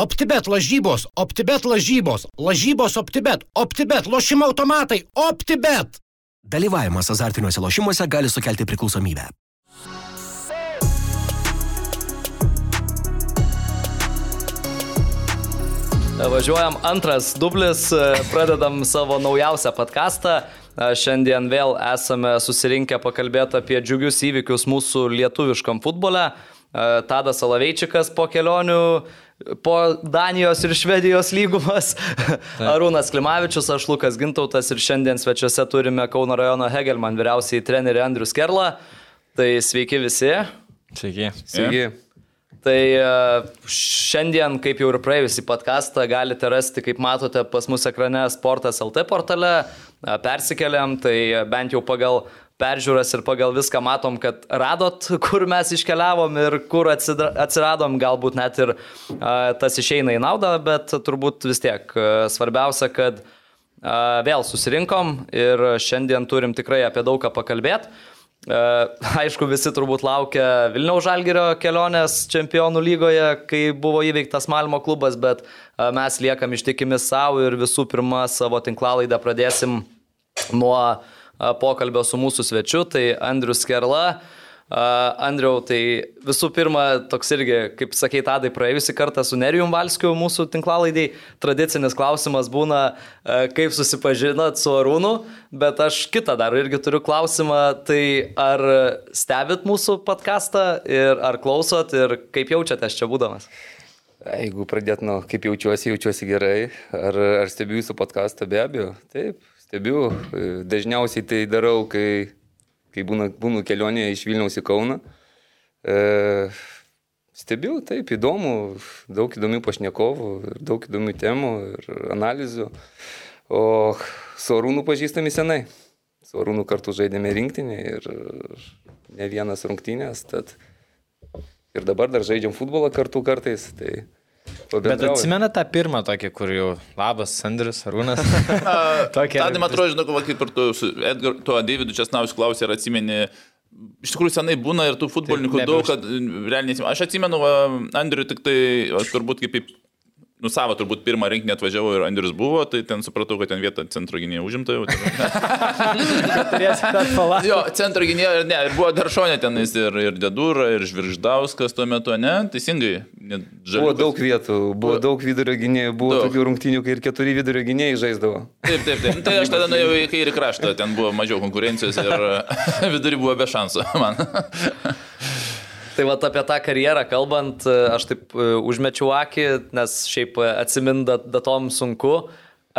OptiBet lažybos, OptiBet lažybos, lažybos OptiBet, OptiBet lošimo automatai, OptiBet. Dalyvavimas azartiniuose lošimuose gali sukelti priklausomybę. Važiuojam antras dublis, pradedam savo naujausią podcastą. Šiandien vėl esame susirinkę pakalbėti apie džiugius įvykius mūsų lietuviškam futbole. Tadas Alaveičikas po kelionių, po Danijos ir Švedijos lygumas, Arūnas Klimavičius, aš Lukas Gintautas ir šiandien svečiuose turime Kauno rajono Hegelman vyriausiai trenerį Andrius Kerla. Tai sveiki visi. Sveiki. Sveiki. Ja. Tai šiandien, kaip jau ir praėjusį podcastą, galite rasti, kaip matote, pas mus ekrane Sportas LT portale. Persikeliam, tai bent jau pagal peržiūras ir pagal viską matom, kad radot, kur mes iškeliavom ir kur atsiradom, galbūt net ir tas išeina į naudą, bet turbūt vis tiek svarbiausia, kad vėl susirinkom ir šiandien turim tikrai apie daug ką pakalbėti. Aišku, visi turbūt laukia Vilniaus Žalgerio kelionės čempionų lygoje, kai buvo įveiktas Malmo klubas, bet mes liekam ištikimi savo ir visų pirma savo tinklalaidą pradėsim nuo pokalbio su mūsų svečiu, tai Andrius Kerla. Andriau, tai visų pirma, toks irgi, kaip sakei, tadai praėjusi kartą su Nerijum Valskiu mūsų tinklalaidai, tradicinis klausimas būna, kaip susipažinot su Arūnu, bet aš kitą dar irgi turiu klausimą, tai ar stebit mūsų podcastą ir ar klausot ir kaip jaučiatės čia būdamas? Jeigu pradėt nuo kaip jaučiuosi, jaučiuosi gerai, ar, ar stebiu jūsų podcastą, be abejo, taip, stebiu, dažniausiai tai darau, kai kai būna, būnu kelionėje iš Vilniaus į Kauną. E, stebiu, taip, įdomu, daug įdomių pašnekovų, daug įdomių temų ir analizių. O su Arūnu pažįstami senai. Su Arūnu kartu žaidėme rinktinį ir ne vienas rungtynės. Tad ir dabar dar žaidžiam futbolą kartu kartais. Tai Bet atsimena tą pirmą tokį, kur jau labas, Sandrius, Arūnas. Tokį. Tada, man atrodo, žinau, kaip ir tu, Edgar, tuo Davidu Česnaus klausė, ar atsimeni, iš tikrųjų senai būna ir tų futbolininkų daug, kad realiai nesimenu. Aš atsimenu Andriu tik tai, aš turbūt kaip nu savo turbūt pirmą rinkinį atvažiavau ir Andrius buvo, tai ten supratau, kad ten vieta centro gynėjo užimta jau. jo, centro gynėjo, ne, ir buvo Daršonė tenais ir, ir Dedūra, ir Žvirždauskas tuo metu, ne, teisingai. Žaliukas. Buvo daug vietų, buvo, buvo daug vidurio gynėjų, buvo daug. tokių rungtynių, kai ir keturi vidurio gynėjai žaisdavo. Taip, taip, taip. Tai aš tada nuėjau į kairį kraštą, ten buvo mažiau konkurencijos ir vidurį buvo be šansų man. Tai va apie tą karjerą kalbant, aš taip e, užmečiau akį, nes šiaip atsiminda datom sunku.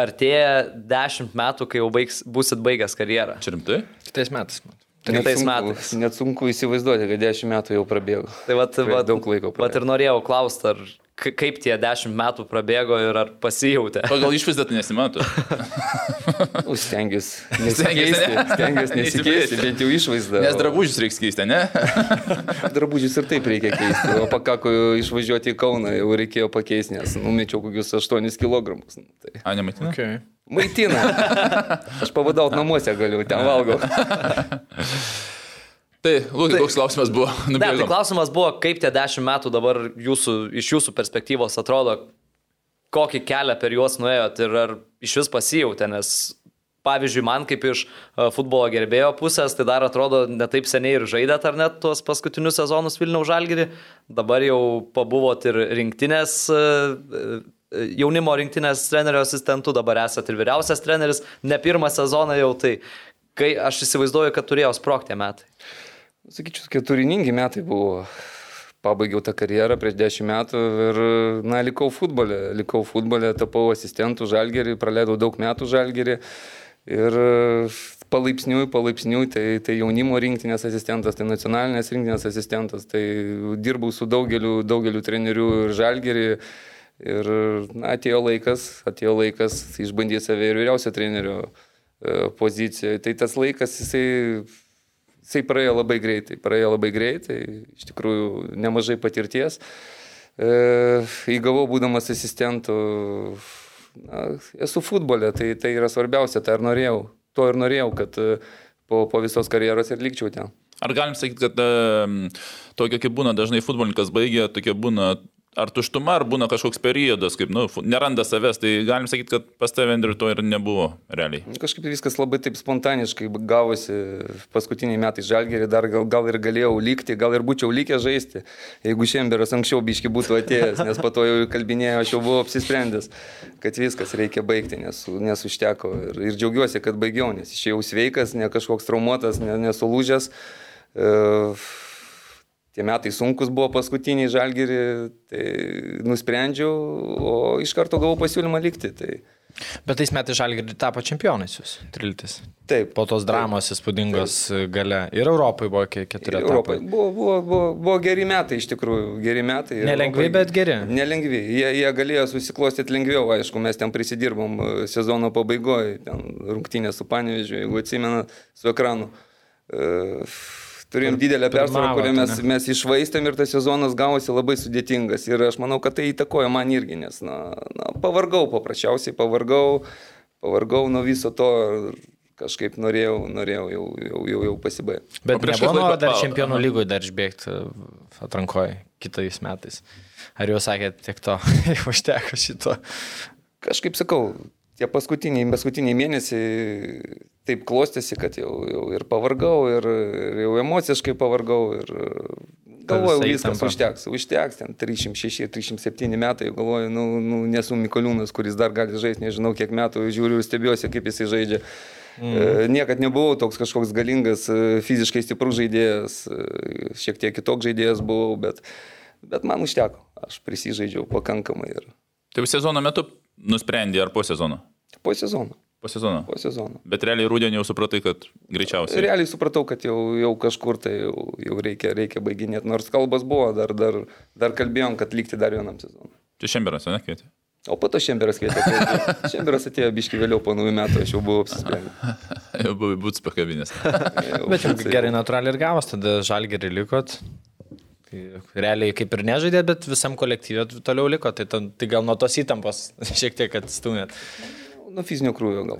Artėja dešimt metų, kai jau baigs, busit baigęs karjerą. Čia rimtai? Kitais metais. Kitais metais. Net sunku įsivaizduoti, kad dešimt metų jau prabėgo. Tai vat, vat, daug laiko. Pat ir norėjau klausti, ar kaip tie dešimt metų prabėgo ir ar pasijautė. Pagal išvaizdą tai nesimato. nu, stengiuosi nesikeisti. Stengiuosi nesikeisti, bent jau išvaizdą. Nes drabužius reikia keisti, ne? drabužius ir taip reikia keisti. O pakako išvažiuoti į Kauną, jau reikėjo pakeisti, nes numečiau kokius 8 kg. Nu, tai. A, nemaitina? Okay. Maitina. Aš pavadauti namuose galiu, ten valgau. Tai, Lūkai, koks klausimas buvo? Ne, tai klausimas buvo, kaip tie dešimt metų dabar jūsų, iš jūsų perspektyvos atrodo, kokį kelią per juos nuėjot ir ar iš vis pasijautė, nes pavyzdžiui, man kaip iš futbolo gerbėjo pusės, tai dar atrodo netaip seniai ir žaidėt ar net tuos paskutinius sezonus Vilniaus Žalgirį, dabar jau pabuvot ir rinktinės jaunimo rinktinės trenerio asistentų, dabar esate ir vyriausias treneris, ne pirmą sezoną jau, tai kai aš įsivaizduoju, kad turėjo sprokti metai. Sakyčiau, keturiningi metai buvo. Pabaigiau tą karjerą prieš dešimt metų ir, na, likau futbole. Likau futbole, tapau asistentų žalgerį, praleidau daug metų žalgerį. Ir palaipsniui, palaipsniui, tai, tai jaunimo rinktinės asistentas, tai nacionalinės rinktinės asistentas, tai dirbau su daugeliu, daugeliu trenerių ir žalgerį. Ir na, atėjo laikas, atėjo laikas išbandyti save ir vyriausio trenerio e, pozicijoje. Tai tas laikas, jisai Jisai praėjo labai greitai, praėjo labai greitai, iš tikrųjų nemažai patirties. E, įgavau būdamas asistentų, na, esu futbolė, tai, tai yra svarbiausia, tai ir norėjau, to ir norėjau, kad e, po, po visos karjeros ir likčiau ten. Ar galim sakyti, kad e, tokia kaip būna dažnai futbolininkas baigia, tokia būna ar tuštuma, ar būna kažkoks periodas, kaip, nu, neranda savęs, tai galim sakyti, kad pas tave Andriu to ir nebuvo realiai. Kažkaip viskas labai taip spontaniškai gavosi paskutiniai metai žalgerį, dar gal, gal ir galėjau likti, gal ir būčiau likęs žaisti, jeigu Šemberas anksčiau biški būtų atėjęs, nes po to jau kalbinėjau, aš jau buvau apsisprendęs, kad viskas reikia baigti, nes, nes užteko. Ir, ir džiaugiuosi, kad baigiau, nes išėjau sveikas, ne kažkoks traumuotas, ne, nesulūžęs. Uh, tie metai sunkus buvo paskutiniai žalgeri, tai nusprendžiau, o iš karto gavau pasiūlymą likti. Tai... Bet tais metais žalgeri tapo čempionais jūs, Triltis. Taip. Po tos dramos taip, įspūdingos taip. gale. Ir Europai buvo keturi metai. Europai buvo, buvo, buvo, buvo geri metai, iš tikrųjų, geri metai. Nelengvi, Europai, bet geri. Nelengvi. Jie, jie galėjo susiklostyti lengviau, aišku, mes ten prisidirbom e, sezono pabaigoje, ten rungtynė su Panevežiu, jeigu atsimena, su ekranu. Uh, turėjom didelę persvarą, kurią mes, mes išvaistėm ir tas sezonas gavosi labai sudėtingas. Ir aš manau, kad tai įtakojo man irgi, nes na, na, pavargau, paprasčiausiai pavargau, pavargau nuo viso to. Kažkaip norėjau, norėjau jau, jau, jau, jau pasibaigti. Bet prieš noro dar čempionų lygoje dar išbėgti atrankoje kitais metais. Ar jau sakėt, tiek to, jau užteko šito? Kažkaip sakau, tie paskutiniai, paskutiniai mėnesiai taip klostėsi, kad jau, jau ir pavargau, ir, ir jau emociškai pavargau, ir galvoju, viskas tampa. užteks, užteks, ten 306-307 metai, galvoju, nu, nu, nesu Mikoliūnas, kuris dar gali žaisti, nežinau kiek metų, žiūriu ir stebiuosi, kaip jisai žaidžia. Mm. Niekad nebuvau toks kažkoks galingas, e, fiziškai stiprus žaidėjas, e, šiek tiek kitoks žaidėjas buvau, bet, bet man užteko, aš prisižaidžiau pakankamai. Ir... Tai sezono metu nusprendė ar po sezono? Po sezono. Po sezono. Po sezono. Bet realiai rūdienį jau supratai, kad greičiausiai. Realiai supratau, kad jau, jau kažkur tai jau, jau reikia, reikia baiginėti. Nors kalbas buvo, dar, dar, dar kalbėjom, kad likti dar vienam sezonui. Čia Šemberas, ne, kvietė? O po to Šemberas kvietė. Šemberas atėjo biški vėliau po naujų metų, aš jau buvau apsisprendęs. jau buvai būtis pakabinės. Bet jau gerai natūraliai ir gavos, tada žalgerį likot. Tai realiai kaip ir nežaidėt, bet visam kolektyvė toliau liko, tai, tai gal nuo tos įtampos šiek tiek atstumėt. Nuo fizinio krūvio gal.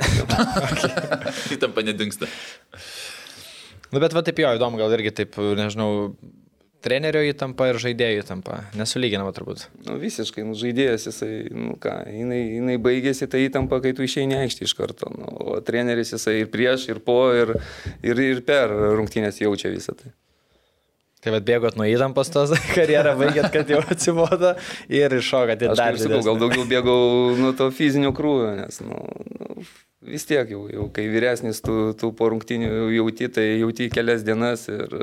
Įtampa nedingsta. Nu, bet va taip jo, įdomu, gal irgi taip, nežinau, trenerio įtampa ir žaidėjo įtampa. Nesulyginama turbūt. Nu, visiškai, nu, žaidėjas, jisai, nu ką, jinai, jinai baigėsi tą įtampą, kai tu išeini aikštį iš karto. Nu, o treneris jisai ir prieš, ir po, ir, ir, ir per rungtynės jaučia visą tai. Tai vad bėgot nuo įtampos tos karjerą, baigėt, kad jau atsibodo ir iššokat į dar. Aš sakau, gal daugiau bėgau nuo to fizinio krūvio, nes nu, nu, vis tiek jau, jau kai vyresnis tu, tu po rungtinių jauti, tai jauti kelias dienas ir,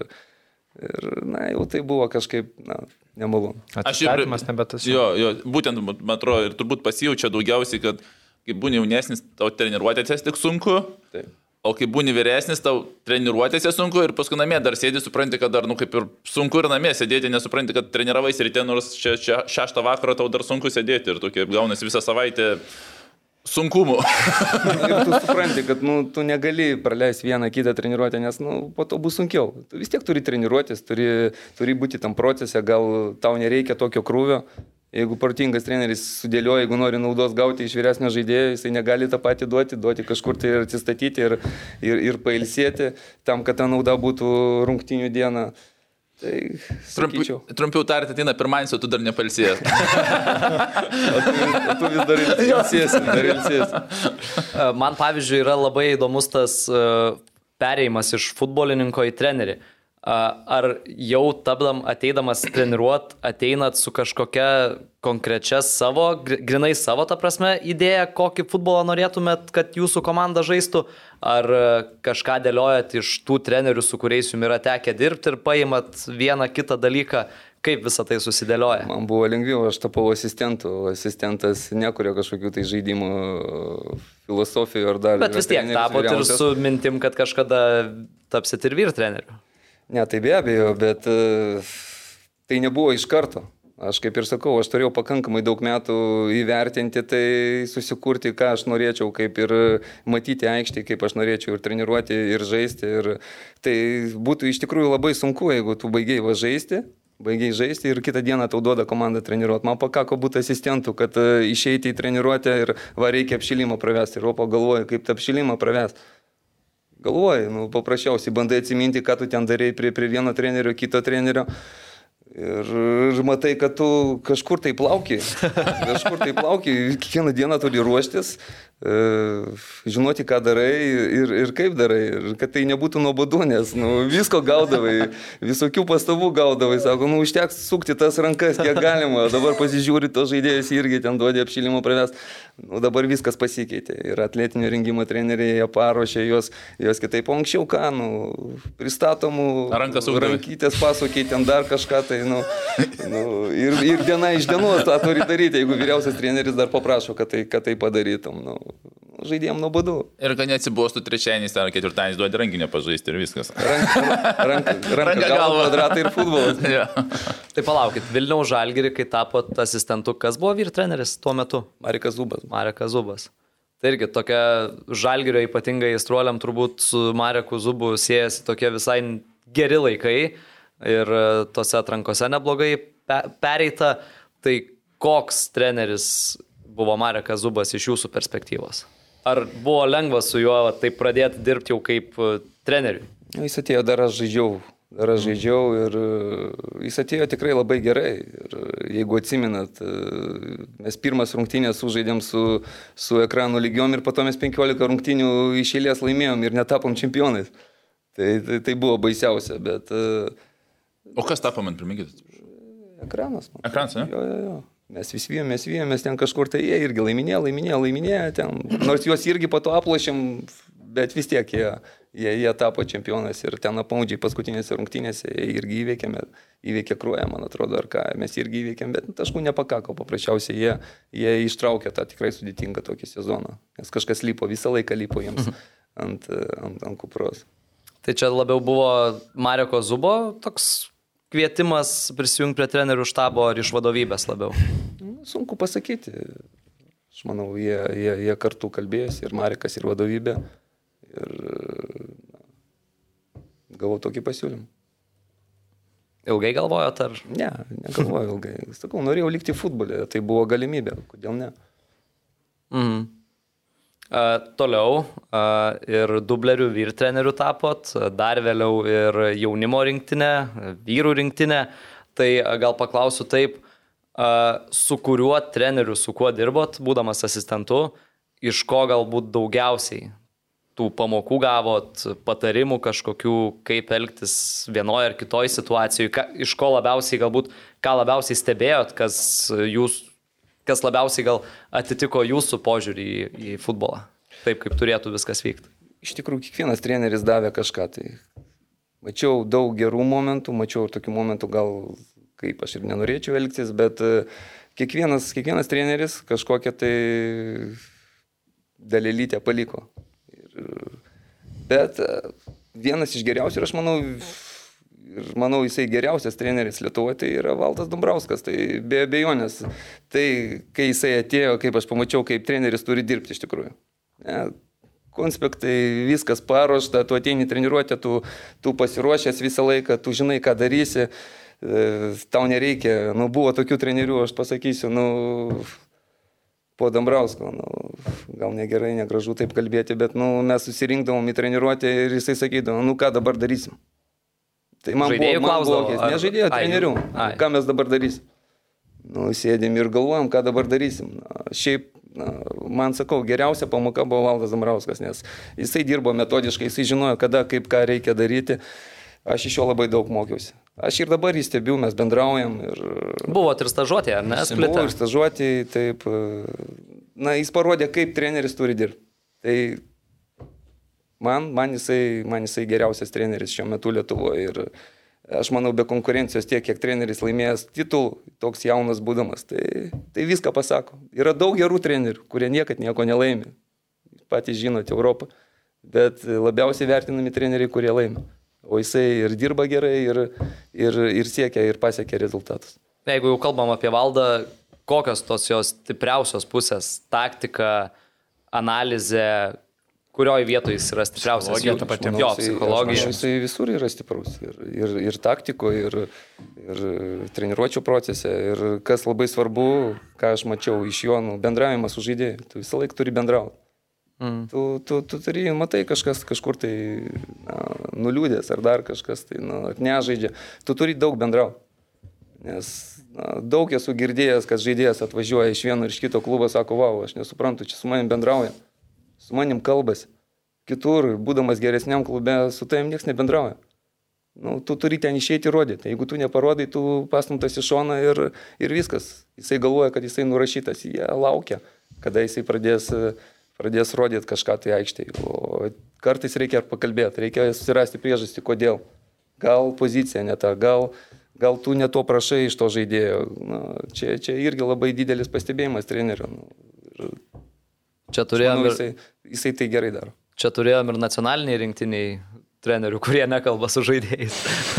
ir na, jau tai buvo kažkaip, na, nemalonu. Aš jau nebetas. Jo, jo, būtent, man atrodo, ir turbūt pasijaučia daugiausiai, kad kai būni jaunesnis, tau treniruotės tik sunku. Taip. O kai būni vyresnis, tau treniruotėse sunku ir paskui namie dar sėdi, supranti, kad dar, nu, kaip ir sunku ir namie sėdėti, nesupranti, kad treniravais ryte, nors čia, čia šeštą vakarą tau dar sunku sėdėti ir tokia gaunasi visą savaitę sunkumų. ir tu supranti, kad nu, tu negali praleisti vieną kitą treniruotę, nes nu, po to bus sunkiau. Tu vis tiek turi treniruotis, turi, turi būti tam procese, gal tau nereikia tokio krūvio, Jeigu protingas treneris sudėlioja, jeigu nori naudos gauti iš vyresnio žaidėjo, jisai negali tą patį duoti, duoti kažkur tai ir atsistatyti ir, ir, ir pailsėti, tam, kad ta nauda būtų rungtinių dieną. Tai trumpiau, trumpiau tariant, ateina pirmadienis, o tu dar nepalsėjęs. tu, tu vis dar ilsiesi, dar ilsiesi. Man pavyzdžiui yra labai įdomus tas perėjimas iš futbolininko į trenerį. Ar jau tapdam ateidamas treniruot, ateinat su kažkokia konkrečia savo, grinai savo, ta prasme, idėja, kokį futbolą norėtumėt, kad jūsų komanda žaistų, ar kažką dėliojat iš tų trenerių, su kuriais jums yra tekę dirbti ir paimat vieną kitą dalyką, kaip visą tai susidėlioja? Man buvo lengviau, aš tapau asistentu, asistentas nekuria kažkokių tai žaidimų filosofijų ar dar. Bet vis tiek tapot ir su mintim, kad kažkada tapsit ir vyr treneriu. Ne, tai be abejo, bet e, tai nebuvo iš karto. Aš kaip ir sakau, aš turėjau pakankamai daug metų įvertinti tai, susikurti, ką aš norėčiau, kaip ir matyti aikštį, kaip aš norėčiau ir treniruoti, ir žaisti. Ir tai būtų iš tikrųjų labai sunku, jeigu tu baigiai va žaisti, baigiai žaisti ir kitą dieną tau duoda komandą treniruoti. Man pakako būti asistentų, kad e, išeiti į treniruotę ir va reikia apšilimą pravesti. Ir opo galvoja, kaip tą apšilimą pravesti galvoji, nu, paprasčiausiai bandai atsiminti, ką tu ten darai prie, prie vieno trenerio, kito trenerio. Ir, ir matai, kad tu kažkur tai plauki. Kažkur tai plauki, kiekvieną dieną turi ruoštis, e, žinoti, ką darai ir, ir kaip darai. Ir kad tai nebūtų nuobodu, nes nu, visko gaudavai, visokių pastabų gaudavai. Sako, nu užteks sukti tas rankas, kiek galima. Dabar pasižiūri, to žaidėjus irgi ten duodė apšilimą pravest. Nu, dabar viskas pasikeitė. Ir atletinio rengimo treneriai, jie paruošė juos, juos kitaip. O anksčiau ką, nu, pristatomų. Rankas ūkdavai. Rankytės pasukiai ten dar kažką. Tai, nu, nu, ir, ir diena iš dienos tą turi daryti, jeigu vyriausias treneris dar paprašo, kad tai, kad tai padarytum. Nu, žaidėjom nuobodu. Ir kad neatsibostų trečiadienis ar ketvirtadienis duodi rankinio pažaisti ir viskas. Ranka, ranka, ranka Ranka galva, kvadratai ir futbolas. Ja. Tai palaukit, Vilniaus Žalgirį, kai tapot asistentu, kas buvo vyr treneris tuo metu? Marikas Zubas. Marekas Zubas. Tai irgi tokia Žalgirio ypatingai įstruoliam turbūt su Mareku Zubu siejasi tokie visai geri laikai ir e, tose atrankose neblogai pe pereita. Tai koks treneris buvo Marekas Zubas iš jūsų perspektyvos? Ar buvo lengva su juo taip pradėti dirbti jau kaip e, treneriui? Nu, Jis atėjo dar aš žaidžiau. Dar aš žaidžiau ir e, jis atėjo tikrai labai gerai. Ir jeigu atsiminat, mes pirmas rungtynės sužaidėm su, su ekranų lygiom ir po to mes 15 rungtynių iš eilės laimėjom ir netapom čempionais. Tai, tai, tai buvo baisiausia, bet e, O kas tapo man priminkit? ekranas. man. Ekranas, ne? Jo, jo, jo. Mes vis vėjomės, vėjomės ten kažkur, tai jie irgi laiminėjo, laiminėjo, laiminėjo ten. Nors juos irgi po to aplošėm, bet vis tiek jie, jie, jie tapo čempionais ir ten apaudžiai paskutinėse rungtynėse jie irgi įveikėme, įveikė kruoją, man atrodo, ar ką, mes irgi įveikėm, bet taškų nepakako, paprasčiausiai jie, jie ištraukė tą tikrai sudėtingą tokį sezoną, nes kažkas lipo, visą laiką lipo jiems ant, ant, ant kupros. Tai čia labiau buvo Mareko Zubo toks kvietimas prisijungti prie trenerių štabo ar iš vadovybės labiau? Nu, Sunku pasakyti. Aš manau, jie, jie, jie kartu kalbėjosi ir Marikas, ir vadovybė. Ir na, gavau tokį pasiūlymą. Ilgai galvojot ar? Ne, negalvojau ilgai. Sakau, norėjau likti futbole, tai buvo galimybė, kodėl ne. Mhm. Uh, toliau uh, ir dublerių vyr trenerių tapot, dar vėliau ir jaunimo rinktinė, vyrų rinktinė. Tai a, gal paklausiu taip, uh, su kuriuo treneriu, su kuo dirbot, būdamas asistentu, iš ko galbūt daugiausiai tų pamokų gavot, patarimų kažkokių, kaip elgtis vienoje ar kitoje situacijoje, ką, iš ko labiausiai galbūt, ką labiausiai stebėjot, kas jūs kas labiausiai gal atitiko jūsų požiūrį į, į futbolą, taip kaip turėtų viskas vykti. Iš tikrųjų, kiekvienas treneris davė kažką. Tai mačiau daug gerų momentų, mačiau ir tokių momentų, gal kaip aš ir nenorėčiau elgtis, bet e, kiekvienas, kiekvienas treneris kažkokią tai dalelytę paliko. Ir, bet e, vienas iš geriausių ir aš manau, ir manau jisai geriausias treneris Lietuvoje, tai yra Valdas Dumbrauskas, tai be abejonės. Tai kai jisai atėjo, kaip aš pamačiau, kaip treneris turi dirbti iš tikrųjų. Ne, konspektai, viskas paruošta, tu ateini treniruotę, tu, tu pasiruošęs visą laiką, tu žinai, ką darysi, e, tau nereikia, nu buvo tokių trenerių, aš pasakysiu, nu po Dambrausko, nu, gal negerai, negražu taip kalbėti, bet nu, mes susirinkdavom į treniruotę ir jisai sakydavo, nu ką dabar darysim. Tai man Žaidėjų buvo, klausdavo, buvo, ne žaidėjų, Ai, trenerių, ai. ką mes dabar darysim. Nu, sėdėm ir galvojam, ką dabar darysim. Na, šiaip, na, man sakau, geriausia pamoka buvo Valdas Zamrauskas, nes jisai dirbo metodiškai, jisai žinojo, kada, kaip, ką reikia daryti. Aš iš jo labai daug mokiausi. Aš ir dabar jį stebiu, mes bendraujam ir Buvo ir stažuotė, ar ne? Splitą. ir stažuoti, taip. e, Na, jis parodė, kaip treneris turi dirbti. Tai man, man, jisai, man jisai geriausias treneris šiuo metu Lietuvoje. Ir aš manau, be konkurencijos tiek, kiek treneris laimėjęs titulų, toks jaunas būdamas, tai, tai viską pasako. Yra daug gerų trenerių, kurie niekad nieko nelaimi. Patys žinote Europą. Bet labiausiai vertinami treneriai, kurie laimi. O jisai ir dirba gerai, ir, ir, ir siekia, ir pasiekia rezultatus. Jeigu jau kalbam apie valdą, kokios tos jos stipriausios pusės - taktika, analizė, kurioje vietoje jis yra stipriausias? Psichologija ta pati. Jo, psichologija. manau, Jisai visur yra stiprus. Ir, ir, ir taktikoje, ir, ir treniruočio procese. Ir kas labai svarbu, ką aš mačiau iš jo, nu, bendravimas su žaidėjai. Tu visą laiką turi bendrauti. Mm. Tu, tu, tu turi, matai, kažkas kažkur tai na, nuliūdęs ar dar kažkas tai na, nežaidžia. Tu turi daug bendrauti. Nes na, daug esu girdėjęs, kad žaidėjas atvažiuoja iš vieno ir iš kito klubo, sako, wow, aš nesuprantu, čia su manim bendrauja, su manim kalbasi. Kitur, būdamas geresniam klube, su tavim niekas nebendrauja. Nu, tu turi ten išeiti rodyti. Jeigu tu neparodai, tu pastumtas į šoną ir, ir viskas. Jisai galvoja, kad jisai nurašytas. Jie laukia, kada jisai pradės, pradės rodyti kažką tai aikštėje. O kartais reikia pakalbėti, reikia susirasti priežastį, kodėl. Gal pozicija ne ta, gal, gal tu ne to prašai iš to žaidėjo. Na, čia, čia irgi labai didelis pastebėjimas trenerių. Nu, ir, čia turėjom manau, jisai, jisai tai gerai daro. Čia turėjom ir nacionaliniai rinktiniai trenerių, kurie nekalba su žaidėjais.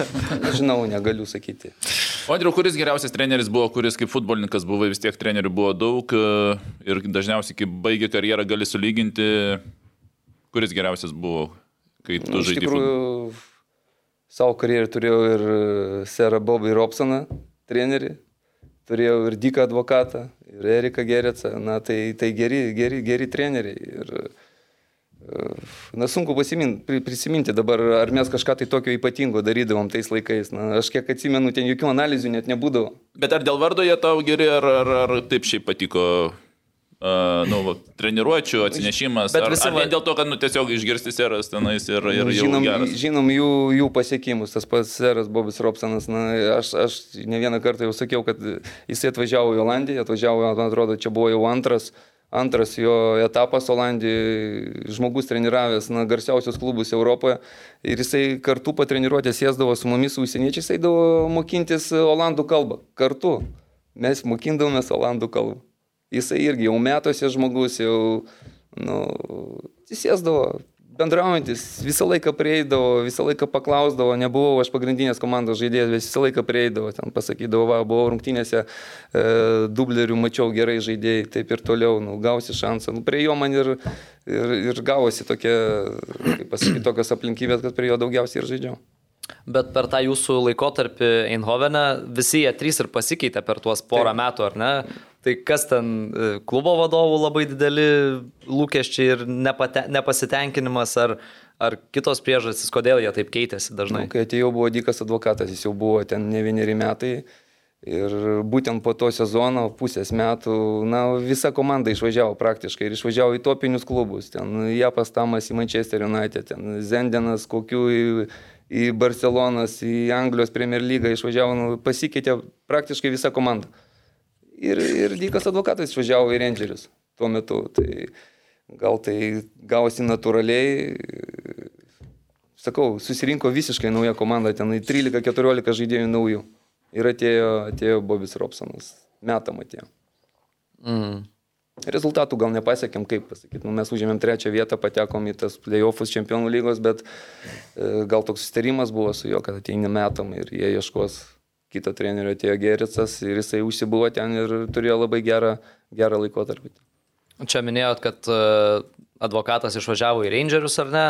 Žinau, negaliu sakyti. O Andriu, kuris geriausias treneris buvo, kuris kaip futbolininkas buvo, vis tiek trenerių buvo daug ir dažniausiai, kai baigė karjerą, gali sulyginti, kuris geriausias buvo, kai tu žaidži. Iš tikrųjų, savo karjerą turėjau ir Serą Bobą Robsoną, trenerį, turėjau ir Diką advokatą, ir Eriką Geretsą, na tai, tai geri, geri, geri treneriai. Ir, Na, sunku pasiminti, prisiminti dabar, ar mes kažką tai tokio ypatingo darydavom tais laikais. Na, aš kiek atsimenu, ten jokių analizių net nebūdavo. Bet ar dėl vardo jie tau geri, ar, ar, ar taip šiaip patiko uh, nu, va, treniruočio atsinešimas? Bet ar, visi, ar vien dėl to, kad nu, tiesiog išgirsti seras tenais ir, ir nu, žinom, žinom jų, jų pasiekimus, tas pats seras Bobis Robsonas. Na, aš, aš ne vieną kartą jau sakiau, kad jisai atvažiavo į Olandiją, atvažiavo, man atrodo, čia buvo jau antras Antras jo etapas Olandijoje, žmogus treniravęs na, garsiausius klubus Europoje ir jisai kartu patreniruotės sėsdavo su mumis užsieniečiais, eidavo mokintis olandų kalbą. Kartu mes mokindavomės olandų kalbą. Jisai irgi jau metuose žmogus, jau nu, jis sėsdavo, bendraujantis, visą laiką prieidavo, visą laiką paklausdavo, nebuvau aš pagrindinės komandos žaidėjas, bet visą laiką prieidavo, ten pasakydavo, va, buvau rungtynėse, e, dublerių mačiau gerai žaidėjai, taip ir toliau, nu, gausi šansą. Nu, prie jo man ir, ir, ir gavosi tokie, kaip pasakyti, tokios aplinkybės, kad prie jo daugiausiai ir žaidžiau. Bet per tą jūsų laikotarpį Eindhovene visi jie trys ir pasikeitė per tuos porą Taip. metų, ar ne? Tai kas ten e, klubo vadovų labai dideli lūkesčiai ir nepate, nepasitenkinimas, ar, ar kitos priežastys, kodėl jie taip keitėsi dažnai? Nu, kai atėjau, buvo dykas advokatas, jis jau buvo ten ne vieneri metai. Ir būtent po to sezono, pusės metų, na, visa komanda išvažiavo praktiškai ir išvažiavo į topinius klubus. Ten Japas Tamas į Manchester United, ten Zendenas kokių į, į Barcelonas, į Anglijos Premier lygą išvažiavo, nu, pasikeitė praktiškai visa komanda ir, ir Dykas advokatas išvažiavo į Rangerius tuo metu. Tai gal tai gavosi natūraliai. Sakau, susirinko visiškai nauja komanda, ten 13-14 žaidėjų naujų. Ir atėjo, atėjo Bobis Robsonas. Metam atėjo. Mm. Rezultatų gal nepasiekėm, kaip pasakyti, nu, mes užėmėm trečią vietą, patekom į tas playoffus čempionų lygos, bet e, gal toks sustarimas buvo su juo, kad ateina metam ir jie ieškos kito trenerio atėjo Gericas ir jisai užsibuvo ten ir turėjo labai gerą, gerą laikotarpį. Čia minėjot, kad e, advokatas išvažiavo į Rangerius ar ne,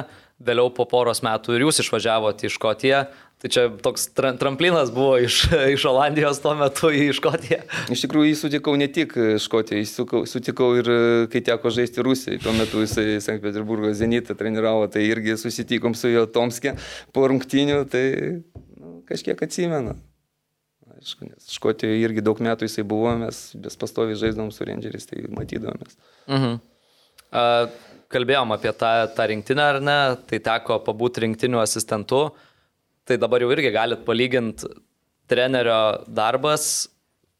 vėliau po poros metų ir jūs išvažiavote į Škotiją. Tai čia toks tra tramplinas buvo iš, iš Olandijos tuo metu į Škotiją. Iš tikrųjų, jį sutikau ne tik Škotijoje, jį sutikau ir kai teko žaisti Rusijoje. Tuo metu jisai Sankt Peterburgo Zenitą treniravo, tai irgi susitikom su juo Tomske po rungtinių, tai nu, kažkiek atsimenu aišku, nes Škotijoje irgi daug metų jisai buvo, mes vis pastoviai žaisdavom su Rangeriais, tai matydavomės. Mhm. Uh, kalbėjom apie tą, tą rinktinę ar ne, tai teko pabūti rinktinių asistentų, tai dabar jau irgi galit palyginti trenerio darbas,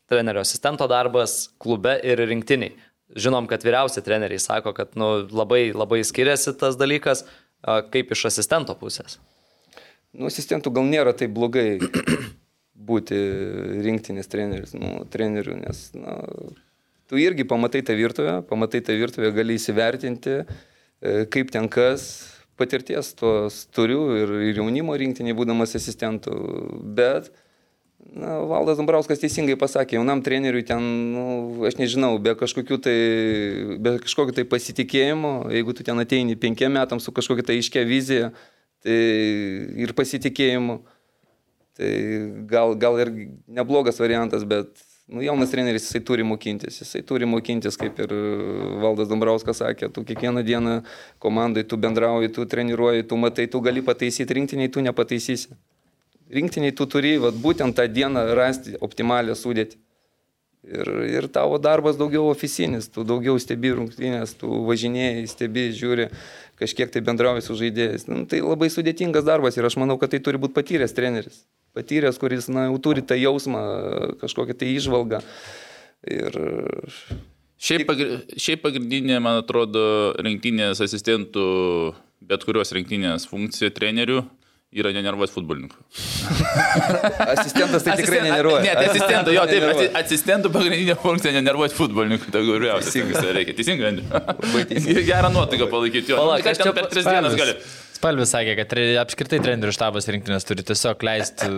trenerio asistento darbas klube ir rinktiniai. Žinom, kad vyriausi treneriai sako, kad nu, labai, labai skiriasi tas dalykas, kaip iš asistento pusės. Nu, asistentų gal nėra taip blogai būti rinktinės treneris, nu, treneriu, nes na, tu irgi pamatai tą virtuvę, pamatai tą virtuvę, gali įsivertinti, e, kaip ten kas, patirties tos turiu ir, ir jaunimo rinktinė, būdamas asistentų, bet na, Valdas Dambrauskas teisingai pasakė, jaunam treneriui ten, nu, aš nežinau, be, tai, be kažkokio tai pasitikėjimo, jeigu tu ten ateini penkiem metam su kažkokia tai iškia vizija tai ir pasitikėjimu, Tai gal, gal ir neblogas variantas, bet nu, jaunas treneris jisai turi mokintis, jisai turi mokintis, kaip ir Valdas Dambrauskas sakė, tu kiekvieną dieną komandai tu bendrauji, tu treniruoji, tu matai, tu gali pataisyti rinktiniai, tu nepataisysi. Rinktiniai tu turi vat, būtent tą dieną rasti optimalią sudėtį. Ir, ir tavo darbas daugiau oficinis, tu daugiau stebi rungtynės, tu važinėjai, stebi, žiūri, kažkiek tai bendrauji su žaidėjais. Nu, tai labai sudėtingas darbas ir aš manau, kad tai turi būti patyręs treneris. Patyręs, kuris na, jau turi tą jausmą, kažkokią tai išvalgą. Ir... Šiaip, pagri... Šiaip pagrindinė, man atrodo, rinktinės asistentų, bet kurios rinktinės funkcija trenerių yra nenervuoti futbolininkų. asistentas tai tikrai nenervuoja. Ne, tai asistentų, jo, taip, asistentų pagrindinė funkcija nenervuoti futbolininkų, tai geriausias. Teisingai, reikia, teisingai, Andriu. Gerą nuotaiką palaikyti, jo. Palauk, aš čia per tris dienas galiu. Spalvis sakė, kad tre, apskritai trenerių štabas rinktinės turi tiesiog leisti,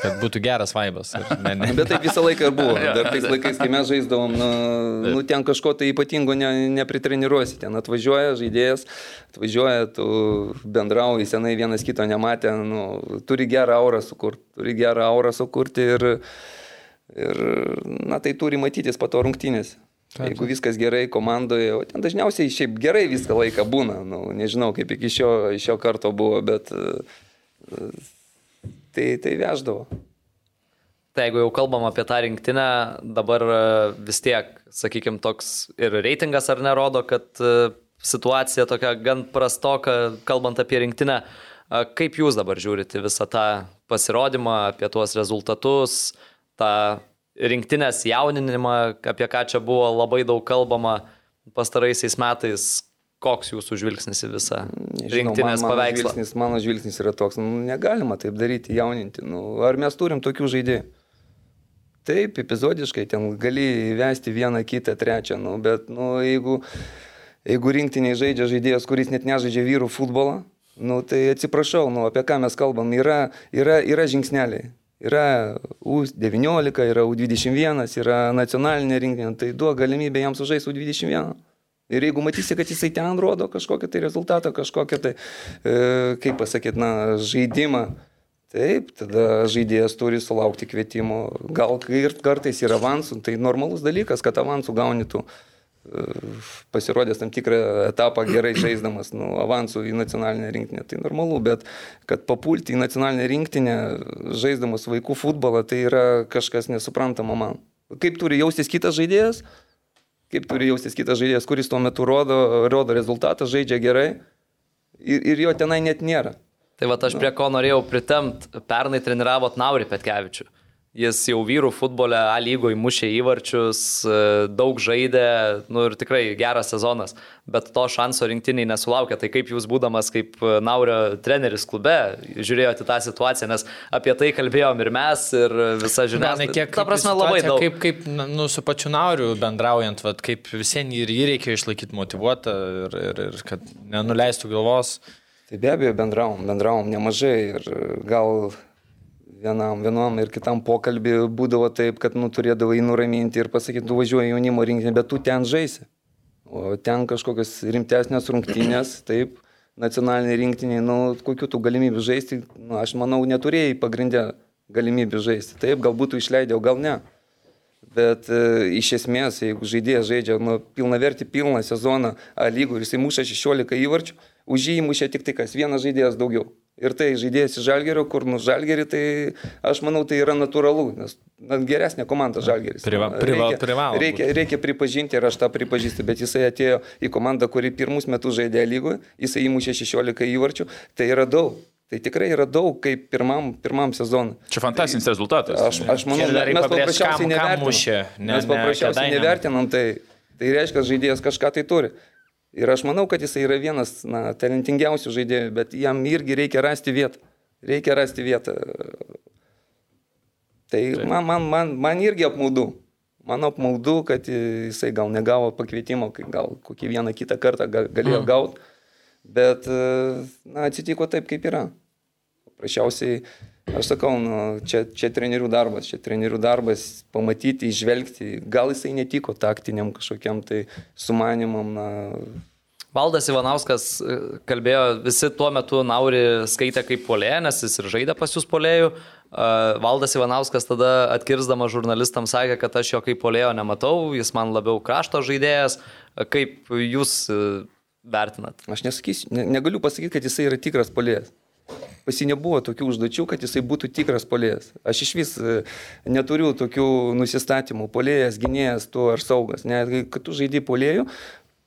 kad būtų geras vaibas. Ne, ne. Bet taip visą laiką ir buvo. Dar tais laikais, kai mes žaisdavom, nu, nu ten kažko tai ypatingo ne, nepritreniruosi. Ten atvažiuoja žaidėjas, atvažiuoja, tu bendrauji, senai vienas kito nematė, nu, turi gerą aurą sukurti, turi gerą aurą sukurti ir, ir na, tai turi matytis po to rungtynės. Taip, Jeigu viskas gerai komandoje, o ten dažniausiai šiaip gerai visą laiką būna, nu, nežinau kaip iki šio, šio karto buvo, bet tai, tai veždavo. Tai jeigu jau kalbam apie tą rinktinę, dabar vis tiek, sakykime, toks ir reitingas ar nerodo, kad situacija tokia gan prastoka, kalbant apie rinktinę. Kaip jūs dabar žiūrite visą tą pasirodymą, apie tuos rezultatus, tą rinktinės jauninimą, apie ką čia buvo labai daug kalbama pastaraisiais metais. Koks jūsų žvilgsnis į visą Nežinau, rinktinės man, paveikslą? Mano žvilgsnis, mano žvilgsnis yra toks, nu, negalima taip daryti, jauninti. Nu, ar mes turim tokių žaidėjų? Taip, epizodiškai ten gali įvesti vieną, kitą, trečią, nu, bet nu, jeigu, jeigu rinktiniai žaidžia žaidėjas, kuris net nežaidžia vyrų futbolą, nu, tai atsiprašau, nu, apie ką mes kalbam, yra, yra, yra žingsneliai. Yra U19, yra U21, yra nacionalinė rinktinė, tai duo galimybę jam sužaisti U21. Ir jeigu matysi, kad jisai ten rodo kažkokią tai rezultatą, kažkokią tai, e, kaip pasakyti, na, žaidimą, taip, tada žaidėjas turi sulaukti kvietimo. Gal ir kartais yra avansų, tai normalus dalykas, kad avansų gaunitų. E, pasirodęs tam tikrą etapą gerai žaisdamas nu, avansų į nacionalinę rinktinę. Tai normalu, bet kad papulti į nacionalinę rinktinę žaisdamas vaikų futbolą, tai yra kažkas nesuprantama man. Kaip turi jaustis kitas žaidėjas, kaip turi jaustis kitas žaidėjas, kuris tuo metu rodo, rodo rezultatą, žaidžia gerai ir, ir jo tenai net nėra. Tai va aš prie ko norėjau pritemti, pernai treniravot Naurį Petkevičių. Jis jau vyrų futbole A lygoje mušė įvarčius, e, daug žaidė, nu ir tikrai geras sezonas, bet to šanso rinktiniai nesulaukė. Tai kaip jūs būdamas kaip e, Naurio treneris klube žiūrėjote tą situaciją, nes apie tai kalbėjom ir mes, ir visa žiniasklaida. Kiek, ta prasme, labai daug. Kaip, kaip nu, su pačiu Nauriu bendraujant, vat, kaip visiems ir jį reikia išlaikyti motivuotą ir, ir, ir kad nenuleistų galvos. Tai be abejo bendravom, bendravom nemažai ir gal vienam, vienam ir kitam pokalbį būdavo taip, kad nu, turėdavai nuraminti ir pasakyti, tu važiuoji jaunimo rinkinį, bet tu ten žaisi. O ten kažkokios rimtesnės rungtynės, taip, nacionaliniai rinktiniai, nu, kokiu tų galimybių žaisti, nu, aš manau, neturėjai pagrindę galimybių žaisti. Taip, galbūt tu išleidai, o gal ne. Bet e, iš esmės, jeigu žaidėjas žaidžia nu, pilna verti, pilną sezoną A lygų ir jisai muša 16 įvarčių, už jį mušė tik tai kas, vienas žaidėjas daugiau. Ir tai žaidėjas iš Žalgerio, kur nu Žalgerį, tai aš manau, tai yra natūralu, nes na, geresnė komanda Žalgeris. Priva, priva, reikia, privalo. Reikia, reikia pripažinti ir aš tą pripažįstu, bet jisai atėjo į komandą, kuri pirmus metus žaidė lygoje, jisai įmušė 16 įvarčių, tai yra daug. Tai tikrai yra daug kaip pirmam, pirmam sezonui. Čia fantastinis rezultatas. Aš, aš manau, mes paprasčiausiai nevertinam. Ne, mes paprasčiausiai nevertinam, tai, tai reiškia, žaidėjas kažką tai turi. Ir aš manau, kad jisai yra vienas na, talentingiausių žaidėjų, bet jam irgi reikia rasti vietą. Reikia rasti vietą. Tai man, man, man, man irgi apmaudu. Man apmaudu, kad jisai gal negavo pakvietimo, gal kokį vieną kitą kartą galėjo mm. gauti. Bet na, atsitiko taip, kaip yra. Paprasčiausiai, aš sakau, nu, čia, čia trenerių darbas, čia trenerių darbas pamatyti, išvelgti, gal jisai netiko taktiniam kažkokiam tai sumanimam. Na, Valdas Ivanauskas e, kalbėjo, visi tuo metu Nauri skaitė kaip polėje, nes jis ir žaidė pas jūs polėjų. E, Valdas Ivanauskas tada atkirzdamas žurnalistams sakė, kad aš jo kaip polėjo nematau, jis man labiau krašto žaidėjas. E, kaip jūs vertinat? Aš nesakysiu, ne, negaliu pasakyti, kad jisai yra tikras polėjas. Pas jį nebuvo tokių užduočių, kad jisai būtų tikras polėjas. Aš iš vis e, neturiu tokių nusistatymų. Polėjas, gynėjas, tu ar saugas. Net kai tu žaidži polėjų,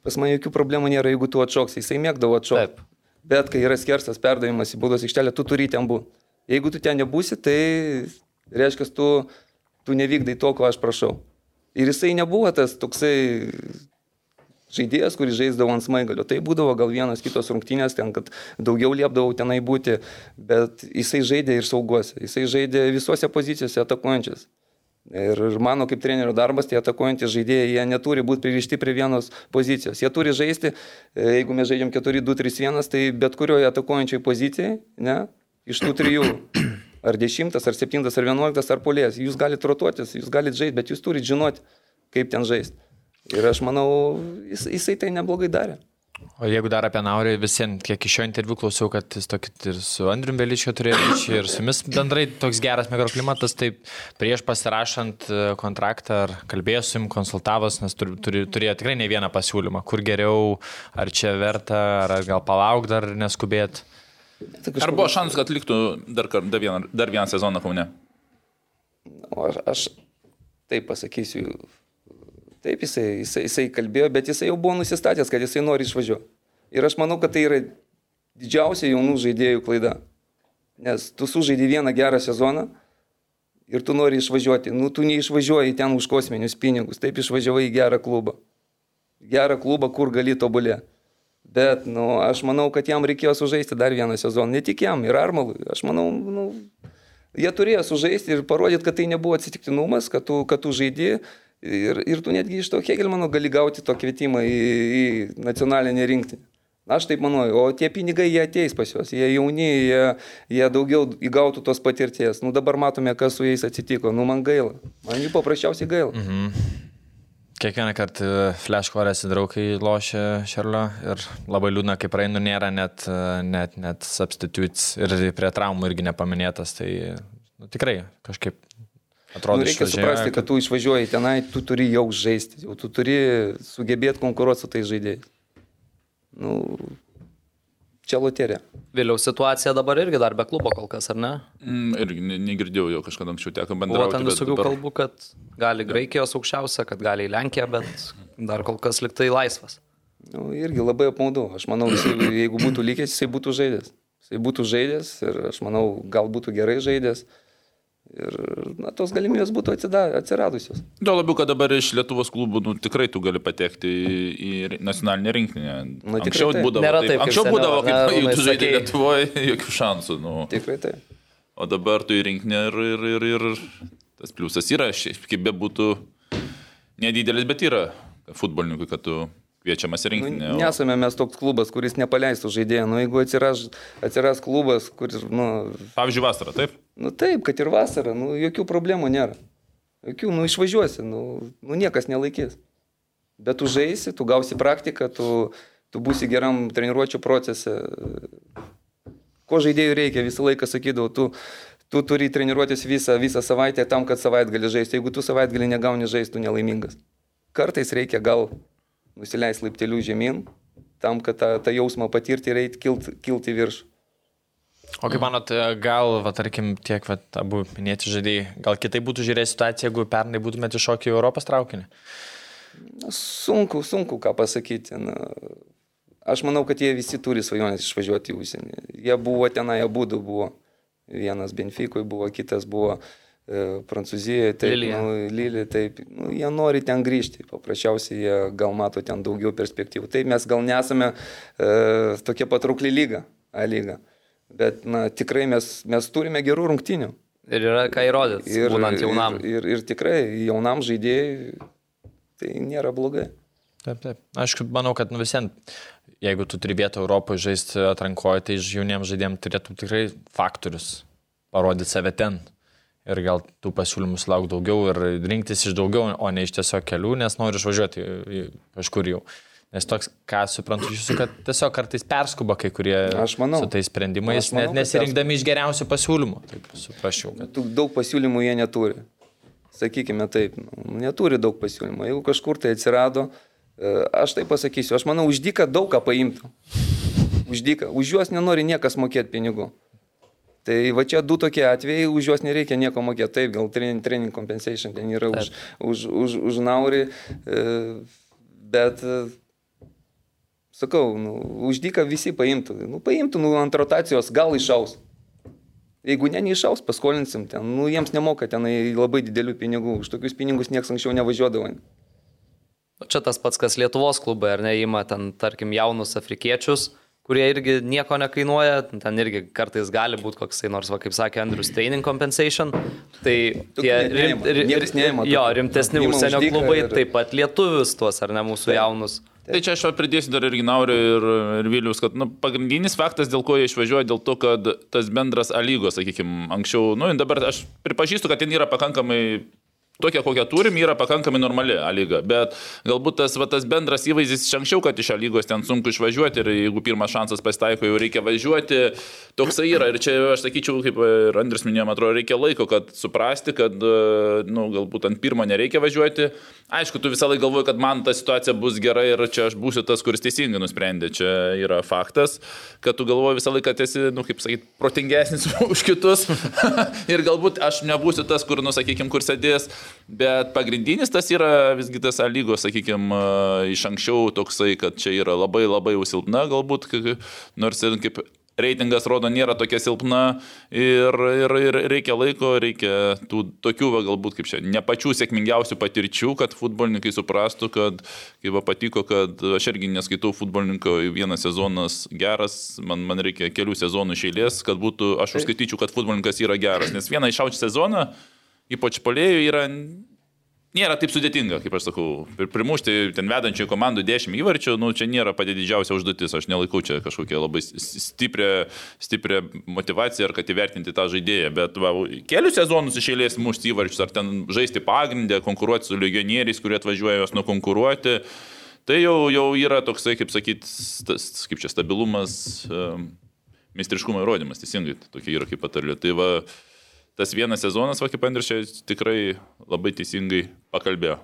pas mane jokių problemų nėra, jeigu tu atšoks. Jisai mėgdavo atšokti. Bet kai yra skersas perdavimas į būdos aikštelę, tu turi ten būti. Jeigu tu ten nebūsi, tai reiškia, tu, tu nevykdai to, ko aš prašau. Ir jisai nebuvo tas toksai žaidėjas, kuris žaisdavo ant smaigalio. Tai būdavo gal vienas kitos rungtynės, ten, kad daugiau liepdavau tenai būti, bet jisai žaidė ir sauguose, jisai žaidė visose pozicijose atakuojančias. Ir mano kaip trenerių darbas, tie atakuojantys žaidėjai, jie neturi būti pririšti prie vienos pozicijos. Jie turi žaisti, e, jeigu mes žaidžiam 4-2-3-1, tai bet kurioje atakuojančiai pozicijai, ne, iš tų trijų, ar 10, ar 7, ar 11, ar polės, jūs galite rotuotis, jūs galite žaisti, bet jūs turite žinoti, kaip ten žaisti. Ir aš manau, jis, jisai tai neblogai darė. O jeigu dar apie Naurį, visiems, kiek iš šio interviu klausiau, kad jis tokį ir su Andriu Beličiu turėjo ryšį, ir su jumis bendrai toks geras mikroklimatas, tai prieš pasirašant e, kontraktą, ar kalbėjo su jums, konsultavos, nes turi, turi, turėjo tikrai ne vieną pasiūlymą, kur geriau, ar čia verta, ar gal palauk dar neskubėt. Tai ar buvo šansas, kad liktų dar, dar, vieną, dar vieną sezoną Kaune? O aš, aš taip pasakysiu, Taip, jisai, jisai, jisai kalbėjo, bet jisai jau buvo nusistatęs, kad jisai nori išvažiuoti. Ir aš manau, kad tai yra didžiausia jaunų žaidėjų klaida. Nes tu sužaidži vieną gerą sezoną ir tu nori išvažiuoti. Nu, tu neišvažiuoji ten už kosminius pinigus, taip išvažiavai į gerą klubą. Gerą klubą, kur gali tobulė. Bet, nu, aš manau, kad jam reikėjo sužaisti dar vieną sezoną. Ne tik jam, ir Armalui. Aš manau, nu, jie turėjo sužaisti ir parodyti, kad tai nebuvo atsitiktinumas, kad tu, kad tu žaidži Ir, ir tu netgi iš to Hegelmano gali gauti to kvietimą į, į nacionalinę rinktinę. Aš taip manau, o tie pinigai jie ateis pas juos, jie jauni, jie, jie daugiau įgautų tos patirties. Nu dabar matome, kas su jais atsitiko. Nu man gaila, man jų paprasčiausiai gaila. Mhm. Kiekvieną kartą Flash korėsi draugai lošia Šerlio ir labai liūdna, kai praeinu, nėra net, net, net substitutes ir prie traumų irgi nepaminėtas. Tai nu, tikrai kažkaip Atrodo, nu, reikia išvažiuoja, suprasti, kad tu išvažiuoji tenai, tu turi jau žaisti, jau tu turi sugebėti konkuruoti su tais žaidėjais. Nu, čia loterija. Vėliau situacija dabar irgi dar be klubo kol kas, ar ne? Mm, irgi negirdėjau jo kažkada anksčiau teko bendrauti. Buvo ten visokių dabar... kalbų, kad gali Graikijos aukščiausia, kad gali į Lenkiją, bet dar kol kas liktai laisvas. Nu, irgi labai apmaudu. Aš manau, jisai, jeigu būtų likęs, jisai būtų žaidęs. Jisai būtų žaidęs ir aš manau, gal būtų gerai žaidęs. Ir na, tos galimybės būtų atsiradusios. Tuo labiau, kad dabar iš Lietuvos klubų nu, tikrai tu gali patekti į, į nacionalinę rinkinį. Na, anksčiau taip. būdavo, Nėra taip, taip anksčiau seniau, būdavo, kaip ne, jeigu tu žaidži Lietuvoje, jokių šansų. Nu. Tikrai taip. O dabar tu į rinkinį ir, ir, ir, ir tas pliusas yra, šiaip kaip be būtų nedidelis, bet yra futbolininkui, kad tu kviečiamas į rinkinį. Nu, nesame mes toks klubas, kuris nepaleistų žaidėjų. Nu, jeigu atsiras, atsiras klubas, kuris... Nu, Pavyzdžiui, vasarą, taip? Nu taip, kad ir vasarą, nu, jokių problemų nėra. Jokių, nu išvažiuosi, nu, nu niekas nelaikys. Bet tu žaisi, tu gausi praktiką, tu, tu būsi geram treniruočio procese. Ko žaidėjų reikia, visą laiką sakydavau, tu, tu turi treniruotis visą, visą savaitę tam, kad savaitgalį žaisti. Jeigu tu savaitgalį negauni žaisti, tu nelaimingas. Kartais reikia gal nusileis laiptelių žemyn, tam, kad tą, tą jausmą patirti ir eiti kilti kilt į viršų. O kaip manot, gal, va, tarkim, tiek, va, abu minėti žaidėjai, gal kitai būtų žiūrėję situaciją, jeigu pernai būtumėte šokį į Europos traukinį? Sunku, sunku ką pasakyti. Na, aš manau, kad jie visi turi svajonės išvažiuoti į užsienį. Jie buvo tenai, abu buvo. Vienas Benfikui buvo, kitas buvo E, Prancūzijoje, taip, Lilija. nu, Lilija, taip, nu, jie nori ten grįžti, paprasčiausiai jie gal mato ten daugiau perspektyvų. Taip, mes gal nesame e, tokia patraukli lyga, A lyga, bet na, tikrai mes, mes turime gerų rungtinių. Ir yra ką įrodyti, ir, būnant jaunam. Ir, ir, ir tikrai jaunam žaidėjai tai nėra blogai. Taip, taip. Aš manau, kad nu, visiems, jeigu tu turi vietą Europoje žaisti atrankoje, tai jauniems žaidėjams turėtų tikrai faktorius parodyti save ten ir gal tų pasiūlymų lauk daugiau ir rinktis iš daugiau, o ne iš tiesiog kelių, nes nori išvažiuoti kažkur jau. Nes toks, ką suprantu iš jūsų, kad tiesiog kartais perskuba kai kurie manau, su tais sprendimais, manau, net nesirinkdami iš geriausių pasiūlymų. Taip, suprasčiau. Kad... Daug pasiūlymų jie neturi. Sakykime taip, nu, neturi daug pasiūlymų. Jeigu kažkur tai atsirado, e, aš tai pasakysiu, aš manau, už dyką daug ką paimtų. Už dyką. Už juos nenori niekas mokėti pinigų. Tai va čia du tokie atvejai, už juos nereikia nieko mokėti. Taip, gal training, training compensation ten yra už, už, už, už naurį, e, bet, e, sakau, nu, už dyką visi paimtų. Nu, paimtų, nu, ant rotacijos gal išaus. Jeigu ne, neišaus, paskolinsim ten. Nu, jiems nemoka tenai labai didelių pinigų. Už tokius pinigus niekas anksčiau nevažiuodavo. Čia tas pats, kas Lietuvos klubai, ar ne, įima ten, tarkim, jaunus afrikiečius kurie irgi nieko nekainuoja, ten irgi kartais gali būti koksai nors, va, kaip sakė Andrius, training compensation. Tai tie rim, rim, rim, jo, rimtesni užsienio klubai, ir... taip pat lietuvius tuos, ar ne mūsų taip. jaunus. Tai čia aš pridėsiu dar ir Ginauriui, ir, ir Vilius, kad nu, pagrindinis faktas, dėl ko jie išvažiuoja, dėl to, kad tas bendras alygos, sakykime, anksčiau, nu, dabar aš pripažįstu, kad ten yra pakankamai tokia, kokią turim, yra pakankamai normali lyga. Bet galbūt tas, va, tas bendras įvaizdis iš anksčiau, kad iš lygos ten sunku išvažiuoti ir jeigu pirmas šansas pasitaiko, jau reikia važiuoti, toksai yra. Ir čia aš sakyčiau, kaip ir Andris minėjo, man atrodo, reikia laiko, kad suprasti, kad, nu, galbūt ant pirmo nereikia važiuoti. Aišku, tu visą laiką galvoji, kad man ta situacija bus gera ir čia aš būsiu tas, kuris teisingai nusprendė. Čia yra faktas, kad tu galvoji visą laiką, kad esi, nu, kaip sakyti, protingesnis už kitus. ir galbūt aš nebūsiu tas, kur, nu, sakykime, kur sėdės Bet pagrindinis tas yra visgi tas lygos, sakykime, iš anksčiau toksai, kad čia yra labai labai jau silpna galbūt, nors ir kaip reitingas rodo nėra tokia silpna ir, ir, ir reikia laiko, reikia tų tokių, va, galbūt kaip čia, ne pačių sėkmingiausių patirčių, kad futbolininkai suprastų, kad, kaip va, patiko, kad aš irgi neskaitau futbolininko vienas sezonas geras, man, man reikia kelių sezonų išėlės, kad būtų, aš užskaityčiau, kad futbolininkas yra geras, nes vieną išaučią sezoną, ypač polėjų, yra nėra taip sudėtinga, kaip aš sakau. Primušti ten vedančių komandų 10 įvarčių, nu, čia nėra pati didžiausia užduotis, aš nelaikau čia kažkokią labai stiprią, stiprią motivaciją ar kad įvertinti tą žaidėją, bet va, kelius sezonus išėlės mušti įvarčius, ar ten žaisti pagrindę, konkuruoti su legionieriais, kurie atvažiuoja juos nukonkuruoti. Tai jau, jau yra toksai, kaip sakyt, tas, kaip čia stabilumas, um, meistriškumo įrodymas, teisingai, tokia yra kaip patarlė. Tai va, uh, tas vienas sezonas, va kaip Andrius čia tikrai labai teisingai pakalbėjo.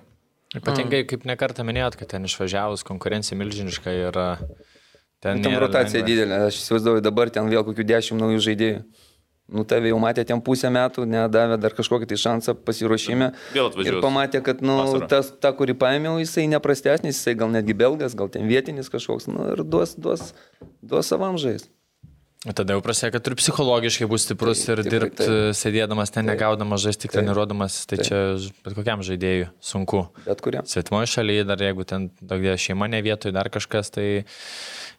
Ypatingai, kaip nekartą minėjot, kad ten išvažiavus konkurencija milžiniška ir ten... Tam rotacija lengva. didelė, aš įsivaizduoju dabar ten vėl kokių dešimt naujų žaidėjų. Nu, tave jau matė ten pusę metų, nedavė dar kažkokį tai šansą pasiruošime. Vėl atvažiavo. Ir pamatė, kad, nu, Vasarą. tas, ta, kurį paėmiau, jisai neprastesnis, jisai gal netgi belgas, gal ten vietinis kažkoks, nu, ir duos, duos, duos savam žais. Tada jau prasidėjo, kad turi psichologiškai būti stiprus tai, ir dirbti sėdėdamas ten, tai, negaudamas žaisti, tik treniruodamas, tai, tai čia bet kokiam žaidėjui sunku. Bet kuriam. Svetimoje šalyje, dar jeigu ten daugia šeima ne vietoje, dar kažkas, tai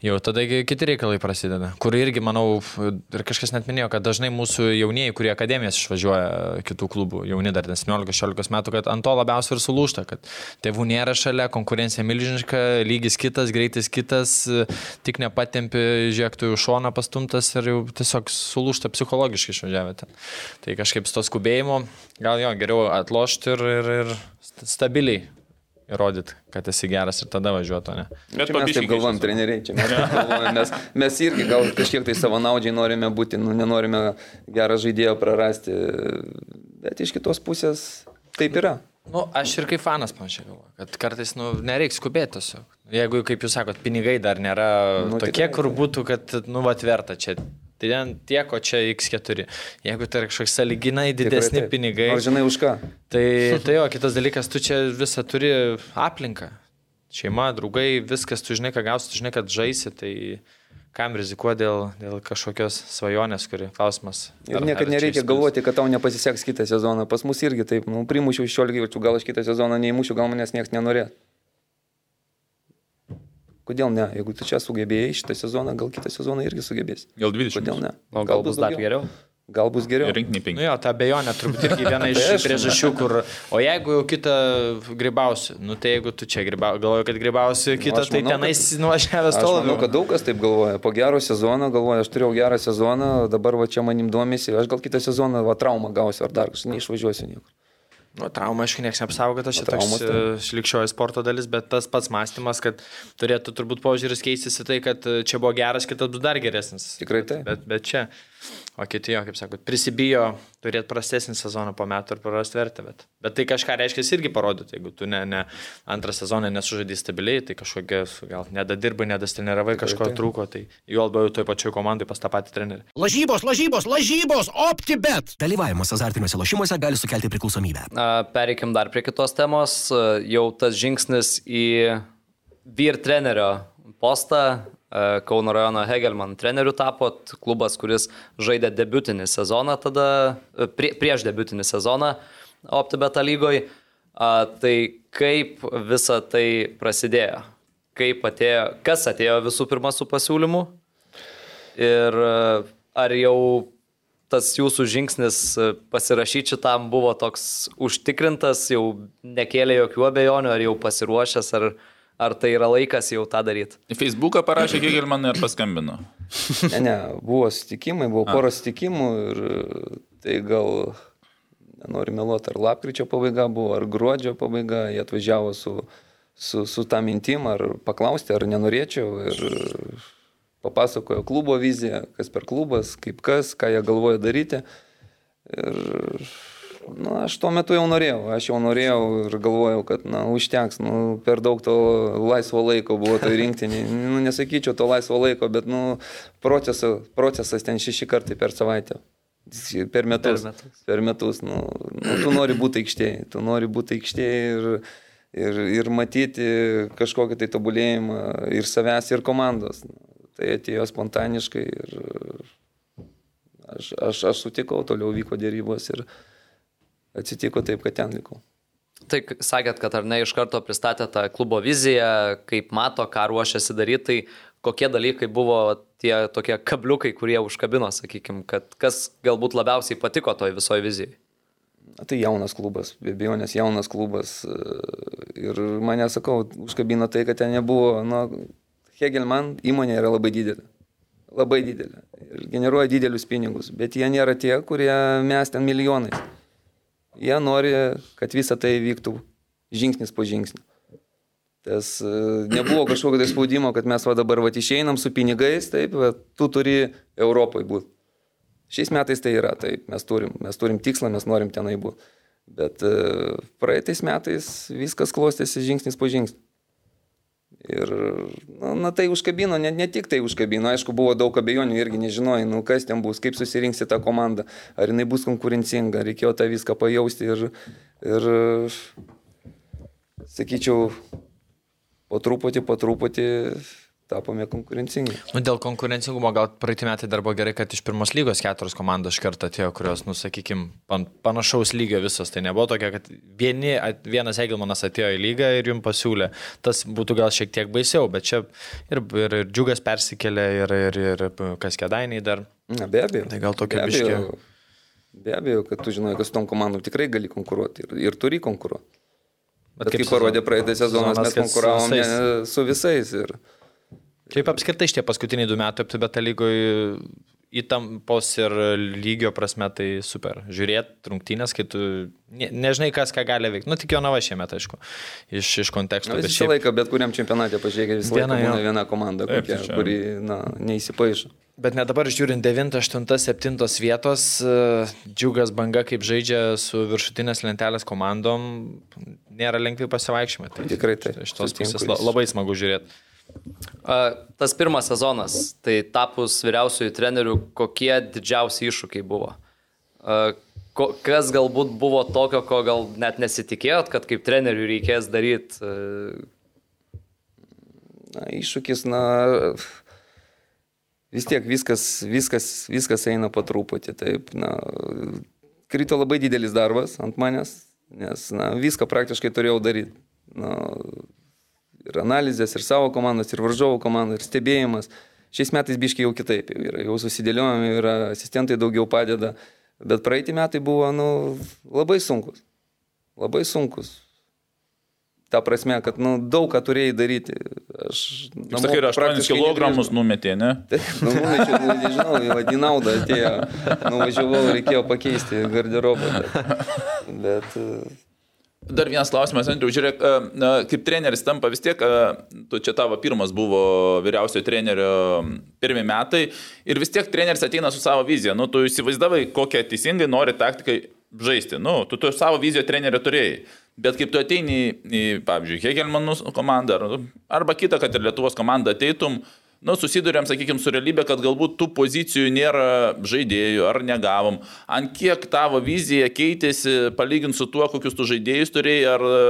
jau tada kiti reikalai prasideda. Kur irgi, manau, ir kažkas net minėjo, kad dažnai mūsų jaunieji, kurie akademijas išvažiuoja kitų klubų, jauni dar 17-16 metų, kad ant to labiausiai ir sulūšta, kad tėvų nėra šalia, konkurencija milžiniška, lygis kitas, greitis kitas, tik nepatempi žiektų į šoną pastumtas ir jau tiesiog sulūšta psichologiškai išvažiavę ten. Tai kažkaip su to skubėjimu, gal jo, geriau atlošti ir, ir, ir stabiliai įrodyti, kad esi geras ir tada važiuotų, ne? Bet čia mes taip galvom, treneriai, čia mes galvojame, mes, mes irgi gal kažkiek tai savanaudžiai norime būti, nu, nenorime gerą žaidėją prarasti, bet iš kitos pusės taip yra. Nu, aš ir kaip fanas panašiai galvoju, kad kartais nu, nereikia skubėti tiesiog. Jeigu, kaip jūs sakot, pinigai dar nėra nu, tokie, tikrai, kur būtų, kad, nu, atverta čia Tai ten tiek, o čia X4. Jeigu tai yra kažkoks saliginai didesni Tikrai, pinigai. Ar žinai už ką? Tai, tai jo, kitas dalykas, tu čia visą turi aplinką. Šeima, draugai, viskas, tu žinai, ką gausi, tu žinai, kad žaisi, tai kam rizikuoti dėl, dėl kažkokios svajonės, kuri klausimas. Ir niekada nereikia galvoti, kad tau nepasiseks kitą sezoną. Pas mus irgi taip, nu, primušiau 16 įvarčių, gal aš kitą sezoną neįmušiu, gal manęs niekas nenorės. Kodėl ne? Jeigu tu čia sugebėjai šitą sezoną, gal kitą sezoną irgi sugebėsi. Gal 20. Kodėl ne? O gal, gal bus dar geriau? Gal bus geriau. Rinkinį penki. Nu jo, ta bejonė turbūt irgi viena iš priežasčių, kur, o jeigu jau kitą grybausi, nu tai jeigu tu čia grybausi, galvoju, kad grybausi nu, kitą, nu, tai tenais nuvažiavęs tol. Aš manau, kad daug kas taip galvoja. Po gero sezono galvoja, aš turėjau gerą sezoną, dabar va čia manim domisi, aš gal kitą sezoną va traumą gausiu ar dar kažką neišvažiuosiu niekur. Nu, trauma, aišku, niekas Nu, traumos, toks e, likščioji sporto dalis, bet tas pats mąstymas, kad turėtų turbūt požiūris keistis į tai, kad e, čia buvo geras, kitas bus dar geresnis. Tikrai taip. Bet, bet čia, o kiti jo, kaip sakot, prisibijo turėti prastesnį sezoną po metų ir prarasti vertę. Bet, bet tai kažką reiškia irgi parodytų, jeigu tu ne, ne antrą sezoną nesužaidai stabiliai, tai kažkokia, gal nedadirbai, nedastiniravai, kažko taip. trūko, tai juo labiau toj pačioj komandai pas tą patį trenerį. Lažybos, lažybos, lažybos, OptiBet. Dalyvavimas azartiniuose lošimuose gali sukelti priklausomybę. A, Pereikim dar prie kitos temos. Jau tas žingsnis į vyr trenerio postą. A, Kauno rajono Hegelman treneriu tapot, klubas, kuris žaidė debutinį sezoną tada, a, prie, prieš debutinį sezoną OptiBeta lygoje. Tai kaip visa tai prasidėjo? Kaip atėjo, kas atėjo visų pirma su pasiūlymu? Ir a, ar jau tas jūsų žingsnis pasirašyti šitam buvo toks užtikrintas, jau nekėlė jokių abejonių, ar jau pasiruošęs, ar, ar tai yra laikas jau tą daryti? Į Facebooką parašė Hegelmanui ir paskambino. Ne, ne, buvo sutikimai, buvo pora sutikimų ir tai gal, nenoriu meluoti, ar lapkričio pabaiga buvo, ar gruodžio pabaiga, jie atvažiavo su, su, su tą mintim, ar paklausti, ar nenorėčiau ir papasakojo klubo viziją, kas per klubas, kaip kas, ką jie galvoja daryti. Ir nu, aš tuo metu jau norėjau, aš jau norėjau ir galvojau, kad na, užteks, nu, per daug to laisvo laiko buvo tai rinktinį. Nu, nesakyčiau to laisvo laiko, bet nu, procesas, procesas ten šeši kartai per savaitę. Per metus. Per metus. Per metus nu, nu, tu nori būti aikštėje, tu nori būti aikštėje ir, ir, ir matyti kažkokį tai tobulėjimą ir savęs, ir komandos. Tai atėjo spontaniškai ir aš, aš, aš sutikau, toliau vyko dėrybos ir atsitiko taip, kad ten likau. Tai sakėt, kad ar ne iš karto pristatė tą klubo viziją, kaip mato, ką ruošiasi daryti, tai kokie dalykai buvo tie tokie kabliukai, kurie užkabino, sakykime, kad kas galbūt labiausiai patiko toj visoje vizijoje? Tai jaunas klubas, be abejo, nes jaunas klubas. e, Ir mane, sakau, užkabino tai, kad ten nebuvo, na, Hegelman įmonė yra labai didelė. Labai didelė. Ir generuoja didelius pinigus. Bet jie nėra tie, kurie mes ten milijonais. Jie nori, kad visa tai vyktų žingsnis po žingsnio. Tas e, nebuvo kažkokio tai spaudimo, kad mes va dabar va išeinam su pinigais, taip, va, tu turi Europoje būti. Šiais metais tai yra, taip, mes turim, mes turim tikslą, mes norim tenai būti. Bet e, praeitais metais viskas klostėsi žingsnis po žingsnį. Ir, na, na tai užkabino, ne, ne tik tai užkabino, aišku, buvo daug abejonių, irgi nežinojai, nu kas ten bus, kaip susirinksi tą komandą, ar jinai bus konkurencinga, reikėjo tą viską pajausti ir, ir sakyčiau, po truputį, po truputį tapome konkurencingi. Nu, dėl konkurencingumo gal praeitį metai dar buvo gerai, kad iš pirmos lygos keturios komandos iš karto atėjo, kurios, nu, sakykime, panašaus lygio visos. Tai nebuvo tokia, kad vieni, vienas Egelmanas atėjo į lygą ir jums pasiūlė. Tas būtų gal šiek tiek baisiau, bet čia ir, ir, ir džiugas persikėlė, ir, ir, ir kas kėdainiai dar. Na, be abejo. Tai gal tokia biškė- be abejo, kad tu žinai, kad su tom komandom tikrai gali konkuruoti ir, ir turi konkuruoti. Bet, Bet kaip sezon- parodė praeitą sezoną, mes kad su konkuravom visais. su visais. Ir, Šiaip apskritai šitie paskutiniai du metai aptibeta lygoje įtampos ir lygio prasme tai super. Žiūrėti rungtynės, kai tu ne, nežinai, kas ką gali veikti. Nu, tik Jonava šiemet, aišku, iš, iš konteksto. na, bet visą šiaip- laiką, bet kuriam čempionate pažiūrėkit, visą Viena, laiką būna jo. viena komanda, Taip, kokia, tai čia- kuri na, neįsipaišo. Bet net dabar žiūrint 9, 8, 7 vietos, e, džiugas banga, kaip žaidžia su viršutinės lentelės komandom, nėra lengvi pasivaikščiojimai. Tai Tikrai taip, Iš tos pusės labai smagu žiūrėti. Tas pirmas sezonas, tai tapus vyriausiųjų trenerių, kokie didžiausi iššūkiai buvo? Kas galbūt buvo tokio, ko gal net nesitikėjot, kad kaip trenerių reikės daryti? Na, iššūkis, na, vis tiek viskas, viskas, viskas eina po truputį. Taip, na, krito labai didelis darbas ant manęs, nes na, viską praktiškai turėjau daryti. Na, ir analizės, ir savo komandos, ir varžovo komandos, ir stebėjimas. Šiais metais biškai jau kitaip, jau, yra, jau susidėliojame, yra asistentai daugiau padeda, bet praeitį metai buvo nu, labai sunkus. Labai sunkus. Ta prasme, kad nu, daug ką turėjai daryti. aš... Kaip sakai, ir 8 kg numetė, ne? Taip, nu, numečiau, nu, nežinau, į naudą atėjo. Nuvažiavau, reikėjo pakeisti garderobą. Bet, bet Dar vienas klausimas, Andriu, žiūrėk, kaip treneris tampa vis tiek, tu čia tavo pirmas buvo vyriausiojo trenerio pirmie metai ir vis tiek treneris ateina su savo vizija. Nu, tu įsivaizdavai, kokią teisingai nori taktikai žaisti. Nu, tu, tu savo viziją trenerio turėjai. Bet kaip tu ateini į, pavyzdžiui, Hegelmanų komandą arba kitą, kad ir Lietuvos komandą ateitum, uh, nu, susidurėm, sakykime, su realybė, kad galbūt tų pozicijų nėra žaidėjų ar negavom. Ant kiek tavo vizija keitėsi palyginti su tuo, kokius tu žaidėjus turėjai, ar e,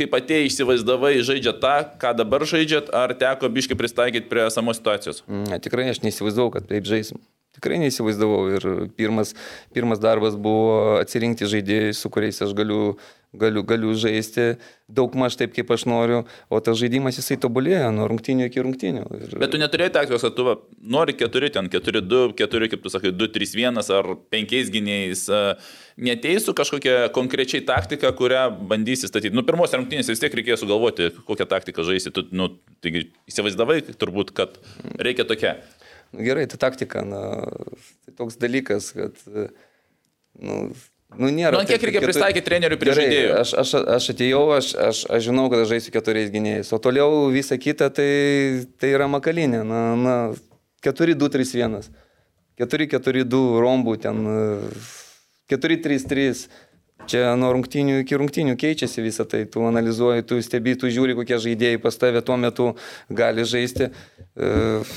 kaip atėjai įsivaizdavai žaidžia tą, ką dabar žaidžiat, ar teko biškai pristaikyti prie esamos situacijos? Ne, tikrai aš neįsivaizdavau, kad taip žaisim. Tikrai neįsivaizdavau ir pirmas, pirmas darbas buvo atsirinkti žaidėjus, su kuriais aš galiu galiu, galiu žaisti daug maž taip, kaip aš noriu, o tas žaidimas jisai tobulėja nuo rungtinių iki rungtinių. Ir... Bet tu neturėjai taktikos, kad tu va, nori 4, ten 4, 2, 4, kaip tu sakai, 2, 3, 1 ar 5 gynėjais. Neteisų kažkokią konkrečiai taktiką, kurią bandysi statyti. Nu, pirmos rungtynės vis tiek reikėjo sugalvoti, kokią taktiką žaisti. Tu, nu, taigi, įsivaizdavai turbūt, kad reikia tokia. Nu, gerai, ta taktika, na, tai toks dalykas, kad nu, Nu, nėra. Nu, kiek reikia pristaikyti trenerių prie Gerai, žaidėjų? Aš, aš, aš atėjau, aš, aš, aš žinau, kad aš žaisiu keturiais gynėjais, o toliau visa kita tai, tai yra makalinė. Na, na, 4-2-3-1. 4-4-2 rombų ten. 4-3-3. Čia nuo rungtinių iki rungtinių keičiasi visą tai. Tu analizuoji, tu stebi, tu žiūri, kokie žaidėjai pas tave tuo metu gali žaisti. Uh,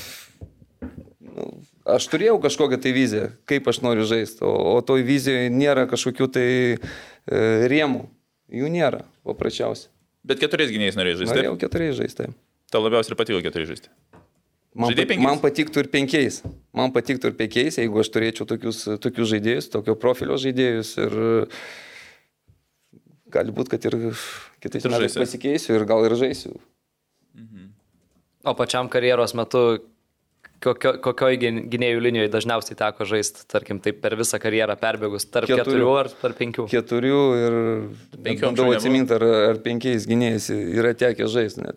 nu, aš turėjau kažkokią tai viziją, kaip aš noriu žaisti, o, o toj vizijoje nėra kažkokių tai e, rėmų. Jų nėra, paprasčiausiai. Bet keturiais gynėjais norėjai žaisti? Norėjau keturiais žaisti. Tau labiausiai patiko keturiais žaisti? Man, pat, man patiktų ir penkiais. Man patiktų ir penkiais, jeigu aš turėčiau tokius, tokius žaidėjus, tokio profilio žaidėjus. Ir gali būti, kad ir kitais metais pasikeisiu ir gal ir žaisiu. Mhm. O pačiam karjeros metu kokio, kokioj gynėjų linijoje dažniausiai teko žaisti, tarkim, taip per visą karjerą perbėgus, tarp keturių, keturių ar tarp penkių? Keturių ir penkių. Bandau atsiminti, ar, ar penkiais gynėjais yra tekę žaisti. Net.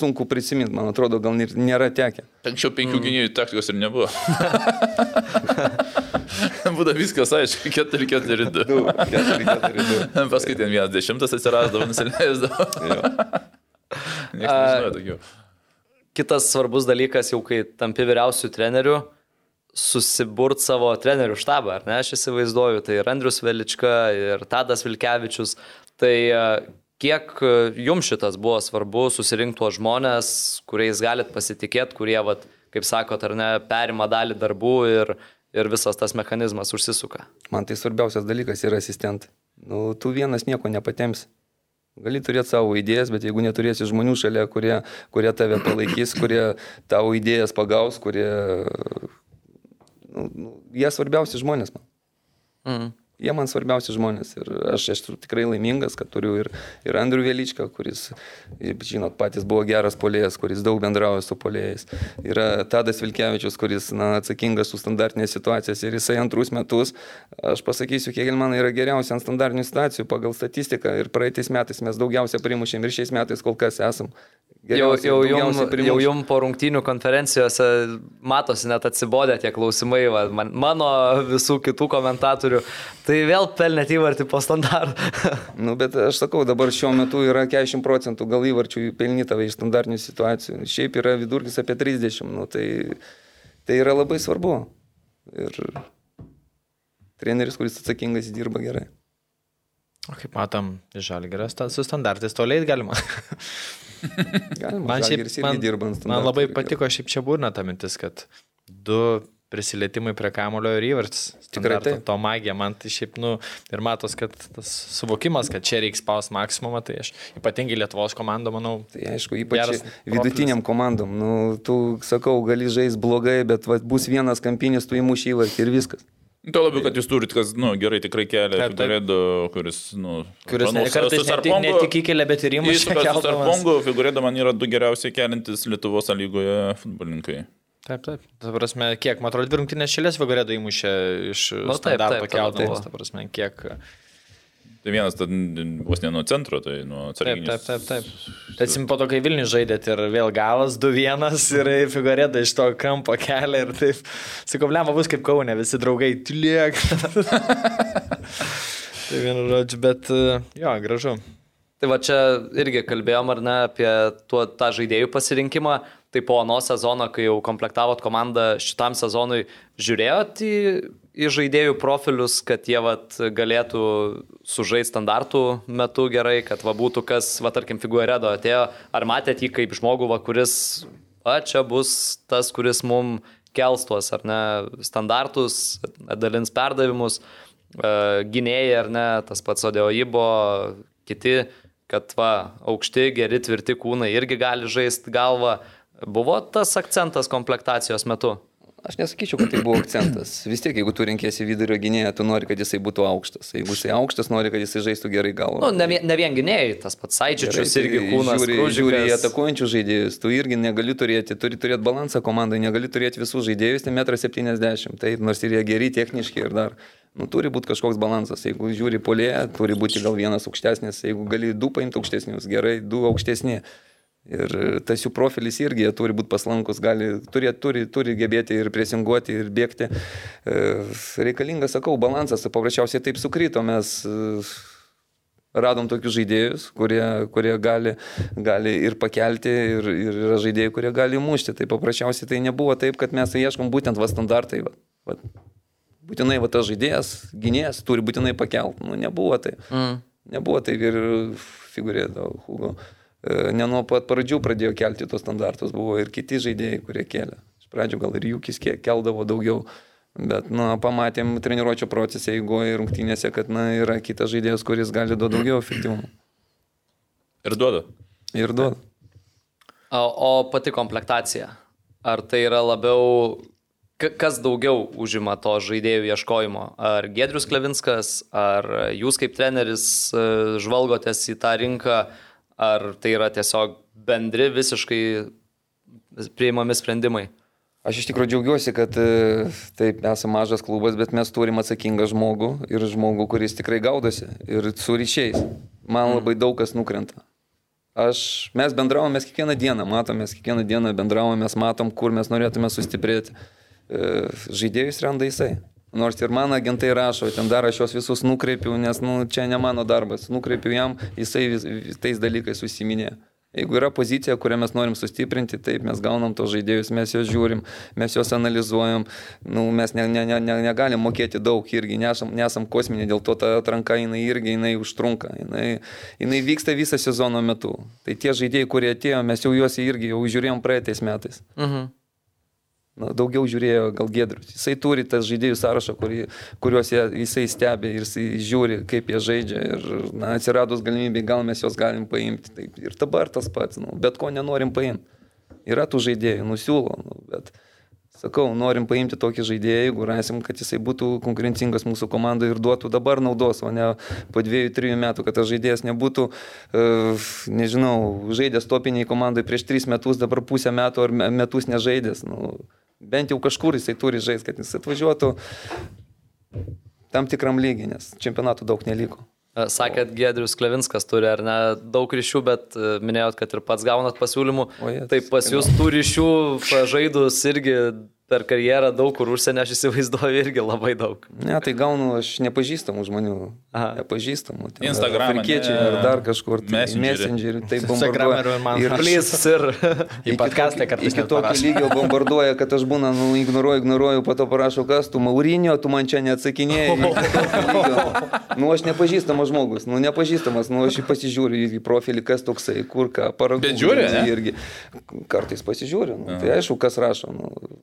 Sunku prisiminti, man atrodo, gal nėra tekę. Anksčiau penkių mm. gynėjų taktikos ir nebuvo. Būda viskas, aišku, 4-4-2. Paskui ten vienas dešimtas atsirasdavo, nusileisdavo. Niekas nežinojo tokių. Kitas svarbus dalykas, jau kai tampi vyriausių trenerių, susiburt savo trenerių štabą, ar ne, aš įsivaizduoju, tai ir Andrius Velička, ir Tadas Vilkevičius. Tai e, kiek e, jums šitas buvo svarbu susirinkti tuos žmonės, kuriais galit pasitikėti, kurie, vat, kaip sakot, ar ne, perima dalį darbų ir, ir visas tas mechanizmas užsisuka? Man tai svarbiausias dalykas yra asistentai. Nu, tu vienas nieko nepatemsi. Gali turėti savo idėjas, bet jeigu neturėsi žmonių šalia, kurie, kurie tave palaikys, kurie tavo idėjas pagaus, kurie... Nu, nu, jie svarbiausi žmonės man. Mm. Jie man svarbiausi žmonės ir aš esu tikrai laimingas, kad turiu ir, ir Andrių Vėličką, kuris, žinot, patys buvo geras polėjas, kuris daug bendrauja su polėjais. Yra Tadas Vilkevičius, kuris na, atsakingas už standartinės situacijas ir jisai antrus metus, aš pasakysiu, kiek man yra geriausia ant standartinių situacijų pagal statistiką ir praeitais metais mes daugiausia primušėm ir šiais metais kol kas esam Jau, jau, jum, jau jum po rungtynių konferencijose matosi net atsibodę tie klausimai, va, man, mano visų kitų komentatorių. Tai vėl pelnėt įvartį po standartų. nu, bet aš sakau, dabar šiuo metu yra 40 procentų gal įvarčių pelnyta iš standartinių situacijų. Šiaip yra vidurkis apie 30. Nu, tai, tai yra labai svarbu. Ir treneris, kuris atsakingas, dirba gerai. O kaip matom, žalgeras su standartais toliai galima. galima man šiaip man, dirbant. Man labai patiko šiaip čia būna ta mintis, kad du prisilietimai prie kamulio ir įvartis. Tikrai tai. To magija, man tai šiaip, nu, ir matos, kad tas suvokimas, kad čia reiks spaus maksimumą, tai aš ypatingai Lietuvos komandom, manau. Tai aišku, ypač vidutiniam komandom, nu, tu sakau, gali žaisti blogai, bet va, bus vienas kampinis, tu įmuši įvartį ir viskas. Tuo labiau, kad jūs turite, kas, na, nu, gerai tikrai kelia Figuredo, kuris, na, nu, kuris ne, kartais ne, tik, ne tik įkelia, bet ir įmuša. Su Sarpongu Figuredo man yra du geriausiai keliantis Lietuvos lygoje futbolininkai. Taip, taip. Ta prasme, kiek, man atrodo, dvi rungtynės šilės Figuredo įmušė iš nu, standarto keldamas. Ta prasme, kiek. Tai vienas ten vos ne nuo centro, tai nuo Taip, atsarginės. taip, taip. taip. Atsim po to, kai Vilnių žaidėt ir vėl galas 2-1 ir figurėda iš to kampo kelia ir taip. Sakau, lemma bus kaip kaunė, visi draugai, tiliek. tai vienu žodžiu, bet jo, gražu. Tai va čia irgi kalbėjom ar ne apie tuo, tą žaidėjų pasirinkimą. Tai po ano sezono, kai jau komplektavot komandą šitam sezonui, žiūrėjot į, į žaidėjų profilius, kad jie vat, galėtų sužaisti standartų metu gerai, kad va, būtų kas, va, tarkim, figueredo atėjo, ar matėt jį kaip žmogų, va, kuris, va, čia bus tas, kuris mum kels tuos, ar ne, standartus, dalins perdavimus, e, gynėjai, ar ne, tas pats Odeoibo, kiti, kad va, aukšti, geri, tvirti kūnai irgi gali žaisti galvą. Buvo tas akcentas komplektacijos metu? Aš nesakyčiau, kad tai buvo akcentas. Vis tiek, jeigu tu renkėsi vidurio gynėją, tu nori, kad jisai būtų aukštas. Jeigu jisai aukštas, nori, kad jisai žaistų gerai galvą. Nu, ne, vien- ne vien gynėjai, tas pats Saičičius Gerai, irgi tai kūnas. Žiūri, Kružikas. žiūri į atakuojančių žaidėjus, tu irgi negali turėti, turi turėti balansą komandai, negali turėti visų žaidėjus, tai 1,70 m, taip, nors ir jie geri techniškai ir dar. Nu, turi būti kažkoks balansas. Jeigu žiūri polėje, turi būti gal vienas aukštesnis, jeigu gali du paimti aukštesnius, gerai, du aukštesni. Ir tas jų profilis irgi jie turi būti paslankus, gali, turi, turi, turi gebėti ir presinguoti, ir bėgti. E, Reikalingas, sakau, balansas, paprasčiausiai taip sukrito, mes e, radom tokius žaidėjus, kurie, kurie gali, gali ir pakelti, ir, ir yra žaidėjai, kurie gali mušti. Tai paprasčiausiai tai nebuvo taip, kad mes ieškom būtent va standartai. Va, va. Būtinai va tas žaidėjas, gynėjas turi būtinai pakelt. Nu, nebuvo tai. Mm. Nebuvo tai ir figūrėdo Hugo. E, Ne nuo pat pradžių pradėjo kelti tos standartus, buvo ir kiti žaidėjai, kurie kėlė. Iš pradžių gal ir Jūkis ke- keldavo daugiau, bet na, pamatėm treniruočio procese įgoje ir rungtynėse, kad na, yra kitas žaidėjas, kuris gali duoti daugiau efektyvumo. Ir duoda. Ir duoda. O, o pati komplektacija. Ar tai yra labiau, ka- kas daugiau užima to žaidėjų ieškojimo? Ar Gedrius Klevinskas, ar jūs kaip treneris e, žvalgotės į tą rinką, ar tai yra tiesiog bendri visiškai priimami sprendimai? Aš iš tikrųjų džiaugiuosi, kad e, taip esame mažas klubas, bet mes turim atsakingą žmogų ir žmogų, kuris tikrai gaudosi ir su ryšiais. Man labai daug kas nukrenta. Aš, mes bendravom, mes kiekvieną dieną matom, mes kiekvieną dieną bendravom, mes matom, kur mes norėtume sustiprėti. E, Žaidėjus randa jisai. Nors ir man agentai rašo, ten dar aš juos visus nukreipiu, nes nu, čia ne mano darbas. Nukreipiu jam, jisai vis, tais dalykais užsiminė. Jeigu yra pozicija, kurią mes norim sustiprinti, taip, mes gaunam tos žaidėjus, mes juos žiūrim, mes juos analizuojam, nu, mes ne, ne, ne, ne, negalim mokėti daug irgi, nesam, nesam kosminė, dėl to ta atranka jinai irgi jinai užtrunka, jinai, jinai vyksta visą sezono metu. Tai tie žaidėjai, kurie atėjo, mes jau juos irgi jau žiūrėjom praeitais metais. Mhm. Na, daugiau žiūrėjo gal Gedrius. Jisai turi tas žaidėjų sąrašą, kurį, kuriuos jie, jisai stebi ir jisai žiūri, kaip jie žaidžia. Ir na, atsiradus galimybė, gal mes juos galim paimti. Taip, ir dabar tas pats, nu, bet ko nenorim paimti. Yra tų žaidėjų, nusiūlo, nu, bet sakau, norim paimti tokį žaidėją, jeigu rasim, kad jisai būtų konkurencingas mūsų komandai ir duotų dabar naudos, o ne po dviejų, trijų metų, kad tas žaidėjas nebūtų, uh, nežinau, žaidęs topiniai komandai prieš tris metus, dabar pusę metų ar me- metus nežaidęs. Nu, bent jau kažkur jisai turi žaisti, kad jis atvažiuotų tam tikram lygiai, nes čempionatų daug neliko. E, Sakėt, Gedrius Klevinskas turi ar ne daug ryšių, bet e, minėjot, kad ir pats gaunat pasiūlymų. Jie, Tai pas jūs tų ryšių pažaidus irgi per karjerą daug kur užsienio, aš įsivaizduoju, irgi labai daug. Ne, tai gaunu aš nepažįstamų žmonių. Aha. Nepažįstamų. Afrikiečiai ne. ar dar kažkur. tai Messengerį. Messengerį. Tai bombarduoja. man Ir Plys ir... Į podcastą kartais Iki tokio lygio bombarduoja, kad aš būna, nu, ignoruoju, ignoruoju, po to parašau, kas tu, Maurinio, tu man čia neatsakinėjai. Nu, aš nepažįstamas žmogus, nu, nepažįstamas, nu, aš jį pasižiūriu į profilį, kas toksai, kur ką, paragų. Bet žiūri, ne? Irgi. Kartais pasižiūriu, nu, tai aišku, kas rašo. Nu,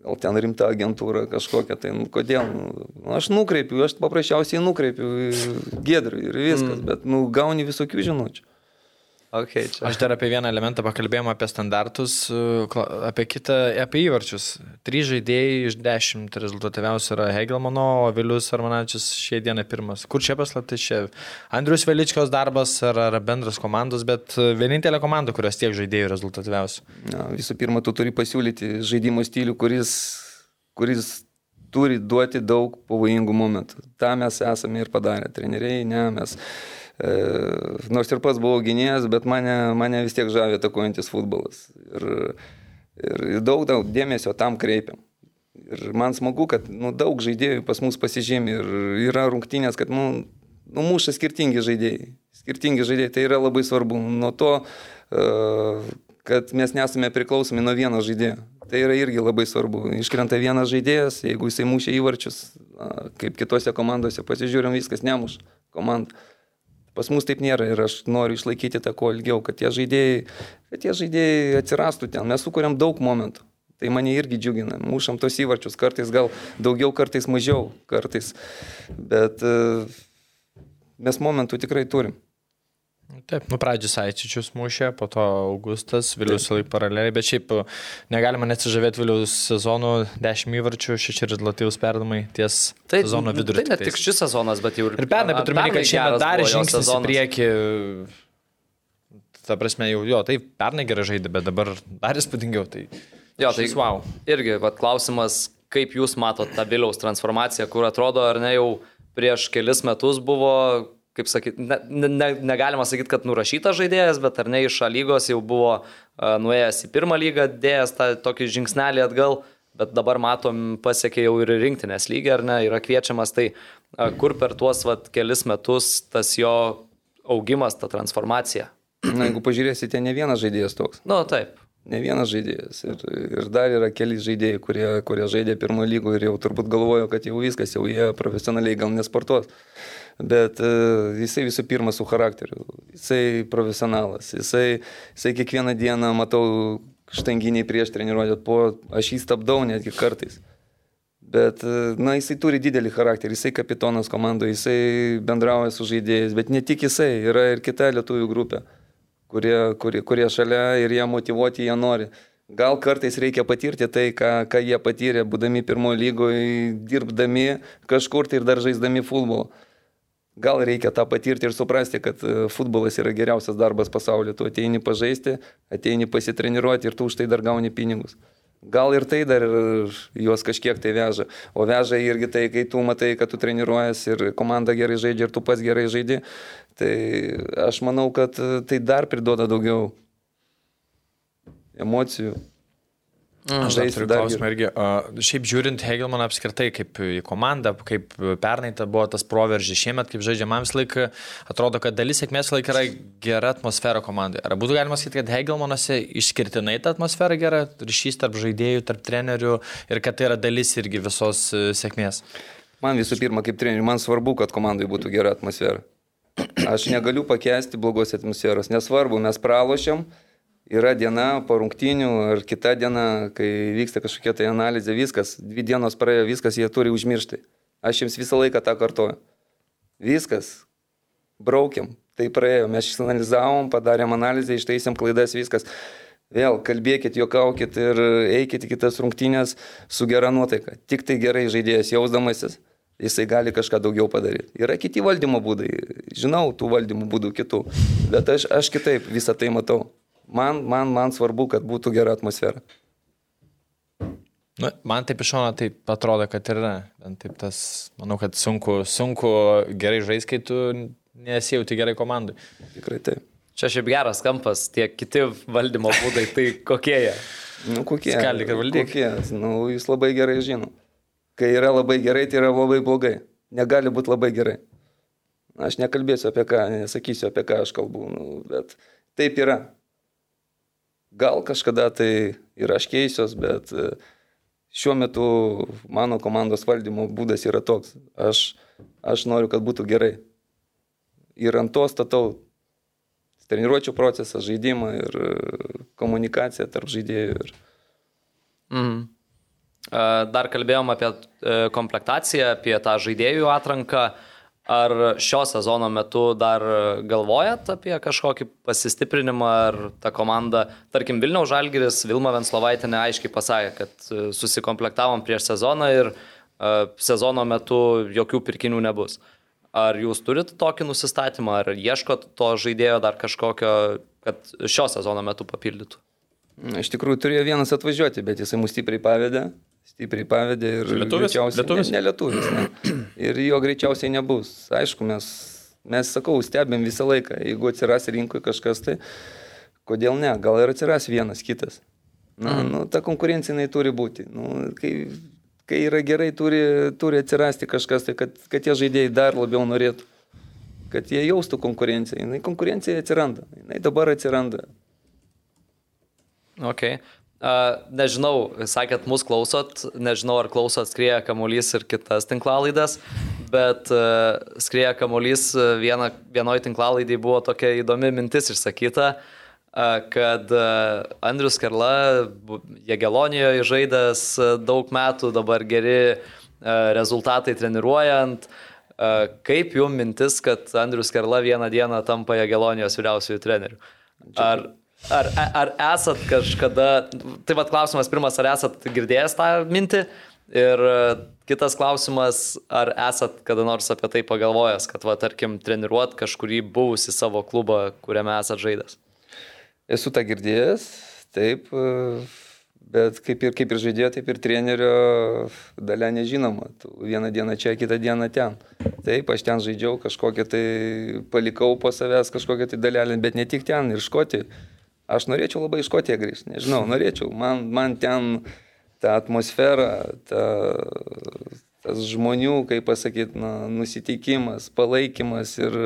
Gal ten rimta agentūra kažkokia, tai nu, kodėl? Nu, aš nukreipiu, aš paprasčiausiai nukreipiu į gedrų ir viskas, mm. bet nu, gauni visokių žinučių. Okay, čia. Aš dar apie vieną elementą pakalbėjom apie standartus, kla- apie kitą, apie įvarčius. Trys žaidėjai iš dešimt rezultatyviausių yra Hegelmano, o Vilius Armanačius šiai dienai pirmas. Kur čia paslaptis čia? Andrius Veličkos darbas ar, ar bendras komandos, bet uh, vienintelė komanda, kurios tiek žaidėjų rezultatyviausių. Na, visų pirma, tu turi pasiūlyti žaidimo stilių, kuris, kuris turi duoti daug pavojingų momentų. Ta mes esame ir padarę. Treneriai, ne, mes. Nors ir pats buvau gynėjas, bet mane, mane vis tiek žavė atakuojantis futbolas. Ir, ir daug, daug dėmesio tam kreipiam. Ir man smagu, kad nu, daug žaidėjų pas mus pasižymė ir yra rungtynės, kad nu, nu, muša skirtingi žaidėjai. Skirtingi žaidėjai, tai yra labai svarbu. Nuo to, kad mes nesame priklausomi nuo vieno žaidėjo. Tai yra irgi labai svarbu. Iškrenta vienas žaidėjas, jeigu jisai mušia įvarčius, kaip kitose komandose, pasižiūrim, viskas nemuš komanda. Pas mus taip nėra ir aš noriu išlaikyti tą kuo ilgiau, kad tie žaidėjai, kad tie žaidėjai atsirastų ten. Mes sukūrėm daug momentų. Tai mane irgi džiugina. Mušam tos įvarčius, kartais gal daugiau, kartais mažiau, kartais. Bet uh, mes momentų tikrai turim. Taip, nu pradžius Aičičius mušė, po to Augustas, Vilius laik paraleliai, bet šiaip negalima neatsižavėti Vilius sezonų, 10 įvarčių, 6 rezultatyvus perdamai ties tai, sezono vidurį. Tai ne tik šis sezonas, bet jau ir... Ir pernai, bet turime, kad šiemet dar žingsnis į priekį. Ta prasme, jau jo, tai pernai gerai žaidė, bet dabar dar įspūdingiau. Tai jo, tai wow. Irgi, vat, klausimas, kaip jūs matot tą Viliaus transformaciją, kur atrodo, ar ne jau prieš kelis metus buvo kaip sakyti, ne, ne, negalima sakyti, kad nurašytas žaidėjas, bet ar ne iš lygos jau buvo uh, nuėjęs į pirmą lygą, dėjęs tą tokį žingsnelį atgal, bet dabar matom pasiekė jau ir rinktinės lygį, ar ne, yra kviečiamas, tai uh, kur per tuos vat, kelis metus tas jo augimas, ta transformacija. Na, jeigu pažiūrėsite, ne vienas žaidėjas toks. Na, nu, taip. Ne vienas žaidėjas. Ir, ir dar yra keli žaidėjai, kurie, kurie žaidė pirmo lygo ir jau turbūt galvojo, kad jau viskas, jau jie profesionaliai gal nesportuos bet uh, jisai visų pirma su charakteriu, jisai profesionalas, jisai, jisai kiekvieną dieną matau štanginiai prieš treniruotę, po aš jį stabdau netgi kartais. Bet, uh, na, jisai turi didelį charakterį, jisai kapitonas komandoje, jisai bendrauja su žaidėjais, bet ne tik jisai, yra ir kita lietuvių grupė, kurie, kurie, kurie šalia ir jie motivuoti, jie nori. Gal kartais reikia patirti tai, ką, ką jie patyrė, būdami pirmo lygoje, dirbdami kažkur tai ir dar žaisdami futbolą. Gal reikia tą patirti ir suprasti, kad e, futbolas yra geriausias darbas pasaulyje. Tu ateini pažaisti, ateini pasitreniruoti ir tu už tai dar gauni pinigus. Gal ir tai dar juos kažkiek tai veža. O veža irgi tai, kai tu matai, kad tu treniruojas ir komanda gerai žaidžia ir tu pats gerai žaidži. Tai aš manau, kad e, tai dar priduoda daugiau emocijų. Mm, aš turiu klausimą irgi. Šiaip žiūrint Hegelmaną apskritai kaip į komandą, kaip pernai ta buvo tas proveržys, šiemet kaip žaidžia, man vis laik atrodo, kad dalis sėkmės laik yra gera atmosfera komandai. Ar būtų galima sakyti, kad Hegelmanuose išskirtinai ta atmosfera gera, ryšys tarp žaidėjų, tarp trenerių ir kad tai yra dalis irgi visos e, sėkmės? Man visų pirma, kaip treneriui, man svarbu, kad komandai būtų gera atmosfera. Aš negaliu pakęsti blogos atmosferos, nesvarbu, mes pralošiam yra diena po rungtynių ar kita diena, kai vyksta kažkokia tai analizė, viskas, dvi dienos praėjo, viskas jie turi užmiršti. Aš jiems visą laiką tą kartoju. Viskas, braukiam, tai praėjo, mes išanalizavom, padarėm analizę, ištaisėm klaidas, viskas. Vėl kalbėkit, juokaukit ir eikit į kitas rungtynės su gera nuotaika. Tik tai gerai žaidėjas jausdamasis, jisai gali kažką daugiau padaryti. Yra kiti valdymo būdai, žinau tų valdymo būdų kitų, bet aš, aš kitaip visą tai matau. Man, man, man svarbu, kad būtų gera atmosfera. Nu, man taip iš šono taip atrodo, kad yra. Taip tas, manau, kad sunku, sunku gerai žaisti, kai tu nesijauti gerai komandai. Tikrai taip. Čia šiaip geras kampas, tie kiti valdymo būdai, tai kokie jie? Nu, kokie? Skaldi, kad valdyk. Kokie? Nu, jūs labai gerai žino. Kai yra labai gerai, tai yra labai blogai. Negali būti labai gerai. Aš nekalbėsiu apie ką, nesakysiu apie ką aš kalbu, nu, bet taip yra. Gal kažkada tai ir aš keisiuos, bet e, šiuo metu mano komandos valdymo būdas yra toks. Aš, aš noriu, kad būtų gerai. Ir ant to statau treniruočio procesą, žaidimą ir e, komunikaciją tarp žaidėjų. Ir... Mhm. E, dar kalbėjom apie komplektaciją, apie tą žaidėjų atranką. Ar šio sezono metu dar galvojat apie kažkokį pasistiprinimą, ar ta komanda, tarkim, Vilniaus Žalgiris, Vilma Venslovaitinė aiškiai pasakė, kad e, susikomplektavom prieš sezoną ir uh, sezono metu jokių pirkinių nebus. Ar jūs turite tokį nusistatymą, ar ieškot to žaidėjo dar kažkokio, kad šio sezono metu papildytų? Iš tikrųjų turėjo vienas atvažiuoti, bet jisai mus stipriai pavedė, stipriai pavedė ir Lietuvis? Lietuvis? Ne, ne lietuvis. Ne. Ir jo greičiausiai nebus. Aišku, mes, mes sakau, stebėm visą laiką. Jeigu atsiras rinkoje kažkas, tai kodėl ne? Gal ir atsiras vienas kitas. Na, mm. nu, ta konkurencija jinai turi būti. Nu, kai, kai yra gerai, turi, turi atsirasti kažkas, tai kad, kad tie žaidėjai dar labiau norėtų. Kad jie jaustų konkurenciją. Jinai konkurencija atsiranda. Jinai dabar atsiranda. Okay. Nežinau, sakėt, mus klausot, nežinau, ar klausot Skrieja Kamolys ir kitas tinklalaidas, bet uh, Skrieja Kamolys viena, vienoje tinklalaidai buvo tokia įdomi mintis išsakyta, kad uh, Andrius Karla, Jėgelonijoje žaidęs daug metų, dabar geri rezultatai treniruojant. Kaip jums mintis, kad Andrius Karla vieną dieną tampa Jėgelonijos vyriausiųjų treneriu? Ar, Ar, ar esat kažkada, tai vad klausimas pirmas, ar esat girdėjęs tą mintį? Ir e, kitas klausimas, ar esat kada nors apie tai pagalvojęs, kad, va, tarkim, treniruot kažkurį buvusi savo klubą, kuriame esat žaidęs? Esu tą girdėjęs, taip, e, bet kaip ir, kaip ir žaidėjo, taip ir trenerio dalė nežinoma. Tu vieną dieną čia, kitą dieną ten. Taip, aš ten žaidžiau, kažkokią tai palikau po savęs, kažkokią tai dalelę, bet ne tik ten, ir škoti. Aš norėčiau labai į Škotiją grįžti, nežinau, norėčiau. Man, man ten ta atmosfera, ta, tas žmonių, kaip pasakyti, na, nusiteikimas, palaikymas ir,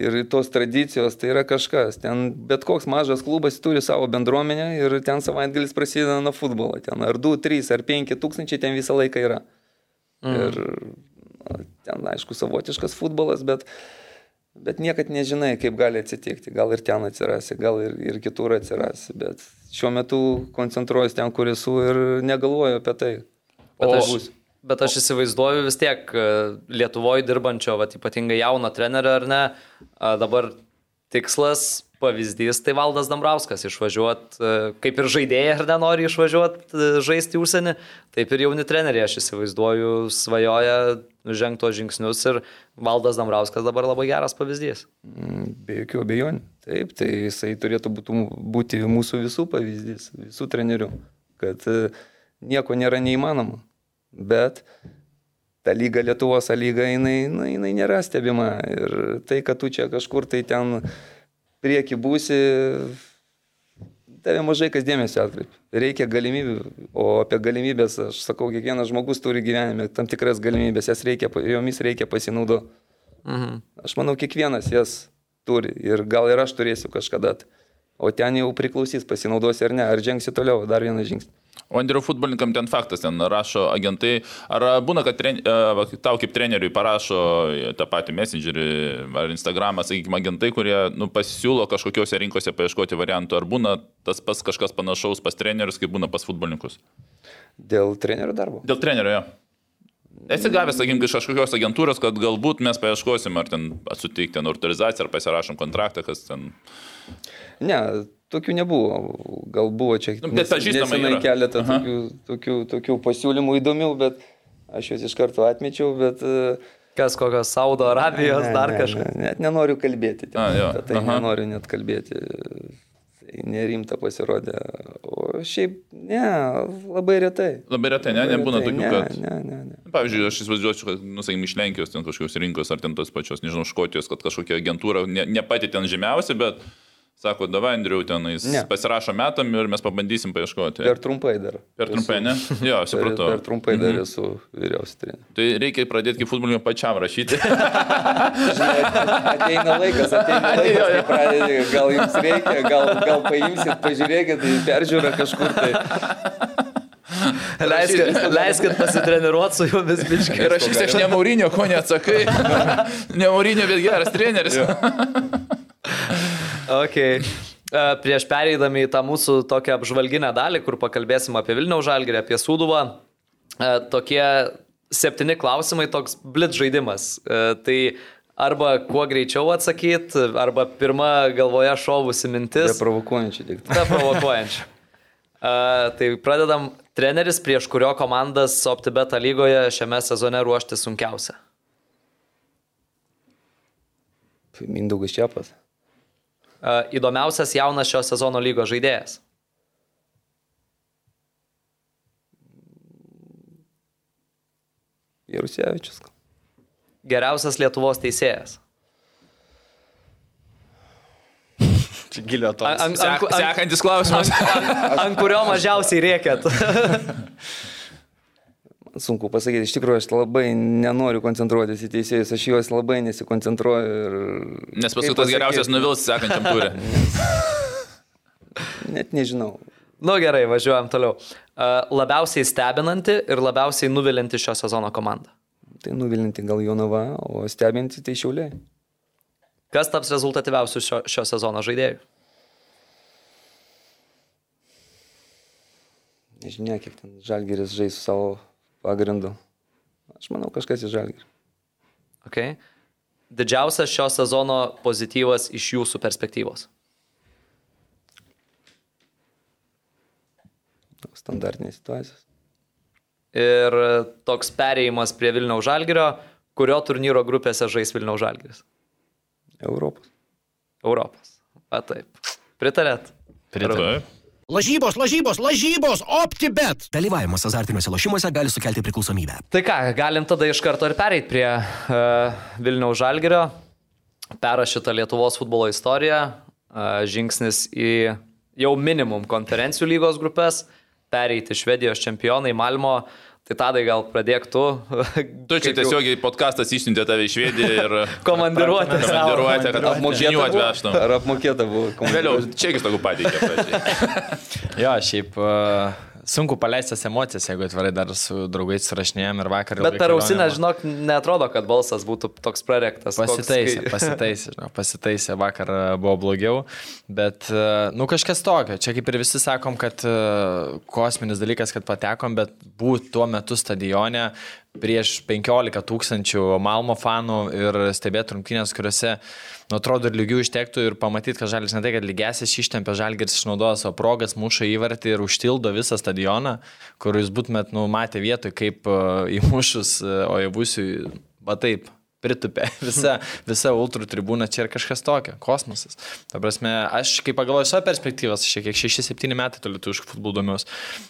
ir tos tradicijos, tai yra kažkas. Ten bet koks mažas klubas turi savo bendruomenę ir ten savaitgalis prasideda nuo futbolo. Ten ar 2, 3 ar 5 tūkstančiai ten visą laiką yra. Mm. Ir na, ten, aišku, savotiškas futbolas, bet Bet niekad nežinai, kaip gali atsitikti. Gal ir ten atsirasi, gal ir, ir kitur atsirasi. Bet šiuo metu koncentruojuosi ten, kur esu ir negalvoju apie tai. Bet aš, bus. bet aš įsivaizduoju vis tiek e, Lietuvoje dirbančio, vat, ypatingai jauno trenerio ar ne, dabar tikslas pavyzdys tai Valdas Dambrauskas išvažiuot, e, kaip ir žaidėjai ar nenori išvažiuoti e, žaisti užsienį, taip ir jauni treneriai, aš įsivaizduoju, svajoja žengto žingsnius ir Valdas Dambrauskas dabar labai geras pavyzdys. Mm, be jokių abejonių. Taip, tai jisai turėtų būti mūsų visų pavyzdys, visų trenerių, kad e, nieko nėra neįmanoma. Bet ta lyga Lietuvos lyga, jinai, na, jinai nėra stebima. Ir tai, kad tu čia kažkur tai ten prieki būsi, tave mažai kas dėmesio atkreipia. Reikia galimybių, o apie galimybės, aš sakau, kiekvienas žmogus turi gyvenime tam tikras galimybės, jas reikia, jomis reikia pasinaudoti. Mhm. Aš manau, kiekvienas jas turi ir gal ir aš turėsiu kažkada. O ten jau priklausys, pasinaudosi ar ne, ar žengsi toliau, dar vieną žingsnį. O Andriu futbolininkam ten faktas, ten rašo agentai. Ar būna, kad tren, tau kaip treneriui parašo tą patį messengerį ar Instagramą, sakykime, agentai, kurie nu, pasisiūlo kažkokiose rinkose paieškoti variantų. Ar būna tas pats kažkas panašaus pas trenerius, kaip būna pas futbolininkus? Dėl trenerio darbo? Dėl trenerio, jo. Esi gavęs, sakykim, iš kažkokios agentūros, kad galbūt mes paieškosim, ar ten suteikti ten autorizaciją, ar pasirašom kontraktą, kas ten. Ne, tokių nebuvo. Gal buvo čia nu, nes, nesenai keletą tokių, tokių, tokių pasiūlymų įdomių, bet aš juos iš karto atmečiau, bet... E, Kas kokios Saudo Arabijos, ne, dar kažkas. Ne, net nenoriu kalbėti. Ten, A, jo, tai aha. nenoriu net kalbėti. Tai nerimta pasirodė. O šiaip, ne, labai retai. Labai retai, ne, labai nebūna retai. tokių, kad... Ne, ne, ne. Pavyzdžiui, aš įsivaizduočiau, kad, nusakim, iš Lenkijos ten kažkokios rinkos ar ten tos pačios, nežinau, Škotijos, kad kažkokia agentūra, ne, ne pati ten žemiausia, bet Sako, davai, Andriu, tenais ne. pasirašo metam ir mes pabandysim paieškoti. Per trumpai dar. Per trumpai, esu, ne? Jo, supratau. Per, per trumpai dar mhm. esu vyriausias treneris. Tai reikia pradėti kaip futbolininkui pačiam rašyti. ateina laikas, ateina laikas, kai pradėti, gal jums reikia, gal, gal paimsit, pažiūrėkit, tai peržiūrą kažkur tai. Leiskit, leiskit pasitreniruoti su jumis biškai. Ir aš vis aš ne Maurinio, ko neatsakai. ne Maurinio, bet geras treneris. Okay. E, prieš pereidami į tą mūsų tokią apžvalginę dalį, kur pakalbėsim apie Vilniaus žalgirį, apie Sūduvą, e, tokie septyni klausimai, toks blitz žaidimas. E, tai arba kuo greičiau atsakyti, arba pirma galvoje šovusi mintis. Neprovokuojančiai tik. Neprovokuojančiai. Uh, tai pradedam treneris, prieš kurio komandas OptiBeta lygoje šiame sezone ruošti sunkiausia. Mindaugas Čiapas. E, įdomiausias jaunas šio sezono lygos žaidėjas? Jarusevičius. Geriausias Lietuvos teisėjas. Gilio to. An, an, an, Sek, an, sekantis klausimas. ant kurio mažiausiai reikėt. Sunku pasakyti, iš tikrųjų aš labai nenoriu koncentruotis į teisėjus, aš juos labai nesikoncentruoju. Ir... Nes paskui tas geriausias nuvils sekančiam turė. Net nežinau. nu gerai, važiuojam toliau. Labiausiai stebinanti ir labiausiai nuvilinti šio sezono komanda. Tai nuvilinti gal Jonava, o stebinti tai šiauliai. Kas taps rezultatyviausiu šio, šio sezono žaidėjų? Nežinia, kiek ten žalgeris žais su savo pagrindu. Aš manau, kažkas iš žalgerį. Okay. Didžiausias šio sezono pozityvas iš jūsų perspektyvos. Standartinės situacijos. Ir toks perėjimas prie Vilniaus Žalgirio, kurio turnyro grupėse žais Vilniaus Žalgiris. Europos. Europos. A taip. Pritarėt? Pritariu. Lažybos, lažybos, lažybos, OptiBet. Dalyvavimas azartiniuose lošimuose gali sukelti priklausomybę. Tai ką, galim tada iš karto ir pereiti prie uh, Vilniaus Žalgirio. Perrašyta Lietuvos futbolo istorija, uh, žingsnis į jau minimum konferencijų lygos grupės, pereiti Švedijos čempionai Malmo. Tai tadai gal pradėk tu. Tu čia Kaip jau- tiesiogiai podcastas išsiuntė tave į Švediją ir Komandiruotę. komandiruotę, kad buvo? atvežtum. Ar apmokėta buvo? Vėliau, čia jis tokų pateikė. Jo, šiaip uh, sunku paleisti tas emocijas, jeigu atvarai dar su draugais surašinėjom ir vakar. Bet per ausinę, žinok, netrodo, kad balsas būtų toks prerektas. koks Pasitaisė, kai- pasitaisė, žinau, pasitaisė, vakar e, buvo blogiau, bet, e, nu, kažkas tokio. Čia kaip ir visi sakom, kad e, kosminis dalykas, kad patekom, bet būti tuo metu stadione prieš 15 tūkstančių Malmo fanų ir stebėti rungtynės, kuriuose, nu, atrodo, ir lygių ištektų ir pamatyti, kad žalis ne tai, kad lygesis ištempė, žalgeris išnaudoja savo progas, muša įvartį ir užtildo visą stadioną, kur jūs būtumėt, nu, matę vietoj, kaip uh, įmušus, uh, o įvusiu, va taip, pritupė visa, visa ultrų tribūna, čia yra kažkas tokio, kosmosas. Ta prasme, aš kaip pagalvoju savo perspektyvas, šiek tiek 6-7 metai toliau tu už futbolą domiuos,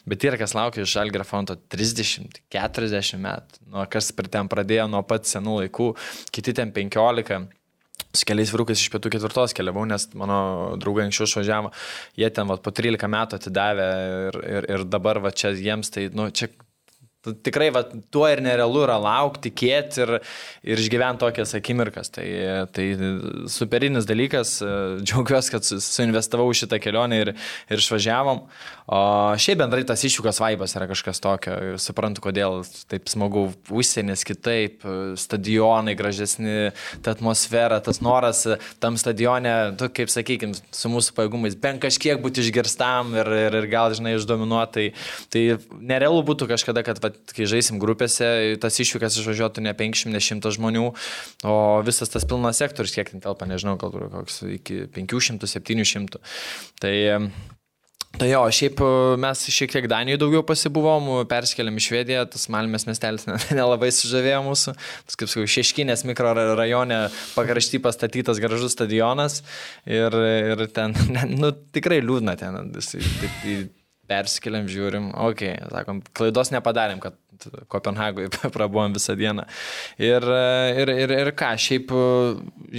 bet yra kas laukia iš Žalgėra fonto 30-40 metų, nuo kas per ten pradėjo nuo pat senų laikų, kiti ten 15 su keliais vyrukais iš pietų ketvirtos keliavau, nes mano draugai anksčiau išvažiavo, jie ten vat, po 13 metų atidavė ir, ir, ir dabar va čia jiems tai, nu, čia tikrai va, tuo ir nerealu yra laukti, tikėti ir, ir išgyventi tokias akimirkas. Tai, tai superinis dalykas, džiaugiuosi, kad su- suinvestavau šitą kelionę ir, ir išvažiavom. O šiaip bendrai tas iššūkas vaibas yra kažkas tokio. Suprantu, kodėl taip smagu užsienis kitaip, stadionai gražesni, ta atmosfera, tas noras tam stadione, tu, kaip sakykime, su mūsų pajėgumais bent kažkiek būti išgirstam ir, ir, ir gal, žinai, išdominuotai. Tai nerealu būtų kažkada, kad, va, kai žaisim grupėse, tas iššūkas išvažiuotų ne 500-100 žmonių, o visas tas pilnas sektorius, kiek ten telpa, nežinau, gal koks iki 500-700. Tai Tai jo, šiaip e, mes šiek tiek Danijoje daugiau pasibuvom, persikėlėm į Švediją, tas Malmės miestelis ne- nelabai sužavėjo mūsų, tas kaip sakau, Šeškinės mikrorajone pakrašty pastatytas gražus stadionas ir, ir ten, nu tikrai liūdna ten, persikėlėm, žiūrim, okei, okay, sakom, klaidos nepadarėm, kad Kopenhagoje prabuvom visą dieną. Ir, ir, ir, ir ką, šiaip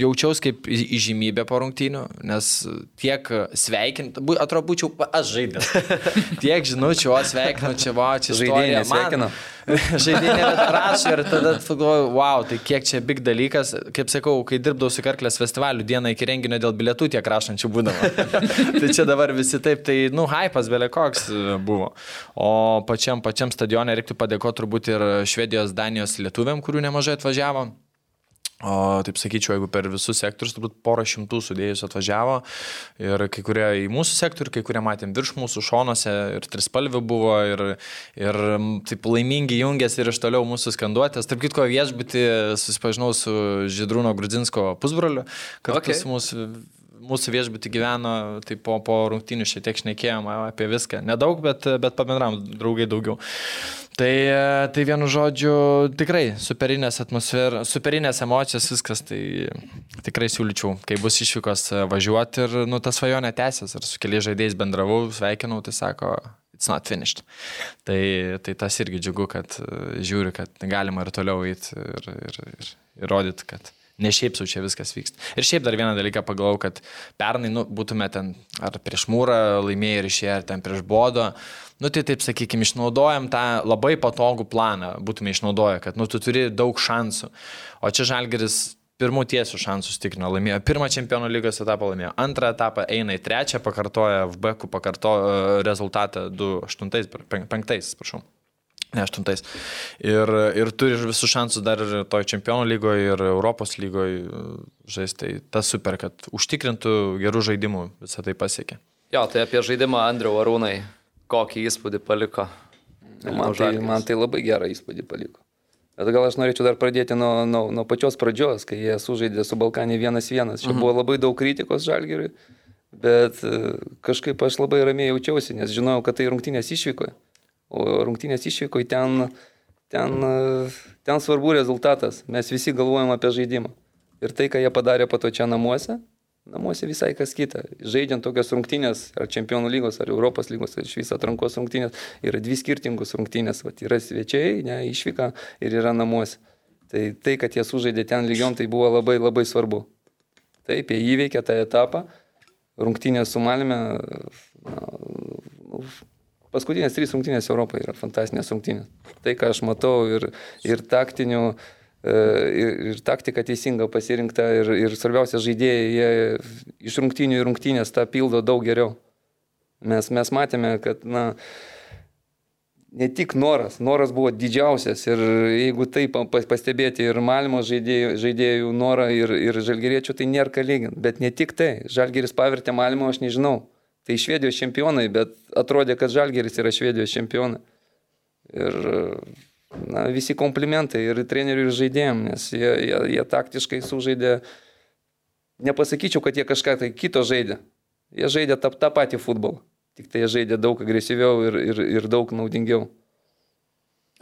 jaučiausi kaip įžymybė po rungtynių, nes tiek sveikint, atrodo, būčiau aš žaidęs. tiek žinučių, o sveikinu, čia va, čia Žaidėjai istorija. Man-? Žaidėjai rašo ir tada galvoju, wow, tai kiek čia big dalykas. Kaip sakau, kai dirbdavau su Karklės festivaliu dieną iki renginio dėl bilietų tiek rašančių būdavo. tai čia dabar visi taip, tai, nu, hypas belė koks e, buvo. O pačiam, pačiam stadione reiktų padėkoti turbūt ir Švedijos, Danijos lietuviam, kurių nemažai atvažiavo. O taip sakyčiau, jeigu per visus sektorius, turbūt porą šimtų sudėjus atvažiavo ir kai kurie į mūsų sektorių, kai kurie matėm virš mūsų šonuose ir trispalvių buvo ir, ir taip laimingi jungėsi ir iš toliau mūsų skanduotės. Tarp kitko, viešbutį susipažinau su Židrūno Grudzinsko pusbroliu, kad Okay. okay. mūsų, mūsų viešbutį gyveno, tai po, po rungtynių šiek tiek šnekėjom apie viską. Nedaug, bet, bet pabendram draugai daugiau. Tai, tai vienu žodžiu, tikrai superinės atmosfera, superinės emocijos, viskas, tai tikrai siūlyčiau, kai bus išvykos važiuoti ir, nu, tas svajonė tęsis, ir su keliais žaidėjais bendravau, sveikinau, tai sako, it's not finished. Tai, tai tas irgi džiugu, kad e, žiūri, kad galima ir toliau eiti ir, ir, ir, ir rodyti, kad ne šiaip jau čia viskas vyksta. Ir šiaip dar vieną dalyką pagalvojau, kad pernai nu, būtume ten ar prieš mūrą laimėję ir išėję, ar ten prieš bodo. Nu tai taip sakykime, išnaudojam tą labai patogų planą, būtume išnaudoję, kad nu tu turi daug šansų. O čia Žalgeris pirmų tiesių šansų stikrino, laimėjo pirmą čempionų lygos etapą, laimėjo antrą etapą, eina į trečią, pakartoja FB, pakartoja e, rezultatą 2-8-5, prašau. Ne, aštuntais. Ir, ir turi visus šansus dar ir toj čempionų lygoje, ir Europos lygoje žaisti. Tai tas super, kad užtikrintų gerų žaidimų visą tai pasiekė. Jo, tai apie žaidimą Andriu Arūnai, kokį įspūdį paliko? Man tai, man tai labai gerą įspūdį paliko. Bet gal aš norėčiau dar pradėti nuo, nuo, nuo pačios pradžios, kai jie sužaidė su Balkanė 1-1. Čia mhm. buvo labai daug kritikos žalgeriui, bet e, kažkaip aš labai ramiai jaučiausi, nes žinojau, kad tai rungtynės išvyko. O rungtynės išvyko ten, ten, e, ten svarbu rezultatas. Mes visi galvojam apie žaidimą. Ir tai, ką jie padarė po to čia namuose, namuose visai kas kita. Žaidžiant tokias rungtynės, ar čempionų lygos, ar Europos lygos, ar iš viso atrankos rungtynės, yra dvi skirtingos rungtynės. Vat, yra svečiai, ne, išvyka ir yra namuose. Tai tai, kad jie sužaidė ten lygiom, tai buvo labai labai svarbu. Taip, jie įveikė tą etapą. Rungtynės su Malime. Na, paskutinės trys rungtynės Europoje yra fantastiškas rungtynės. Tai, ką aš matau ir, ir taktinių, E, ir, ir taktika teisinga pasirinkta ir, ir svarbiausia žaidėjai, jie iš rungtynių į rungtynės tą pildo daug geriau. Mes, mes matėme, kad, na, ne tik noras, noras buvo didžiausias ir jeigu taip pastebėti ir Malmo žaidėjų, žaidėjų norą ir, ir žalgeriečių, tai nėra ką lyginti. Bet ne tik tai, žalgeris pavertė Malmo, aš nežinau. Tai švedijos čempionai, bet atrodė, kad žalgeris yra švedijos čempionai. Ir na, visi komplimentai ir treneriui, ir žaidėjim, nes jie, jie, jie taktiškai sužaidė, nepasakyčiau, kad jie kažką tai kito žaidė. Jie žaidė tą, tą patį futbolą, tik tai jie žaidė daug agresyviau ir, ir, ir daug naudingiau.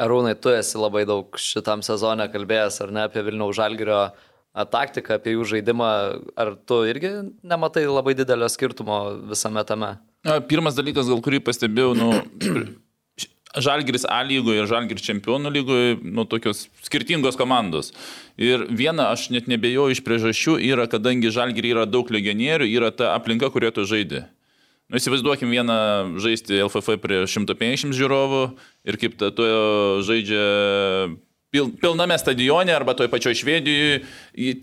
Arūnai, tu esi labai daug šitam sezonė kalbėjęs, ar ne, apie Vilniaus Žalgirio taktiką, apie jų žaidimą. Ar tu irgi nematai labai didelio skirtumo visame tame? Pirmas dalykas, gal kurį pastebėjau, nu, Žalgiris A lygoje ir Žalgiris čempionų lygoje, nu, tokios skirtingos komandos. Ir viena, aš net nebejoju iš priežasčių, yra, kadangi Žalgirį yra daug legionierių, yra ta aplinka, kurioje tu žaidži. Nu, įsivaizduokim vieną žaisti LFF prie 150 žiūrovų ir kaip ta, tu žaidžia pil, pilname stadione arba toje pačioje Švedijoje,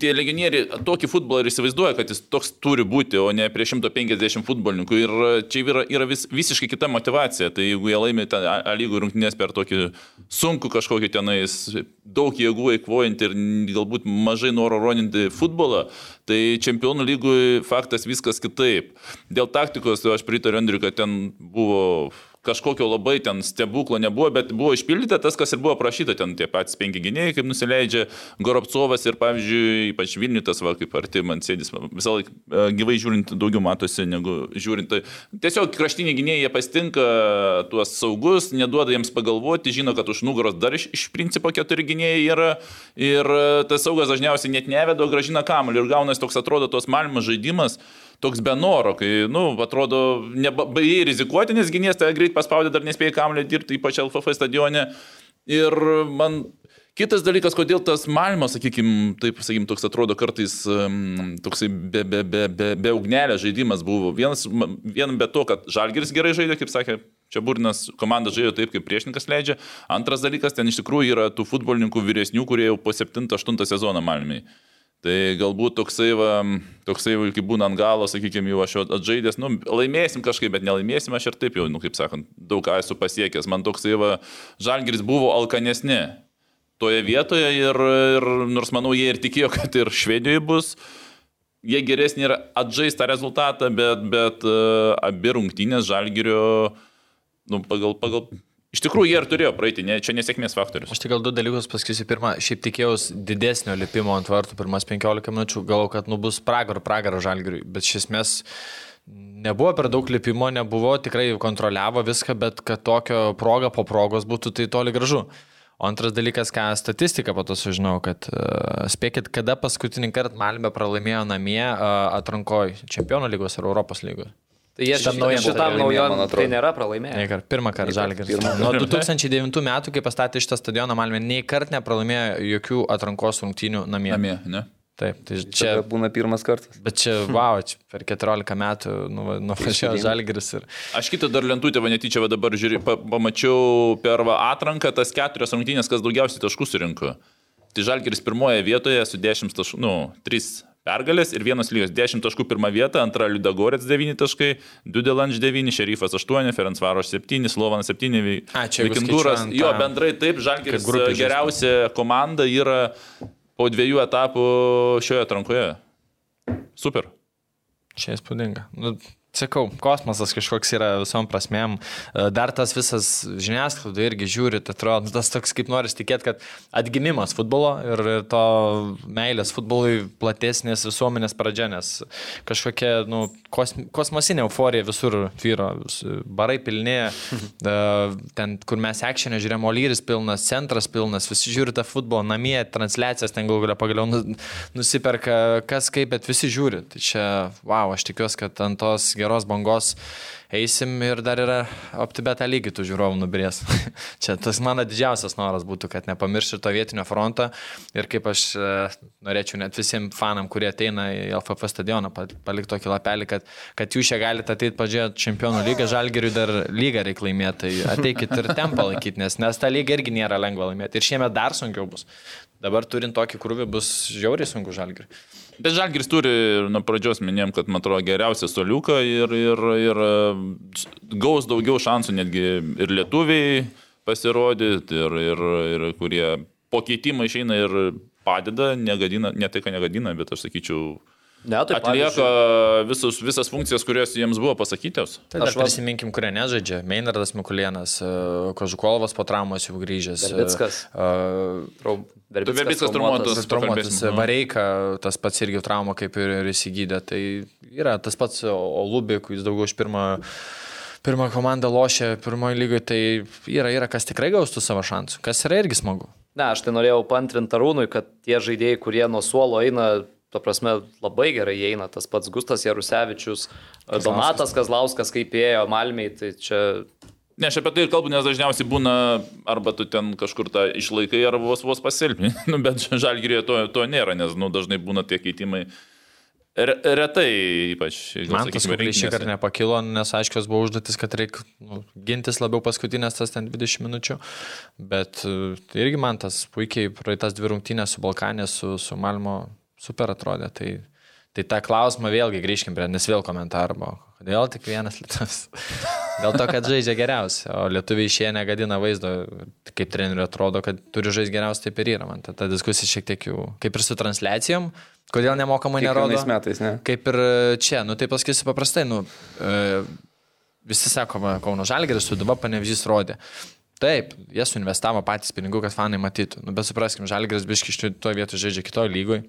tie legionieriai tokį futbolą ir įsivaizduoja, kad jis toks turi būti, o ne prie 150 futbolininkų. Ir čia yra, yra vis, visiškai kita motivacija. Tai jeigu jie laimė tą lygų rungtynės per tokį sunku kažkokį tenais, daug jėgų eikvojant ir galbūt mažai noro rodinti futbolą, tai čempionų lygui faktas viskas kitaip. Dėl taktikos aš pritariu Andriu, kad ten buvo kažkokio labai ten stebuklo nebuvo, bet buvo išpildyta tas, kas ir buvo prašyta, ten tie patys penki gynėjai, kaip nusileidžia Goropcovas ir, pavyzdžiui, ypač Vilniutas, va, kaip arti man sėdis, visą laiką e, gyvai žiūrint daugiau matosi negu žiūrint. Tai tiesiog kraštiniai gynėjai jie pastinka tuos saugus, neduoda jiems pagalvoti, žino, kad už nugaros dar iš, iš principo keturi gynėjai yra ir e, tas saugas dažniausiai net nevedo, gražina kamuolį ir gaunasi toks atrodo tos malimas žaidimas toks be noro, kai, nu, atrodo, nebaigiai rizikuoti, nes gynės tai greit paspaudė, dar nespėjai kamlį dirbti, ypač LFF stadione. Ir man Kitas dalykas, kodėl tas Malmo, sakykime, taip, sakykime, toks atrodo kartais toksai be, be, be, be, be ugnelės žaidimas buvo. Vienas, vien be to, kad Žalgiris gerai žaidė, kaip sakė, čia Burnas komanda žaidė taip, kaip priešininkas leidžia. Antras dalykas, ten iš tikrųjų yra tų futbolininkų vyresnių, kurie jau po 7-8 sezoną Malmiai. Tai galbūt toksai, va, toksai kaip būna ant galo, sakykime, jau aš atžaidęs, nu, laimėsim kažkaip, bet nelaimėsim, aš ir taip jau, nu, kaip sakant, daug ką esu pasiekęs. Man toksai, va, žalgiris buvo alkanesni toje vietoje ir, ir nors manau, jie ir tikėjo, kad ir Švedijoje bus, jie geresnį ir atžais tą rezultatą, bet, bet uh, abi rungtynės žalgirio, nu, pagal, pagal Iš tikrųjų, jie ir turėjo praeiti, ne, čia nesėkmės faktorius. Aš tik gal du dalykus pasakysiu. Pirmą, šiaip tikėjausi didesnio lipimo ant vartų pirmas 15 minučių, galvoju, kad nu bus pragaro, pragaro žalgiriui, bet iš esmės nebuvo per daug lipimo, nebuvo, tikrai kontroliavo viską, bet kad tokio proga po progos būtų, tai toli gražu. O antras dalykas, ką statistika po to sužinau, kad uh, spėkit, kada paskutinį kartą Malmė pralaimėjo namie uh, atrankoj čempionų lygos ar Europos lygos. Tai jie Šitam naujam šitam naujam, man tai nėra pralaimėję. Ne, kart, pirmą kartą Nei kart, Žalgiris. Nuo 2009 metų, kai pastatė šitą stadioną Malmė, nei kart nepralaimėjo jokių atrankos rungtynių namie. Namie, ne? Taip, tai Čia čia, būna pirmas kartas. bet čia, wow, čia per 14 metų nu, nuvažiavo Įspūdinga. Žalgiris ir... Aš kitą dar lentutę, va netyčia, va dabar žiūri, pa, pamačiau per va, atranką tas keturias rungtynės, kas daugiausiai taškų surinko. Tai Žalgiris pirmoje vietoje su 10 taškų, nu, 3 pergalės ir vienas lygios 10 taškų pirmą vietą, antra Liudagorets 9 taškai, Dudelanč 9, Šerifas 8, Ferencvaros 7, Slovanas 7, A, čia jeigu Vikintūras. skaičiuojant Jo, bendrai taip, Žalgiris žaista. geriausia komanda yra po dviejų etapų šioje atrankoje. Super. Čia įspūdinga. Sakau, kosmosas kažkoks yra visom prasmėm. E, Dar tas visas žiniasklaida irgi žiūri, tai atrodo, nu, tas toks kaip noris tikėti, kad atgimimas futbolo ir, to meilės futbolui platesnės visuomenės pradžia, nes kažkokia nu, kosm, kosmosinė euforija visur vyro, barai pilni, e, ten, kur mes akšinė žiūrėjome, Olyris pilnas, centras pilnas, visi žiūri tą futbolą, namie, transliacijas ten gal galia pagaliau nu- nusiperka, kas kaip, bet visi žiūri. Tai čia, wow, aš tikiuosi, kad ant tos geros bangos eisim ir dar yra optibetą lygį tų žiūrovų nubirės. čia tas mano didžiausias noras būtų, kad nepamiršti to vietinio fronto ir kaip aš e, norėčiau net visiems fanam, kurie ateina į LFF stadioną, pa- palikti tokį lapelį, kad, kad jūs čia galite ateiti pažiūrėti čempionų lygą, žalgeriui dar lygą reikia laimėti, tai ateikit ir ten palaikyti, nes, nes ta lyga irgi nėra lengva laimėti ir šiemet dar sunkiau bus. Dabar turint tokį krūvį bus žiauriai sunku žalgeriui. Bet Žalgiris turi, nuo pradžios minėjom, kad, man atrodo, geriausią soliuką ir, ir, ir e, gaus daugiau šansų netgi ir lietuviai pasirodyti, ir, ir, ir kurie po keitimo išeina ir padeda, negadina, ne tai, kad negadina, bet aš sakyčiau, Ne, tai atlieka visus, visas funkcijas, kurios jiems buvo pasakytos. Tai dar Aš va- prisiminkim, kurie nežaidžia. Meinardas Mikulėnas, e, Kožukolovas po traumos jau grįžęs. e, Verbickas. e, Verbickas, traumuotas. traumuotas. Nu. Vareika, tas pats irgi trauma kaip ir, ir įsigydė. Tai yra tas pats Olubė, kuris daugiau už pirmą, pirmą komandą lošia pirmoji lygoje, tai yra, yra kas tikrai gaustų savo šansų, kas yra irgi smagu. Ne, aš tai norėjau pantrinti Arūnui, kad tie žaidėjai, kurie nuo suolo eina, ta prasme, labai gerai eina. Tas pats Gustas Jarusevičius, Donatas Kazlauskas, kaip ėjo Malmiai, tai čia Ne, aš apie tai ir kalbu, nes dažniausiai būna arba tu ten kažkur tą išlaikai, arba vos vos pasilpni. nu, bet žalgyrėje to, to nėra, nes nu, dažnai būna tie keitimai. Re, retai, ypač. Man tas kartą rinktiniuose. nepakilo, nes aiškios buvo užduotis, kad reikia nu, gintis labiau paskutinės tas ten 20 minučių. Bet e, tai irgi man tas puikiai praeitas dvi rungtynės su Balkanė, su, su Malmo super atrodė. Tai, tai tą klausimą vėlgi grįžkim prie, nes vėl komentarų buvo. Kodėl tik vienas lietuvis? Dėl to, kad žaidžia geriausiai, o lietuviai išėję negadina vaizdo, kaip treneriui atrodo, kad turi žaisti geriausiai, taip ir yra. Man ta, ta diskusija šiek tiek jau, kaip ir su transliacijom, kodėl nemokamai nerodo. Metais, ne? Kaip ir čia, nu tai pasakysiu paprastai, nu, e, visi sako, va, Kauno Žalgeris, Suduba, Panevežys rodė. Taip, jie suinvestavo patys pinigų, kad fanai matytų. Nu, bet supraskim, Žalgeris biški iš to vietų žaidžia kitoje lygoje.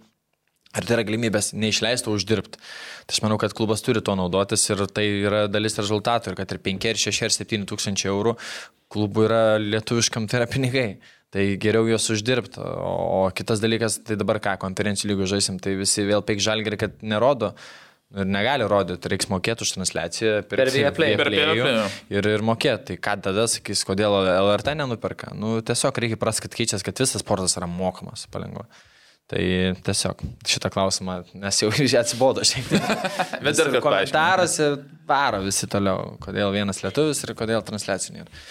Ar tai yra galimybės neišleisti, o uždirbti. Tai aš manau, kad klubas turi to naudotis ir tai yra dalis rezultatų. Ir kad ir 5, ir 6, ir 7 tūkstančiai eurų klubų yra lietuviškam, tai yra pinigai. Tai geriau juos uždirbti. O, kitas dalykas, tai dabar ką, konferencijų lygų žaisim, tai visi vėl peik žalgerį, kad nerodo. Ir negali rodyti, reiks mokėti už transliaciją Per Viaplay. Per Viaplay, ir, ir mokėti. Tai ką tada sakys, kodėl LRT nenuperka? Nu, tiesiog reikia pras, kad keičiasi, kad visas sportas yra mokamas palengva. Tai tiesiog šitą klausimą, nes jau atsibodo šiek tiek. Bet dar komentaruose varo visi toliau, kodėl vienas lietuvis ir kodėl transliacijų nėra.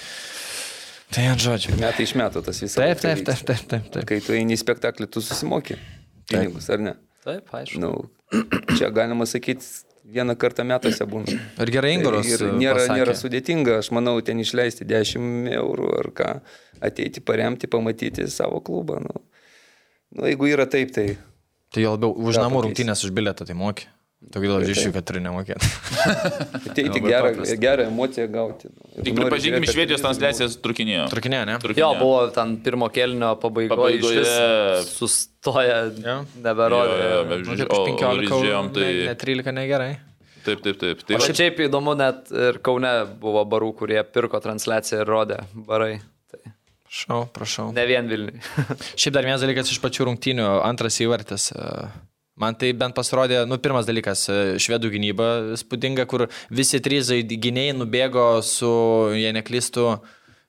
Tai ant žodžių. Metai iš metų tas visas. Taip, taip, taip, taip, taip. taip. Kai tu eini į spektaklį, tu susimoki pinigus, ar ne? taip, aišku. Nu, čia galima sakyti, vieną kartą metuose būna. Ir gerai Ingoras. Ir nėra, nėra sudėtinga, aš manau, ten išleisti 10 eurų ar ką, ateiti paremti, pamatyti savo klubą. Nu, nu jeigu yra taip, tai Tai jau labiau už namų rungtynės už bilietą tai moki. Tokį gal žiūrėjau, kad turi nemokėti. ateiti gerą, gerą emociją gauti. Nu, Tik pripažinkim, Švedijos transliacijas trukinėjo. Trukinė, ne? Jo, Trukinėjo. buvo ten pirmo kelnio pabaigoje, Pabaigoje- sustoja, Jo. neberodė. Jo, jo, bet Nu, tai o- o 15, žiūrėjom, tai... ne, ne 13 negerai. Taip, taip, taip. Tai O šiaip įdomu, net ir Kaune buvo barų, kurie pirko transliaciją ir rodė barai. Tai Prašau, ne vien Vilniui. Šiaip dar vienas dalykas iš pačių rungtynių, antras įvartis. e, Man tai bent pasirodė, nu, pirmas dalykas, e, švedų gynyba spūdinga, kur visi trys gynėjai nubėgo su, jei neklystu,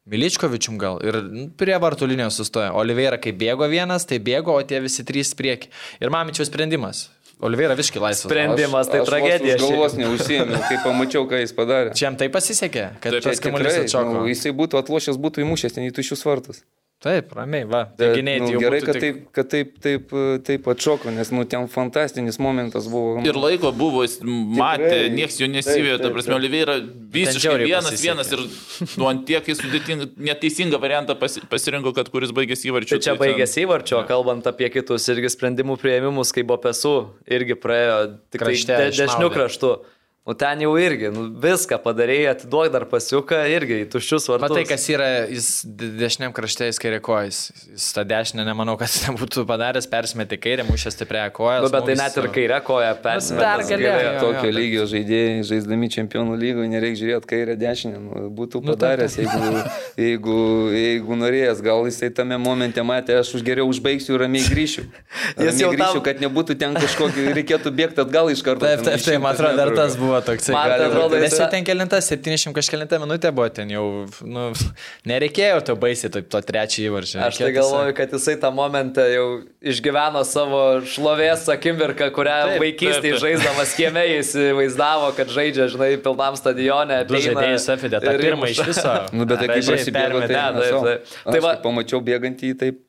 Miličkovičium gal ir nu, prie vartų linijos sustoja. Oliveira kaip bėgo vienas, tai bėgo, o tie visi trys prieki. Ir Mamičiaus sprendimas. Oliveira visiškai laisvas. Sprendimas, tai aš tragedija. Aš galvos neužsiemiau, kai pamačiau, ką jis padarė. Čia jam tai pasisekė, kad Taip, tas kamuolys atšoko. nu, jisai būtų atlošęs, būtų įmušęs ten į tuščius vartus. Taip, ramiai, va. Bet, Gynėjai nu, tai jau gerai, kad tik- taip, kad taip, taip, taip atšoko, nes nu, ten fantastinis momentas buvo. Ir laiko buvo, jis matė, Tikrai. niekas jo nesivėjo, ta prasme. Oliveira visiškai vienas, pasisekė. vienas ir nu, ant tiek jis sudėtingą, neteisingą variantą pasi, pasirinko, kad kuris baigėsi įvarčiu. Tai čia ten- baigėsi įvarčio, kalbant apie kitus irgi sprendimų prieimimus, kaip buvo pesų, irgi praėjo tik tai Krašte de, dešinių išmaudė. Nu ten jau irgi, nu, viską padarėjai, atiduok dar pasiuką irgi į tuščius vartus. Matai, kas yra, jis de- dešiniam krašte jis kairė kojas. Jis tą dešinę nemanau, kad jis ten būtų padaręs, persimetė kairę, mušė stiprią koją. Nu, bet tai net ir kairė koja persimetė. dar galėjo, jo. Tokio lygio žaidėjai, žaisdami čempionų lygoje, nereikia žiūrėti kairę dešinę. Nu, būtų Nu, padaręs, jeigu, jeigu, jeigu norėjęs. Gal jisai tame momente matė, aš už geriau užbaigsiu ir ramiai grįšiu. Jis Ramiai jau grįšiu, tam- kad nebūtų ten kažkokio, reikėtų bėgti atgal iš karto. Taip, taip, taip, man atrodo, dar tas buvo toks. Man tai atrodo, Nes jau ten kelintas, 700 kažkelinta minutė buvo ten jau, nu, nereikėjo to baisiai, taip, to trečią įvarčio. Aš tai galvoju, kad jisai tą momentą jau išgyveno savo šlovės akimirką, kurią Taip, vaikystėje žaisdamas kieme jis įvaizdavo, kad žaidžia, žinai, pilnam stadione. Du žaidėjus apvedė, tą ir pirmą iš viso. Nu, bet tai pasibėgo, permetė. tai, tai, tai, va- pamačiau bėgantį, taip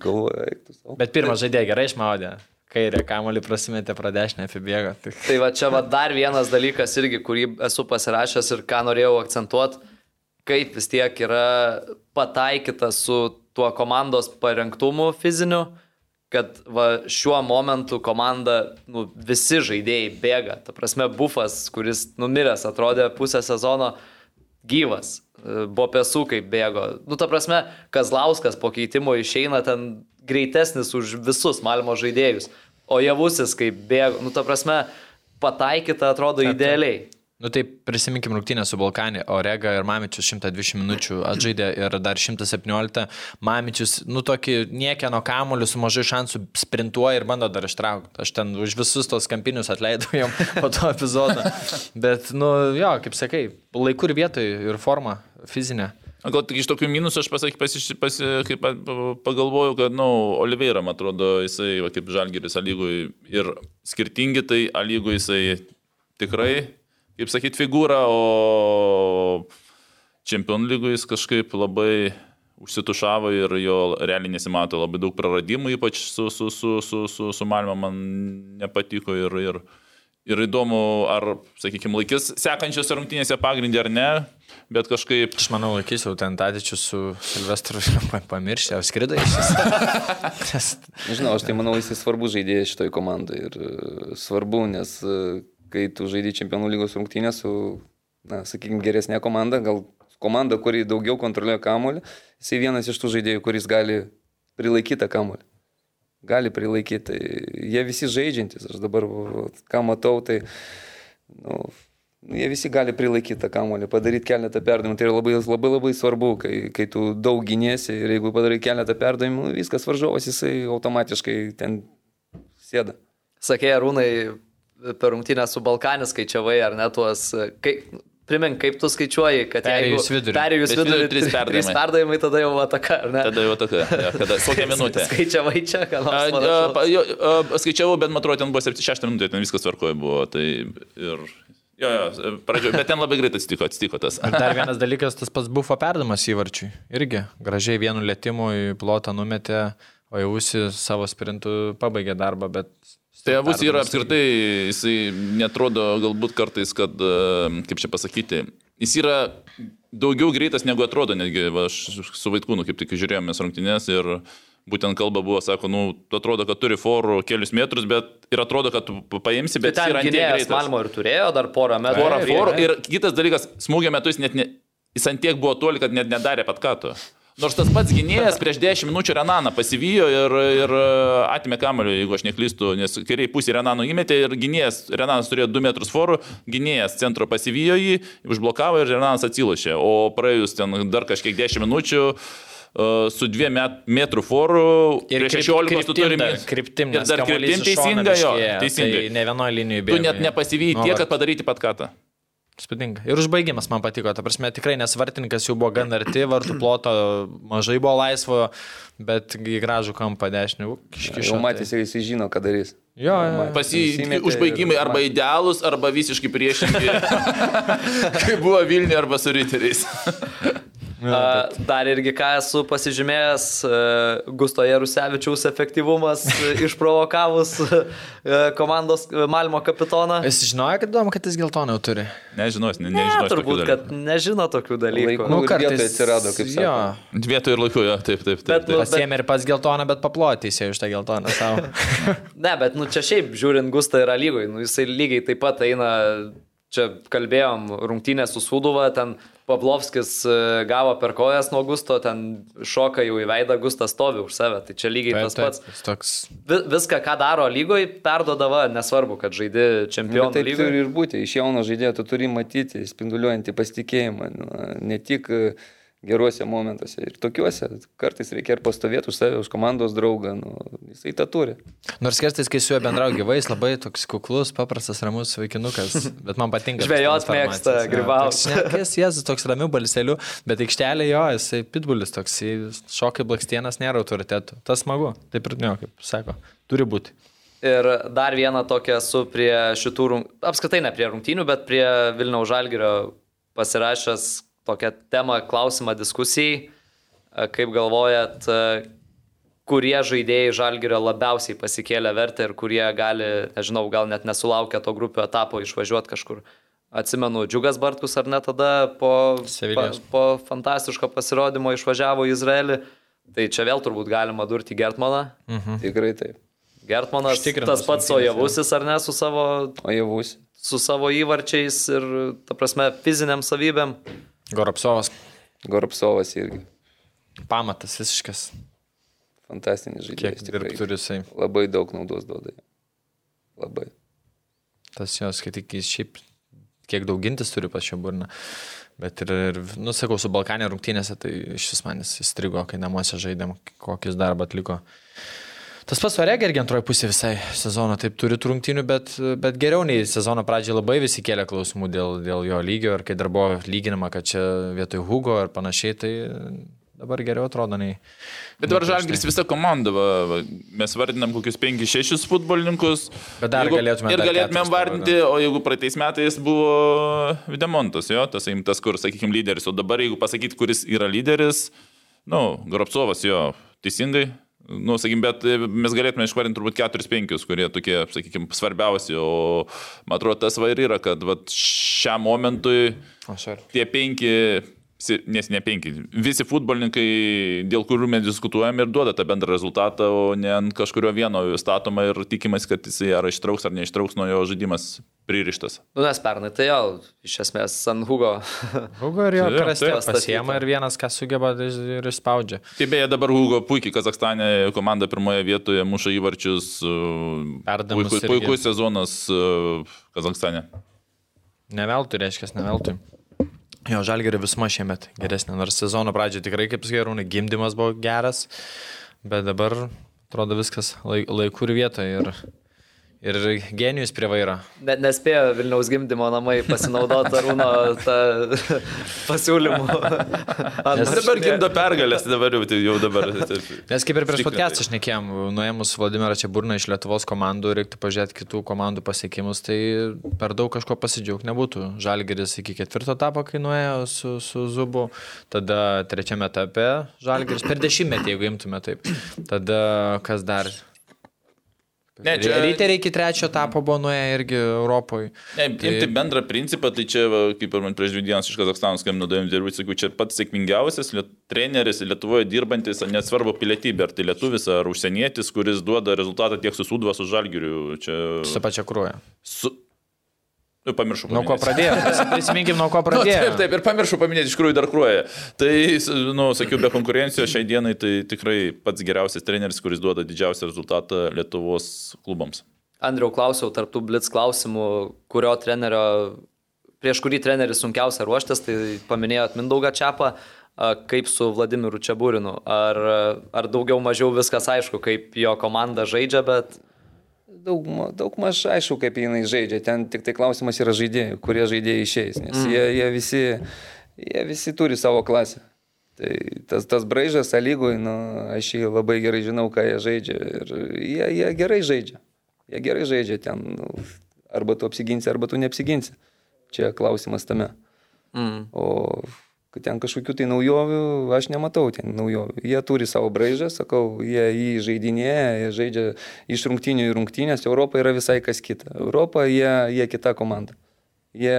galvoju, eiktų savo. Bet pirmą žaidėją gerai išmaudė. Kairė kamuolį prasimėtė pro dešinę, apibėgo. Tai... Tai va čia va dar vienas dalykas irgi, kurį esu pasirašęs ir ką norėjau akcentuoti, kaip vis tiek yra pataikyta su tuo komandos parengtumu fiziniu, kad va šiuo momentu komanda, nu, visi žaidėjai bėga. Ta prasme, bufas, kuris numiręs atrodė pusę sezono gyvas. Buvo pesų kaip bėgo. Nu, ta prasme, Kazlauskas po keitimo išeina ten greitesnis už visus Malmo žaidėjus. O javusis kaip bėgo. Nu, ta prasme, pataikyta atrodo idealiai. Nu tai prisiminkim rungtynę su Balkanė, Orega ir Mamičius 120 minučių atžaidė ir dar 117. Mamičius, nu tokį niekieno kamuolį su mažai šansų sprintuoja ir bando dar ištraukti. Aš ten už visus tos kampinius atleidau jam po to epizodo. Bet, nu jo, kaip sakai, laiku ir vietoj ir forma fizinė. Gal tik iš tokių minusų aš pasaky, pasi, pasi, kaip pa- pa- pagalvojau, kad, na, nu, Oliveira, man atrodo, jisai, va, kaip Žalgeris, lygui ir skirtingi, tai lygui jisai tikrai, kaip sakyt, figūra, o čempionų lygui jis kažkaip labai užsitušavo ir jo realiai nesimato labai daug praradimų, ypač su, su, su, su, su, su Malmo man nepatiko ir, ir, ir įdomu, ar, sakykime, laikys sekančiose rungtynėse pagrindė ar ne, bet kažkaip Aš manau, laikys jau ten tadičius su Silvestru pa- pamiršti, ar skrido iš jis. Nežinau, aš tai manau, jis svarbus žaidėjas šitoj komandai. Ir e, svarbu, nes e, kai tu žaidži čempionų lygos rungtynę su, na, sakykime, geresnė komanda, gal komanda, kuri daugiau kontroliuoja kamuolį, jisai vienas iš tų žaidėjų, kuris gali prilaikyti tą kamuolį. Gali prilaikyti. Jie visi žaidžiantis. Aš dabar, ką matau, tai nu, jie visi gali prilaikyti tą kamuolį, padaryti keletą perdavimų. Tai yra labai, labai, labai svarbu, kai, kai tu daug gynėsi ir jeigu padarai keletą perdavimų, viskas varžovas, jisai automatiškai ten sėda. Sakė, Rūnai, per rungtynę su Balkanis skaičiavai, ar ne tuos... Kaip, primink, kaip tu skaičiuoji, kad Perėjus vidurį. Perėjus vidurį vidurį, trys trys perdavimai. perdavimai, tada jau ataka, ar ne? tada jau tokia, ja, kada, kokią minutę. Skaičiavai čia, ką nors Skaičiavau, bet atrodo, ten buvo 6 minutė, ten viskas tvarkoje buvo. Tai ir... Jo, jo, pradžio, bet ten labai greitai atsitiko, atsitiko tas. Ir dar vienas dalykas, tas pats bufo perdamas įvarčiui. Irgi gražiai vienu lėtimu į plotą numetė, o jau Usi savo sprintų pabaigė darbą, bet... Tai avus yra apskritai, jisai netrodo galbūt kartais, kad, kaip čia pasakyti, jis yra daugiau greitas negu atrodo, netgi va, aš su Vaitkūnu kaip tik žiūrėjome rungtynės ir būtent kalba buvo, sako, nu, tu atrodo, kad turi forų kelius metrus, bet ir atrodo, kad paimsi, bet ten yra gynėjas. Malmo ir turėjo dar porą metrų. Porą forų ir kitas dalykas, smūgio metu jis net ne, jis ant tiek buvo toli, kad net nedarė pat kato. Nors tas pats gynėjas prieš 10 minučių Renaną pasivijo ir, ir atėmė kamelių, jeigu aš neklystu, nes kairiai pusė Renano įmetė ir gynėjas, Renanas turėjo 2 metrus forų, gynėjas centro pasivijo jį, užblokavo ir Renanas atsilošė. O praėjus ten dar kažkiek 10 minučių, uh, su dviem met, metrų foru ir 16 tu turi kryptim, ir dar kryptim teisinga jo. Teisingai. Tai ne vienoje linijoje bėga. Tu net nepasivyji tiek, kad padaryti pat katą. Spūdinga. Ir užbaigimas man patiko, ta prasme, tikrai nesvartininkas jau buvo gan arti, vartų ploto mažai buvo laisvo, bet į gražų kampą dešinių. Jau matys, jis žino, ką darys. Jo, jo. Pas jį užbaigimai arba idealūs, arba visiškai priešingi. Kaip buvo Vilniuje arba su riteriais. Ja, Dar irgi ką esu pasižymėjęs, Gusto Jarusevičiaus efektyvumas išprovokavus komandos Malmo kapitoną. Jis žinojo, kad įdomu, kad jis geltoną jau turi. Nežinos, ne, nežinos. Ne, turbūt, kad nežino tokių dalykų. Laiku, nu, kartais atsirado, kaip sakė. Vietoj ir laiku, jo, taip, taip. taip, bet, taip. Pasėmė ir pats geltoną, bet paplotys jau iš tą geltoną savo. ne, bet nu, čia šiaip žiūrint Gustą yra lygoj, nu, jisai lygiai taip pat eina čia kalbėjom, rungtynė su Suduva, ten Pavlovskis e, gavo per kojas nuo Gusto, ten šoka jau į veidą, Gustas stovi už save. Tai čia lygiai taip, tas pats. Taip, toks... Viską, ką daro lygoje, perdodava, nesvarbu, kad žaidži čempionų lygoje. Taip turi ir būti. Iš jauno žaidėjo tu turi matyti spinduliuojantį pasitikėjimą. Ne tik uh, geruose momentuose ir tokiuose. Kartais reikia ir pastovėti už save, už komandos draugą. Nu, jisai tą turi. Nors kartais, kai su juo bendrauju gyvai, jis labai toks kuklus, paprastas, ramus vaikinukas, bet man patinka. Žvėjot mėgsta, grybauti. Jis jėzus toks ramių balselių, bet aikštelė jo, jisai pitbulis toks, šokai blakstienas nėra autoritetų. Tas smagu, taip ir ne, kaip sako, turi būti. Ir dar vieną tokią su prie šitų, apskritai ne prie rungtynių, bet prie Vilniaus Žalgirio pasirašęs tokią temą, klausimą diskusijai. Kaip galvojat, kurie žaidėjai Žalgirio labiausiai pasikėlė vertę ir kurie gali, nežinau, gal net nesulaukia to grupių etapo išvažiuoti kažkur. Atsimenu, Džiugas Bartkus ar ne tada po, pa, po fantastiško pasirodymo išvažiavo į Izraelį. Tai čia vėl turbūt galima durti Gertmaną. Mhm. Tikrai taip. Gertmanas, tas pats Ojavusis ar ne su savo... Ojavusis. Su savo įvarčiais ir, ta prasme, fiziniam savybėm. Goropsovas. Goropsovas irgi. Pamatas visiškas. Fantastinis žaidėjas. Kiek dirbt turi jisai. Labai daug naudos duoda. Labai. Tas jos, kad tik jis šiaip kiek daugintis turi pačią burną. Bet ir, ir nusakau, su Balkanė rungtynėse, tai iš vis manis įstrigo, kai namuose žaidėm, kokį darbą atliko. Tas pats Varega irgi antroji pusė visai sezono taip turi rungtynių, bet, bet geriau nei sezono pradžioje labai visi kėlė klausimų dėl, dėl jo lygio ir kai dar buvo lyginama, kad čia vietoj Hugo ar panašiai, tai dabar geriau atrodo nei. Bet dabar Žalgris visa komanda, va, va, mes vardinam kokius 5-6 futbolininkus. Bet dar jeigu, galėtume. Ir galėtumėm vardinti, o jeigu praeitais metais buvo Videmontas, jo, tas imtas, kur, sakykime, lyderis, o dabar jeigu pasakyti, kuris yra lyderis, nu, Goropsovas jo, teisingai, Nu, sakykim, bet e, mes galėtume išvardinti turbūt 4-5, kurie tokie, sakykim, svarbiausi, o man atrodo tas va ir yra, kad va, šiam momentui tie penki nes ne penki, visi futbolininkai, dėl kurių mes diskutuojame ir duoda tą bendrą rezultatą, o ne ant kažkurio vieno statoma ir tikimasi, kad jisai ar ištrauks ar neištrauks nuo jo žaidimas pririštas. Nu, nes pernai tai jau, iš esmės, San Hugo. Hugo ir jo karastės pasiema ir vienas, kas sugeba ir išspaudžia. Taip, beje, dabar Hugo puikiai Kazakstane komanda pirmoje vietoje muša įvarčius. Puikus, puikus sezonas Kazakstane. Neveltui, reiškia, neveltui. Jo, žalgerio visma šiemet geresnė, nors sezono pradžioje tikrai, kaip sakai, rūnai, gimdymas buvo geras, bet dabar atrodo viskas laikų ir vietoje. Ir Ir genijus prie vairo. Net nespėjo Vilniaus gimdymo namai pasinaudoti Arūno pasiūlymu. Nes dabar gimdo pergalės, dabar jau, tai jau dabar. Nes kaip ir prieš podcastą šnekėjom, nuėmus Vladimirą čia burną iš Lietuvos komandų, reiktų pažiūrėti kitų komandų pasiekimus, tai per daug kažko pasidžiaugti nebūtų. Žalgeris iki ketvirto etapo, kai nuėjo su, su Zubu, tada trečiame etape Žalgeris per dešimtmetį, jeigu imtume taip. Tada kas dar? Ne, čia... Riteriai iki trečio etapo buvo nuėję irgi Europoje. Ne, tai... imti bendrą principą, tai čia, kaip ir man prieš dvi dienas iš Kazakstano skambino davim dirbti, sakau, čia pats sėkmingiausias liet... treneris Lietuvoje dirbantis, nesvarbu pilietybė, ar tai lietuvis, ar užsienietis, kuris duoda rezultatą tiek su Sudva, su Žalgiriu. Čia... Su pačia kruoja. Su... Nu, pamiršau. Nuo ko pradėjo? Prisiminkim, nuo ko pradėjo. Nu, taip, taip, ir pamiršau paminėti, iš tikrųjų dar kruoja. Tai, nu, sakiau, be konkurencijos šiai dienai tai tikrai pats geriausias treneris, kuris duoda didžiausią rezultatą Lietuvos klubams. Andriau, klausiau tarptų blitz klausimų, kurio trenerio, prieš kurį trenerį sunkiausia ruoštis, tai paminėjot Mindaugą Čiapą. kaip su Vladimiru Čiabūrinu. Ar, ar daugiau mažiau viskas aišku, kaip jo komanda žaidžia, bet... Daug, daug maž aišku, kaip jinai žaidžia. Ten tik tai klausimas yra žaidėjai, kurie žaidėjai išeis, nes mm. jie, jie, visi, jie visi turi savo klasę. Tai tas, tas braižas lygoj, nu, aš jį labai gerai žinau, ką jie žaidžia. Ir jie, jie gerai žaidžia. Jie gerai žaidžia ten. Nu, arba tu apsiginsi, arba tu neapsiginsi. Čia klausimas tame. Mm. O kad ten kažkokių tai naujovių, aš nematau ten naujovių. Jie turi savo braižą, sakau, jie jį žaidinėja, jie žaidžia iš rungtynių į rungtynės, Europa yra visai kas kita. Europa, jie, jie kita komanda. Jie,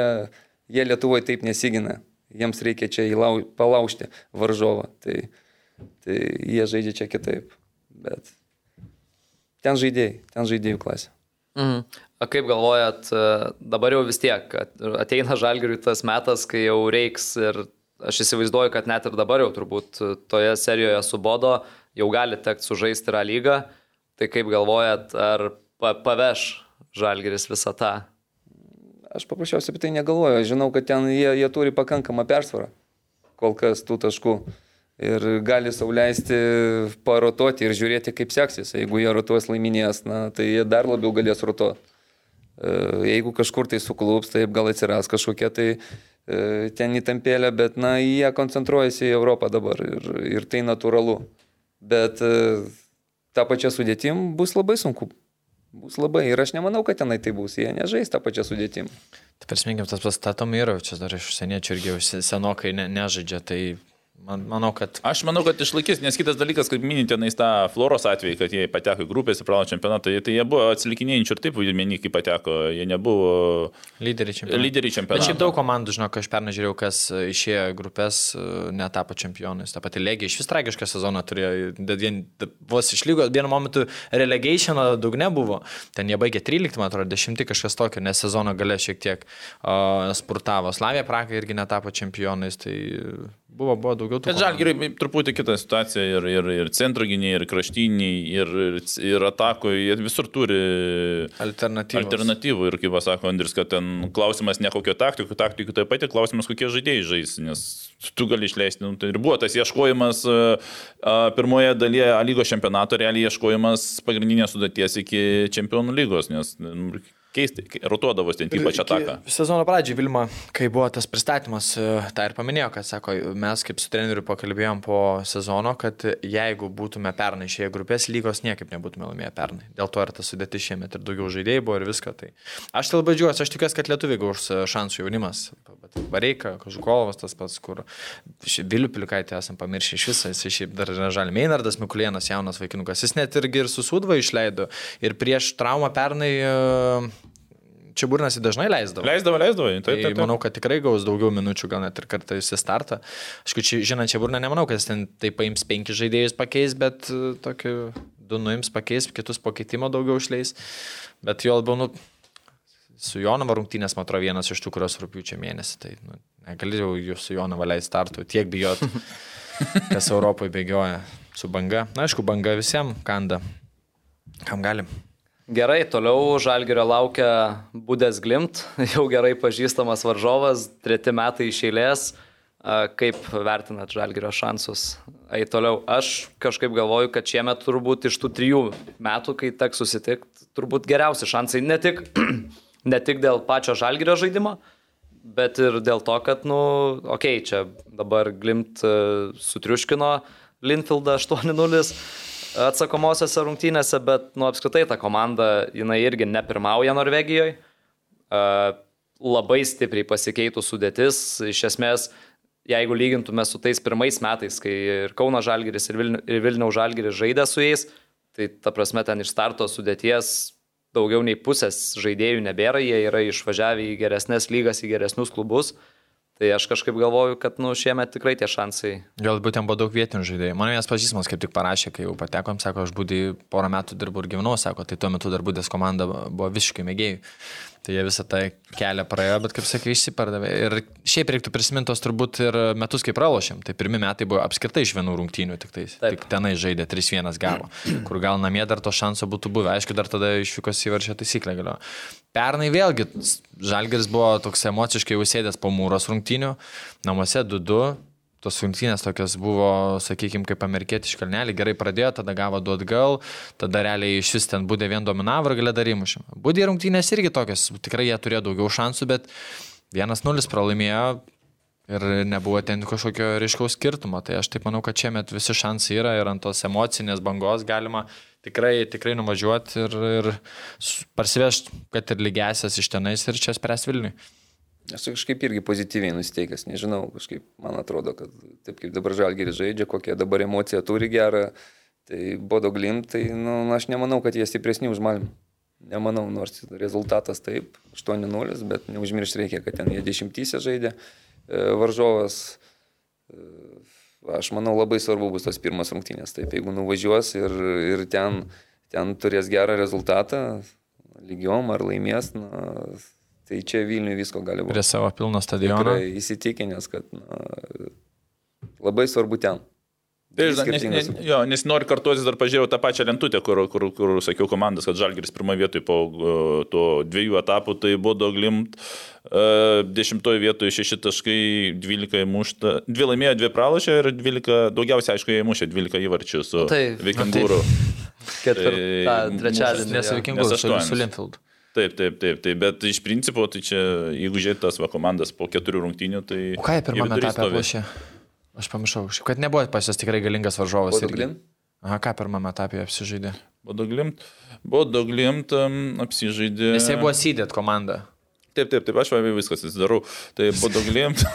jie Lietuvoje taip nesigina, jiems reikia čia įlau, palaužti varžovą, tai, tai jie žaidžia čia kitaip. Bet ten žaidėjai, ten žaidėjų klasė. Mhm. O kaip galvojat, dabar jau vis tiek ateina žalgiriui tas metas, kai jau reiks ir aš įsivaizduoju, kad net ir dabar jau turbūt toje serijoje su Bodo jau gali tekti sužaisti yra lygą. Tai kaip galvojat, ar paveš Žalgeris visą tą? Aš paprasčiausiai apie tai negalvoju. Aš žinau, kad ten jie, jie turi pakankamą persvarą kol kas tų taškų. Ir gali sauliaisti parotuoti ir žiūrėti, kaip seksis. Jeigu jie rotuos laiminės, na, tai jie dar labiau galės rotuoti. E, jeigu kažkur tai suklups, tai gal atsiras kažkokia tai E, ten įtampėlė, bet, na, jie koncentruojasi į Europą dabar ir, ir tai natūralu. Bet e, tą pačią sudėtim bus labai sunku. Bus labai. Ir aš nemanau, kad tenai tai bus. Jie nežais tą pačią sudėtim. Tai prisiminkim, tas pastatom yra, čia dar iš užsieniečių irgi senokai ne, nežaidžia. Tai Man, manau, kad... Aš manau, kad išlaikys, nes kitas dalykas, kaip minite, tenais tą Floros atvejį, kad jie pateko į grupės ir pralaimėjo čempionatą, tai jie buvo atsilikinėjančių ir taip vaidmenį, kai pateko, jie nebuvo lyderiai čempionato. Lyderiai čempionato. Bet šiaip daug komandų, žinok, aš pernai žiūrėjau, kas išėjo grupės, netapo čempionais. Ta pati Legija iš vis tragišką sezoną turėjo, vien, vos išlygo, vienu momentu relegationo dugne buvo, ten jie baigė 13, man atrodo, 10 kažkas tokio, nes sezono gale šiek tiek uh, spurtavo. Slavija Praga irgi netapo čempionais, tai Buvo, buvo daugiau tų. Bet žalgiai truputį kita situacija ir, ir, ir centro gyniai, ir kraštiniai, ir, ir, ir atakoje, jie visur turi alternatyvų. Alternatyvų ir kaip pasako Andris, kad ten klausimas ne kokio taktikų, taktikų taip pat, klausimas kokie žaidėjai žais, nes tu gali išleisti. Nu, tai ir buvo tas ieškojimas pirmoje dalyje A lygos čempionato, realiai ieškojimas pagrindinės sudėties iki čempionų lygos, nes nu, keisti, rotuodavosi ten ypač ataką. Sezono pradžioje Vilma, kai buvo tas pristatymas, e, tą ir paminėjo, kad sako, mes kaip su treneriu pakalbėjom po sezono, kad jeigu būtume pernai šioje grupės, lygos niekaip nebūtume laimėję pernai. Dėl to ir tas sudėtis šiemet ir daugiau žaidėjų buvo ir viską. Tai aš tai labai džiuojuosi, aš tikiuosi, kad lietuviai gaus e, šansų jaunimas. Vareika, Kažukovas tas pats, kur Vilių Pilikaitė esam pamiršę iš viso, jis šiaip dar yra žalį. Meinardas Mikulėnas, jaunas vaikinukas, jis net irgi ir susudva išleido. Ir prieš traumą pernai e, čia burnas į dažnai leisdavo. Leisdavo, leisdavo. Taip, taip, taip. Tai manau, kad tikrai gaus daugiau minučių, gal net ir kartą jis startą. Aš, čia, žinant, čia burną nemanau, kad jis ten tai paims penki žaidėjus pakeis, bet uh, tokį du nuims pakeis, kitus pakeitimo daugiau išleis. Bet jo labiau, nu, su Jonava rungtynės, man atrodo, vienas iš tų, kurios rūpiučio mėnesį. Tai nu, negalėjau jūs su Jonava leisti startų, tiek bijot, kas Europoje bėgioja su banga. Na, aišku, banga visiems kanda. Kam galim. Gerai, toliau Žalgirio laukia Budės Glimt, jau gerai pažįstamas varžovas, treti metai iš eilės. Kaip vertinat Žalgirio šansus? Ei toliau, aš kažkaip galvoju, kad šiemet turbūt iš tų trijų metų, kai teks susitikti, turbūt geriausi šansai ne tik, ne tik dėl pačio Žalgirio žaidimo, bet ir dėl to, kad, nu, okei, okay, čia dabar Glimt e, sutriuškino Linfieldą 8-0 atsakomosiose rungtynėse, bet nu, apskritai ta komanda, jinai irgi nepirmauja Norvegijoje. Labai stipriai pasikeitų sudėtis. Iš esmės, jeigu lygintume su tais pirmais metais, kai ir Kauno Žalgiris, ir, Vilni, ir Vilniaus Žalgiris žaidė su jais, tai ta prasme ten iš starto sudėties daugiau nei pusės žaidėjų nebėra, jie yra išvažiavę į geresnės lygas, į geresnius klubus. Tai aš kažkaip galvoju, kad nu, šiemet tikrai tie šansai. Galbūt ten buvo daug vietinių žaidėjų. Man vienas pažįstamas kaip tik parašė, kai jau patekom, sako, aš būdį porą metų dirbau ir gyvenau, sako, tai tuo metu dar būdės komanda buvo visiškai mėgėjų. Tai jie visą tą kelią praėjo, bet kaip sakai, išsipardavė. Ir šiaip reiktų prisiminti tos turbūt ir metus, kai pralošėm. Tai pirmi metai buvo apskritai iš vienų rungtynių, tik, tais, Taip. tik tenai žaidė 3-1 gavo, kur gal namie dar to šanso būtų buvę. Aišku, dar tada išvykos įvaršė taisyklę galio. Pernai vėlgi Žalgeris buvo toks emociškai užsėdęs po mūros rungtynių, namuose 2-2 tos rungtynės tokios buvo, sakykime, kaip amerikietiški kalnelį, gerai pradėjo, tada gavo du atgal, tada realiai iš vis ten būdė vien dominavo ir galė dar įmušim. Būdė rungtynės irgi tokios, tikrai jie turėjo daugiau šansų, bet 1-0 pralaimėjo ir nebuvo ten kažkokio ryškaus skirtumo. Tai aš taip manau, kad čia met visi šansai yra ir ant tos emocinės bangos galima tikrai, tikrai nuvažiuoti ir, ir parsivežti, kad ir lygesias iš tenais ir čia spręs Vilniui. Aš kažkaip irgi pozityviai nusteikęs, nežinau, kažkaip man atrodo, kad taip kaip dabar žalgerį žaidžia, kokią dabar emociją turi gerą, tai bodo glim, tai nu, aš nemanau, kad jie stipresni už malim. Nemanau, nors rezultatas taip, 8-0, bet neužmiršti reikia, kad ten jie dešimtysė žaidė e, varžovas. E, aš manau, labai svarbu bus tos pirmas rungtynės. Taip, jeigu nuvažiuos ir, ir ten, ten turės gerą rezultatą, lygiom ar laimės, na, Tai čia Vilniui visko gali būti. Prie savo pilno stadiono. Tikrai įsitikinęs, kad na, labai svarbu ten. Tai žinai, nes, nes, jo, nes noriu kartuotis, dar pažiūrėjau tą pačią lentutę, kur, kur, kur sakiau komandas, kad Žalgiris pirmoje vietoje po to dviejų etapų, tai buvo Glimt, uh, dešimtoje vietoje šeši taškai, dvylika įmušta, dvi laimėjo, dvi pralašė ir dvylika, daugiausiai aišku, jie įmušė dvylika įvarčių su tai, Vikingūru. Ketvirtą, trečiadienį. Nes Vikingūru su, su Linfield. Taip, taip, taip, taip, bet iš principo, tai čia, jeigu žiūrėt tas va komandas po keturių rungtynių, tai... O ką jie pirmame etape aplošė? Aš pamiršau, kad nebuvo pas jas tikrai galingas varžovas. Bodoglimt? Aha, ką pirmame etape apsižaidė? Bodoglimt, Bodoglimt apsižaidė. Nes jie buvo sydėt komanda. Taip, taip, taip, aš va viskas atsidarau. Tai Bodoglimt.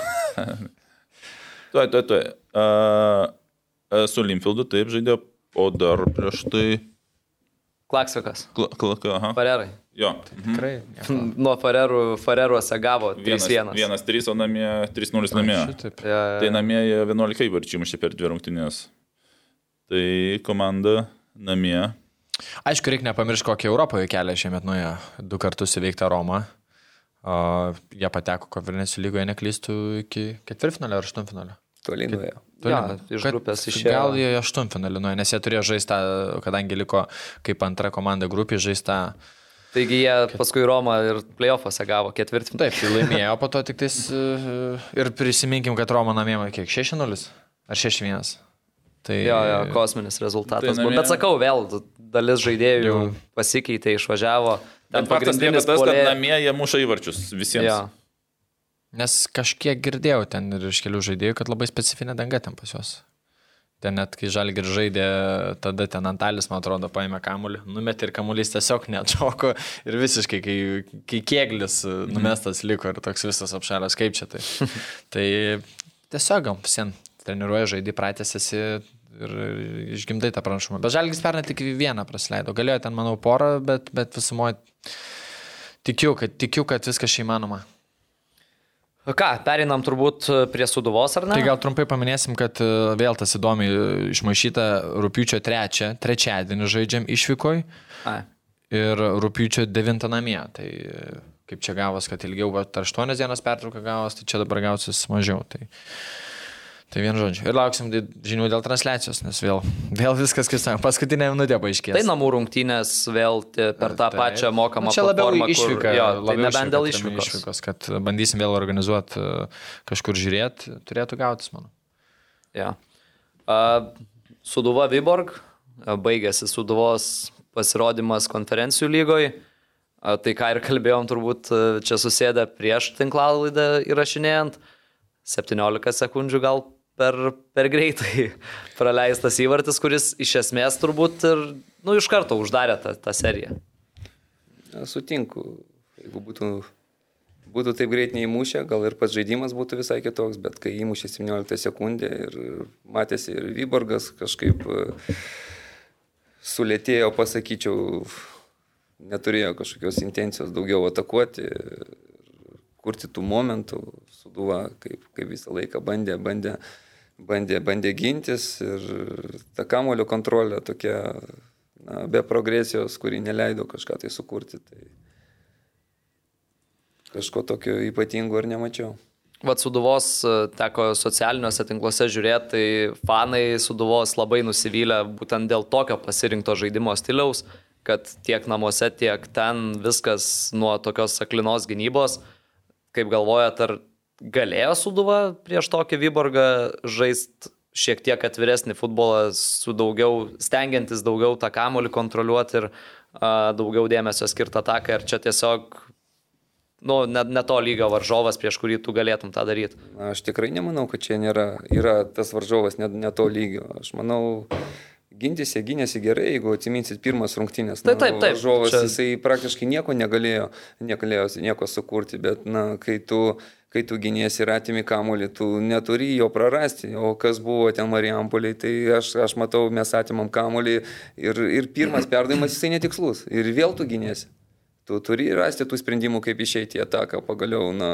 tuoj, tuoj, tuoj. Uh, su Limfieldu taip žaidė, o dar prieš tai... Klaksvikas. Kla, kla, aha. Farerai. Jo. Mhm. Tikrai. Mhm. Nuo Farerų, Fareruose gavo 3-1. 1-3, o namie 3-0 namie. Šitaip. Ja, ja. Tai namie jie 11 įvarčių mušė per dvi rungtynės. Tai komanda namie. Aišku, reikia nepamiršti, kokį Europoje kelią šiemet nuėjo. Du kartus įveikta Roma. O, jie pateko konferencijų lygoje, neklystų, iki ketvirtfinalio ar aštuntfinalio. Toli nuėjo. Ja, iš grupės išėjo. Gal jie aštuntfinalį nuėjo, nes jie turėjo žaisti, kadangi liko kaip antra komanda grupė žaisti. Taigi jie paskui Romą ir playoffuose gavo ketvirtį. Taip, tai laimėjo, po to tik tais e, ir prisiminkim, kad Roma namie kiek 6-0 ar 6-1. Tai Jo, jo, kosminis rezultatas. Tai namie- Bet sakau, vėl dalis žaidėjų Jau. pasikeitė, išvažiavo. Bet faktas lieka tas, kad namie jie muša įvarčius visiems. Jo. Nes kažkiek girdėjau ten ir iš kelių žaidėjų, kad labai specifinė danga ten pas juos. Ten net kai žalgir žaidė, tada ten Antalis, man atrodo, paėmė kamuolį, numetė ir kamuolys tiesiog neatšoko ir visiškai, kai, kai kieglis numestas liko ir toks visas apšaras, kaip čia tai. tai tiesiog sen treniruoja žaidį, pratęsiasi ir išgimdai tą pranašumą. Bet žalgis pernai tik vieną praleido. Galėjo ten, manau, porą, bet, bet visumoje tikiu, kad, tikiu, kad viskas šį įmanoma. Ką, perinam turbūt prie Suduvos, ar ne? Tai gal trumpai paminėsim, kad e, vėl tas įdomiai e, išmaišyta rūpiučio 3, trečiadienį žaidžiam išvykoj Ai. ir rūpiučio 9 namie. Tai e, kaip čia gavos, kad ilgiau, bet 8 dienas pertrauką gavos, tai čia dabar gausis mažiau. Tai, tai vien žodžiu. Ir lauksim žinių dėl transliacijos, nes vėl, vėl viskas, kaip sakė, paskutinė minutė paaiškės. Tai namų rungtynės vėl per tą Taip. pačią mokamą Nu, Čia labiau platformą, kur- išvyka. Jo, tai labiau nebent dėl išvyka, išvykos. išvykos. Kad bandysim vėl organizuoti kažkur žiūrėti, turėtų gautis, manau. Ja. A, Suduva Viborg, a, baigėsi Suduvos pasirodymas konferencijų lygoje. Tai ką ir kalbėjom turbūt a, čia susėdę prieš tinklalaidą įrašinėjant. 17 sekundžių gal per, per greitai praleistas įvartis, kuris iš esmės turbūt ir nu, iš karto uždarė tą, tą seriją. Sutinku. Jeigu būtų, būtų taip greit neįmušę, gal ir pats žaidimas būtų visai kitoks, bet kai įmušė 17 sekundę ir matėsi ir Vyborgas kažkaip e, sulėtėjo, pasakyčiau, neturėjo kažkokios intencijos daugiau atakuoti, kurti tų momentų, suduva, kaip, kaip visą laiką bandė, bandė, bandė, bandė gintis ir ta kamulio kontrolė tokia na, be progresijos, kuri neleido kažką tai sukurti. Tai kažko tokio ypatingo ir nemačiau. Vat Suduvos e, teko socialiniuose tinkluose žiūrėti, tai fanai Suduvos labai nusivylę būtent dėl tokio pasirinkto žaidimo stiliaus, kad tiek namuose, tiek ten viskas nuo tokios aklinos gynybos. Kaip galvojat, ar galėjo Suduva prieš tokį Vyborgą žaisti šiek tiek atviresnį futbolą, su daugiau, stengiantis daugiau tą kamolį kontroliuoti ir a, daugiau dėmesio skirti atakai, ar čia tiesiog nu, ne, ne to lygio varžovas, prieš kurį tu galėtum tą daryti. Aš tikrai nemanau, kad čia nėra, yra tas varžovas ne, ne to lygio. Aš manau, gintis jie gynėsi gerai, jeigu atsiminsit pirmas rungtynės. Taip, taip, taip. Varžovas, Čia- jisai praktiškai nieko negalėjo, negalėjo nieko sukurti, bet, na, kai tu kai tu gynėsi ir atimi kamuolį, tu neturi jo prarasti. O kas buvo ten Marijampoliai, tai aš, aš matau, mes atimam kamuolį ir, ir pirmas perdavimas jisai netikslus. Ir vėl tu gynėsi. Tu turi rasti tų sprendimų, kaip išeiti į ataką. Pagaliau, na,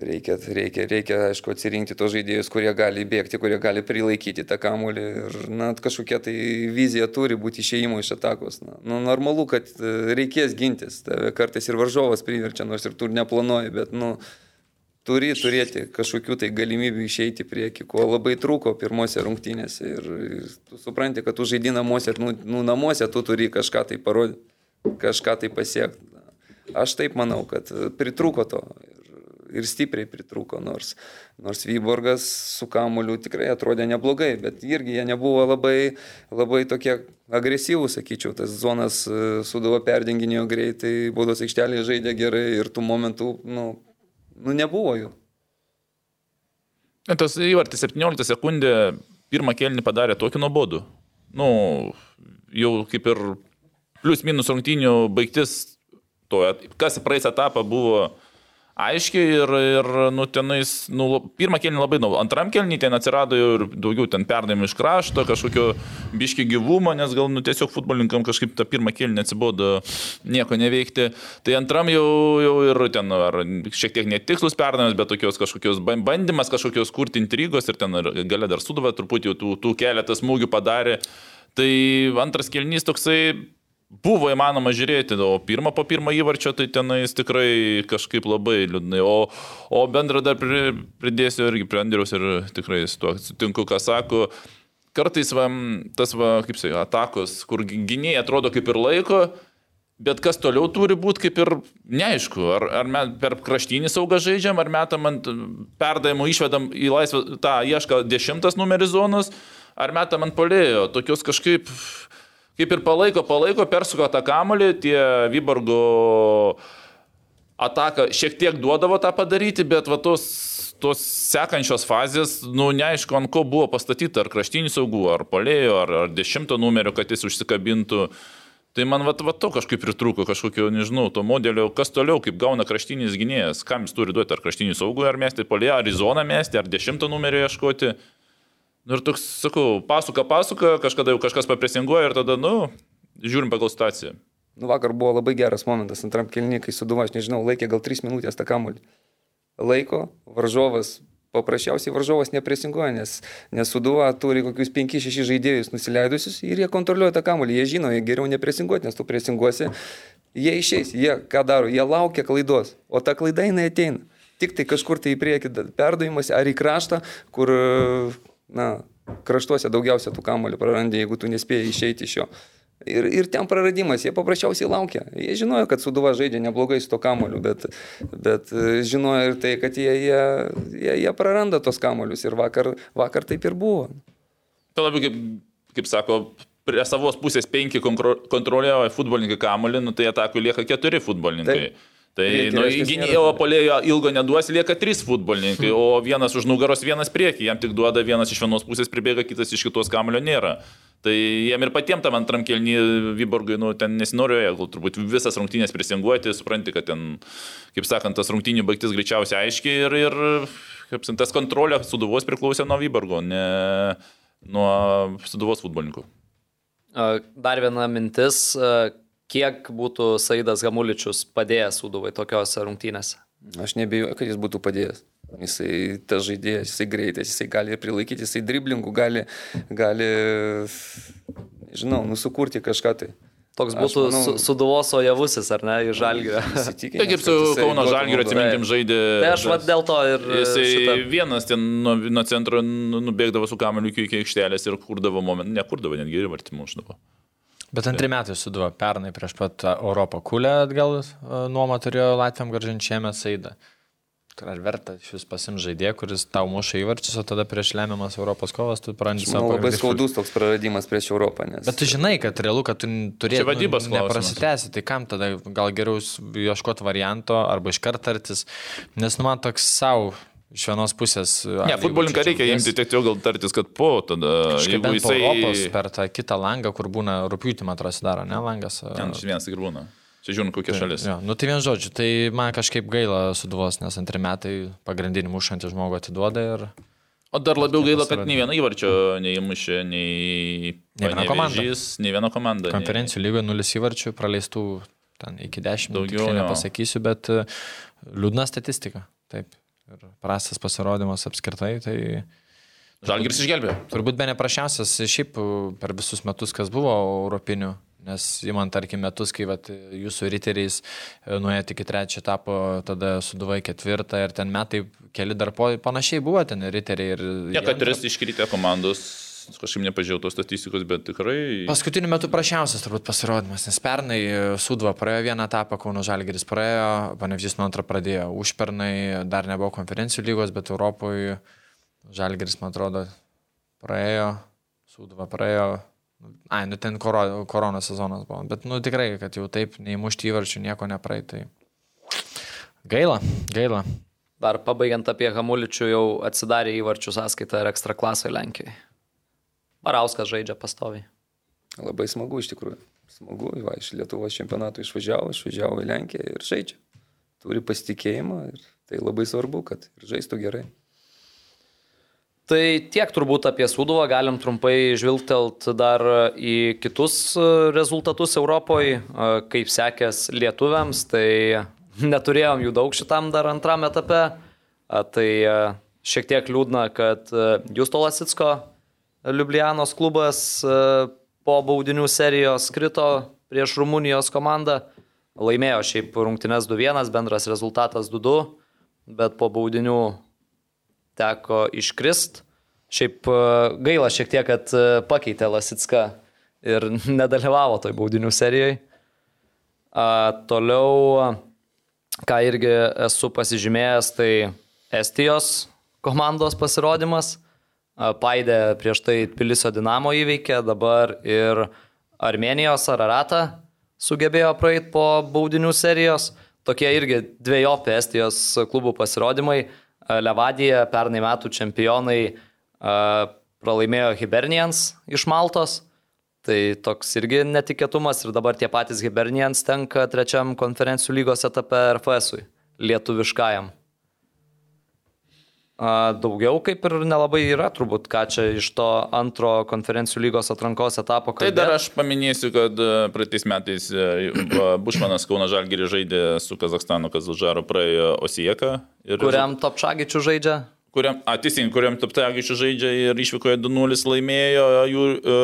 reikia, reikia, reikia, aišku, atsirinkti tos žaidėjus, kurie gali bėgti, kurie gali prilaikyti tą kamuolį. Ir, na, kažkokia tai vizija turi būti išėjimo iš atakos. Na, nu, normalu, kad e, reikės gintis. Tave kartais ir varžovas priverčia, nors ir tu neplanuoji, bet, nu, turi turėti kažkokių tai galimybių išeiti į priekį, ko labai trūko pirmose rungtynėse. Ir, tu supranti, kad tu žaidži namuose, nu, nu namuose tu turi kažką tai parodyti, kažką tai pasiekti. Aš taip manau, kad pritrūko to. Ir, stipriai pritrūko, nors, nors Vyborgas su kamuliu tikrai atrodė neblogai, bet irgi jie nebuvo labai, labai tokie agresyvūs, sakyčiau, tas zonas e, sudavo perdenginėjo greitai, baudos aikštelėje žaidė gerai ir tų momentų, nu, nu nebuvo jų. Tas įvartis 17 sekundė pirmą kelnį padarė tokį nuobodų. Nu, jau kaip ir plius minus rungtynių baigtis, to, kas praeis etapą buvo aiškiai ir, ir nu, tenais, nu, pirmą kelnį labai daug, antram kelnį ten atsirado ir daugiau ten perdavimų iš krašto, kažkokio biški gyvumo, nes gal nu, tiesiog futbolininkam kažkaip tą pirmą kelnį atsibodo nieko neveikti. Tai antram jau, jau ir ten, ar šiek tiek netikslus perdavimas, bet tokios kažkokios ban- bandymas, kažkokios kurti intrigos ir ten gale dar sudava truputį jau tų, tų keletą smūgių padarė. Tai antras kelnys toksai buvo įmanoma žiūrėti, o pirmą po pirmą įvarčio tai tenais tikrai kažkaip labai liūdnai. O, o bendrą dar pri, pridėsiu irgi prie Andriaus ir tikrai su tuo sutinku, ką sako. Kartais va, tas, va, kaip sakai, atakos, kur gynėjai atrodo kaip ir laiko, bet kas toliau turi būti kaip ir neaišku. Ar, ar mes per kraštinį saugą žaidžiam, ar metam ant perdavimų išvedam į laisvę tą iešką dešimtas numeris zonos, ar metam ant polėjo. Tokios kažkaip kaip ir palaiko, palaiko, persuko tą kamolį, tie Vyborgo ataka šiek tiek duodavo tą padaryti, bet va tos, tos sekančios fazės, nu neaišku, ant ko buvo pastatyta, ar kraštinių saugų, ar polėjo, ar, ar dešimto numerio, kad jis užsikabintų. Tai man va, va to kažkaip pritrūko, kažkokio, nežinau, to modelio, kas toliau, kaip gauna kraštinis gynėjas, kam jis turi duoti, ar kraštinį saugų, ar mesti polėjo, ar į zoną mesti, ar dešimto numerio ieškoti. Nu ir toks, sakau, pasuka, pasuka, kažkada jau kažkas papresinguoja ir tada, nu, žiūrim pagal situaciją. Nu, vakar buvo labai geras momentas antram kelniui, kai suduva, aš nežinau, laikė gal 3 minutės tą kamuolį. Laiko, varžovas, paprasčiausiai varžovas nepresinguoja, nes, nes suduva turi kokius 5-6 žaidėjus nusileidusius ir jie kontroliuoja tą kamuolį, jie žino, jie geriau nepresinguoti, nes tu presinguosi, jie išeis, jie ką daro, jie laukia klaidos, o ta klaida jinai ateina. Tik tai kažkur tai į priekį perdavimas ar į kraštą, kur, na, kraštuose daugiausia tų kamuolių prarandi, jeigu tu nespėjai išeiti iš jo. Ir, ir ten praradimas, jie paprasčiausiai laukia. Jie žinojo, kad Suduva žaidžia neblogai su to kamoliu, bet, bet e, žinojo ir tai, kad jie, jie, jie, jie praranda tos kamolius. Ir vakar, vakar taip ir buvo. Tai labiau, kaip, kaip sako, prie savos pusės penki kontro- kontroliuoja futbolininkai kamolį, nu, tai atakui lieka keturi futbolininkai. Taip. Tai nu, gynėjo polėjo ilgo neduos, lieka trys futbolininkai, o vienas už nugaros, vienas prieki, jam tik duoda vienas iš vienos pusės pribėga, kitas iš kitos kamulio nėra. Tai jam ir patiems tam antram kelnį Vyborgui, nu, ten nesinorėjo, gal turbūt visas rungtynės prisinguoti, supranti, kad ten, kaip sakant, tas rungtynių baigtis greičiausiai aiškiai ir, ir kaip sakant, tas kontrolė suduvos priklausė nuo Vyborgo, ne nuo suduvos futbolininkų. A, Dar viena mintis, a, kiek būtų Saidas Gamuličius padėjęs Suduvai tokiuose rungtynėse? Aš nebejoju, kad jis būtų padėjęs. Jisai tas žaidėjas, jisai greitas, jisai gali ir prilaikyti, jisai driblingų gali, gali, žinau, nusukurti kažką tai. Toks būtų manau- su, Suduvos ojavusis, ar ne, į Žalgirį. Įsitikinęs, Tai kaip su Kauno naudą. atsiminkim, žaidė. Tai aš vad dėl to ir Jisai šitą. vienas ten nuo, nuo centro nu- nubėgdavo su kameliu iki aikštelės ir kurdavo momentą, nekurdavo, netgi ir vartimų uždavo. Bet antri metai suduvo pernai prieš pat tą Europą kulę atgal e, nuomą turėjo Latvijam gražinčiame Saidą. Ar verta šis pasim žaidėjas, kuris tau muša įvarčius, o tada prieš lemiamas Europos kovas tu prarandi savo labai pagrindinį skaudus toks praradimas prieš Europą. Nes... Bet tu žinai, kad realu, kad tu turėtum Čia vadybos klausimas. neprasitęsi, tai kam tada gal geriau ieškoti varianto arba iškart tartis, nes nu man toks savo iš vienos pusės. Ne, futbolininką reikia imti jau gal tartis, kad po tada, jeigu po Europos jisai... per tą kitą langą, kur būna rūpiutį, man atrodo, daro, ne langas. Ten vienas tik būna. Čia žiūrint, kokia šalis. Jo, nu tai vien žodžiu, tai man kažkaip gaila suduvos, nes antri metai pagrindinį mušantį žmogų atiduoda ir... O dar labiau gaila, kad nei vieno įvarčio neįmušė, nei... Nei viena komanda. Nei viena komanda. nei- Konferencijų lygoje nulis įvarčių, praleistų ten iki dešimt, Daugiau, nepasakysiu, bet e, liūdna statistika. Taip. Ir prastas pasirodymas apskritai, tai Žalgiris išgelbėjo. turbūt be neprašiausias šiaip per visus metus, kas buvo europinių. Nes įman, tarkim, metus, kai vat, jūsų riteriais e, nuėjo tik į trečią etapą, tada suduvai ketvirtą ir ten metai keli dar po, panašiai buvo ten riteriai. Ir jie kad tris iškritę komandos, kažkaip nepažiūrėjau tos statistikos, bet tikrai... Paskutiniu metu prašiausias turbūt pasirodymas, nes pernai Sudva praėjo vieną etapą, Kauno Žalgeris praėjo, Panevžys nuo antrą pradėjo. Užpernai dar nebuvo konferencijų lygos, bet Europoje Žalgeris, man atrodo, praėjo, Sudva praėjo. Ai, nu ten koro, koronos sezonas buvo, bet nu tikrai, kad jau taip neįmušti įvarčių nieko nepraeitai. Gaila, gaila. Dar pabaigiant apie Hamuličių jau atsidarė įvarčių sąskaitą ir ekstra klasai Lenkijoje. Barauskas žaidžia pastoviai. Labai smagu iš tikrųjų. Smagu, va, iš Lietuvos čempionato išvažiavo, išvažiavo į Lenkiją ir žaidžia. Turi pasitikėjimą ir tai labai svarbu, kad ir žaistų gerai. Tai tiek turbūt apie Suduvą, galim trumpai žvilgtelt dar į kitus e, rezultatus Europoje, e, kaip sekės lietuviams, tai neturėjom jų daug šitam dar antram etape, E, tai šiek tiek liūdna, kad e, Justo Lasitsko Liublianos klubas e, po baudinių serijos krito prieš Rumunijos komandą, laimėjo šiaip rungtynes 2-1, bendras rezultatas 2-2, bet po baudinių teko iškrist. Šiaip e, gaila šiek tiek, kad e, pakeitė Lasitską ir nedalyvavo toj baudinių serijoje. Toliau, ką irgi esu pasižymėjęs, tai Estijos komandos pasirodymas. Paidė prieš tai Pilisio Dinamo įveikė, dabar ir Armenijos Araratą sugebėjo praeiti po baudinių serijos. Tokie irgi dviejopi Estijos klubų pasirodymai. Levadija pernai metų čempionai pralaimėjo Hibernians iš Maltos. Tai toks irgi netikėtumas ir dabar tie patys Hibernians tenka trečiam konferencijų lygos etape RFS-ui, lietuviškajam. Daugiau kaip ir nelabai yra, turbūt, ką čia iš to antro konferencijų lygos atrankos etapo. Tai kalbėt. dar aš paminėsiu, kad e, praeitais metais e, Bušmanas Kauno Žalgirį žaidė su Kazakstano Kazalžaro praėjo Osieką. Ir Kuriam Topšagičių žaidžia? Kuriam, a, teisingai, kuriam Taptagičių žaidžia ir išvykoje 2-0 laimėjo, Jū- e,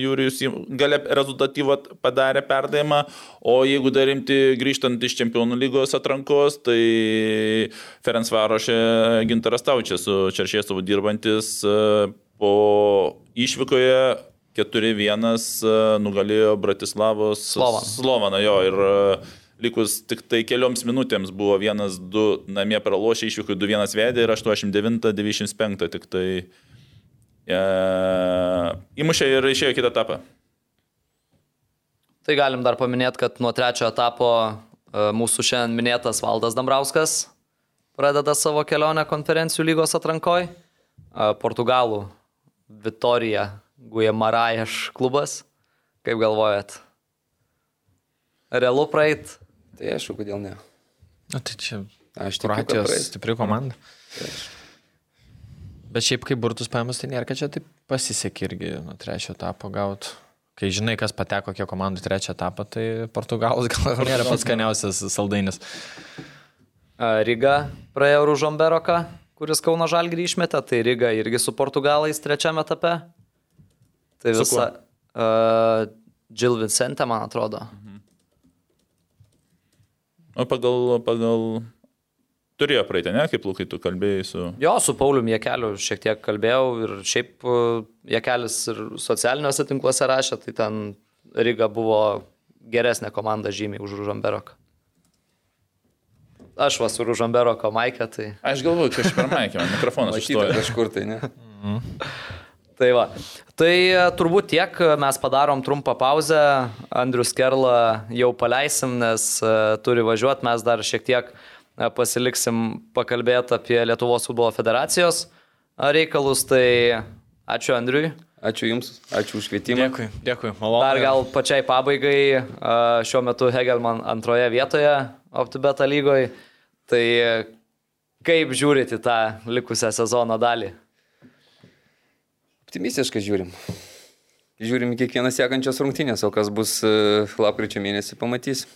Jūrijus į- gale rezultatyvą padarė perdavimą, o jeigu dar rimti grįžtant iš Čempionų lygos atrankos, tai Ferenc Varošė Gintaras Taučias su Čeršėsovu dirbantis e, po išvykoje 4-1 e, nugalėjo Bratislavos Slovan. Slovaną jo ir e, likus tik tai kelioms minutėms buvo 1-2 namie pralošė, išvyko 2-1 vedė ir 89-95 tik tai e, įmušė ir išėjo kitą etapą. Tai galim dar paminėti, kad nuo trečio etapo e, mūsų šiandien minėtas Valdas Dambrauskas pradeda savo kelionę konferencijų lygos atrankoj. E, Portugalų Vitorija Guimarães klubas. Kaip galvojat? Realu praeit? Tai aišku, kodėl ne. Na, tai čia Aš tikiu, Kroatijos stipri komanda. Bet šiaip kaip burtus paėmus, tai nėra, kad čia taip pasisekė irgi nuo trečio etapo gauti. Kai žinai, kas pateko kiek komandų trečią etapą, tai Portugalas gal nėra pats skaniausias saldainis. Ryga praėjo Ružomberoką, kuris Kauno Žalgrį išmetė, tai Ryga irgi su Portugalais trečiame etape. Tai Su visa... Uh, Jill Vincente, man atrodo. O pagal, pagal... Turėjo praeitį, ne, kaip Lukai tu kalbėjai su... Jo, su Pauliu Jekeliu šiek tiek kalbėjau ir šiaip Jekelis ir socialiniuose tinkluose rašė, tai ten Ryga buvo geresnė komanda žymiai už Žamberoką. aš vas su Ružambero komaikė, tai... Aš galvoju, kad aš per maikę, mikrofonas išstojo. kažkur tai, ne? Tai va. Tai e, turbūt tiek, mes padarom trumpą pauzę, Andrius Kerla jau paleisim, nes e, turi važiuoti, mes dar šiek tiek e, pasiliksim pakalbėti apie Lietuvos futbolo federacijos e, reikalus, tai ačiū Andriui. Ačiū Jums, ačiū už kvietimą. Dėkui, dėkui, malonu. Dar gal pačiai pabaigai, e, šiuo metu Hegelman antroje vietoje OptiBeta lygoje, tai e, kaip žiūrite tą likusią sezono dalį? Optimistiškai žiūrim. Žiūrim kiekvieną sekančias rungtynės, o kas bus e, lapkričio mėnesį pamatys.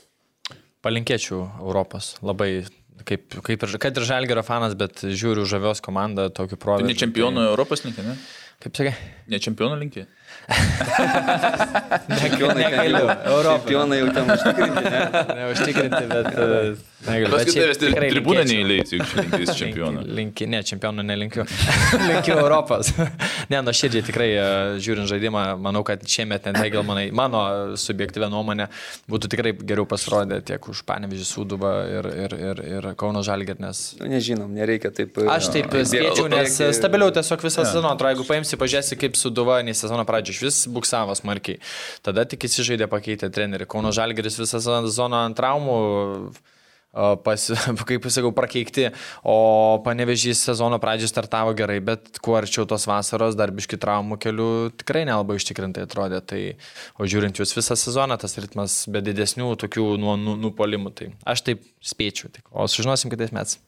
Palinkėčiau Europos. Labai, kaip, kaip ir, kad ir Žalgerio fanas, bet žiūriu žavios komandą, tokiu Tu proveržu. ne čempionų Europos linkė, ne? Kaip sakai? Ne čempionų linkė. Čempionai, Negaliu. jau- Europoj. čempionai jau ten užtikrinti, ne? Neužtikrinti, bet... e, negaliu. Bet Paskui tavęs tribūną neįleis, juk linkės čempionų. Linki, ne, čempionų nelinkiu. linkiu Europos. ne, nu širdžiai tikrai, e, žiūrint žaidimą, manau, kad šiemet net Hegelmanai, mano subjektyvė nuomonė, būtų tikrai geriau pasirodę tiek už Panevižį Sūduvą ir, ir, ir, ir Kauno Žalgir, nes Nu, nežinom, nereikia taip. e, Aš taip spėčiau, nes bėgti. stabiliau tiesiog visą sezoną. Atrodo, jeigu paimsi, pažiūrėsi, kaip Suduva, nei sezono pradžio iš vis buksavo smarkiai. Tada tik įsižaidė pakeitę trenerių. Kauno Žalgeris visą sezoną ant traumų. Pas, kaip sakau, prakeikti, o panevežys sezono pradžią startavo gerai, bet kuo arčiau tos vasaros, dar biški traumų kelių tikrai nelabai ištikrintai atrodė. Tai, o žiūrint jūs visą sezoną, tas ritmas be didesnių tokių nuo nu, nupolimų, tai aš taip spėčiau. Tik, o sužinosim kitais metais.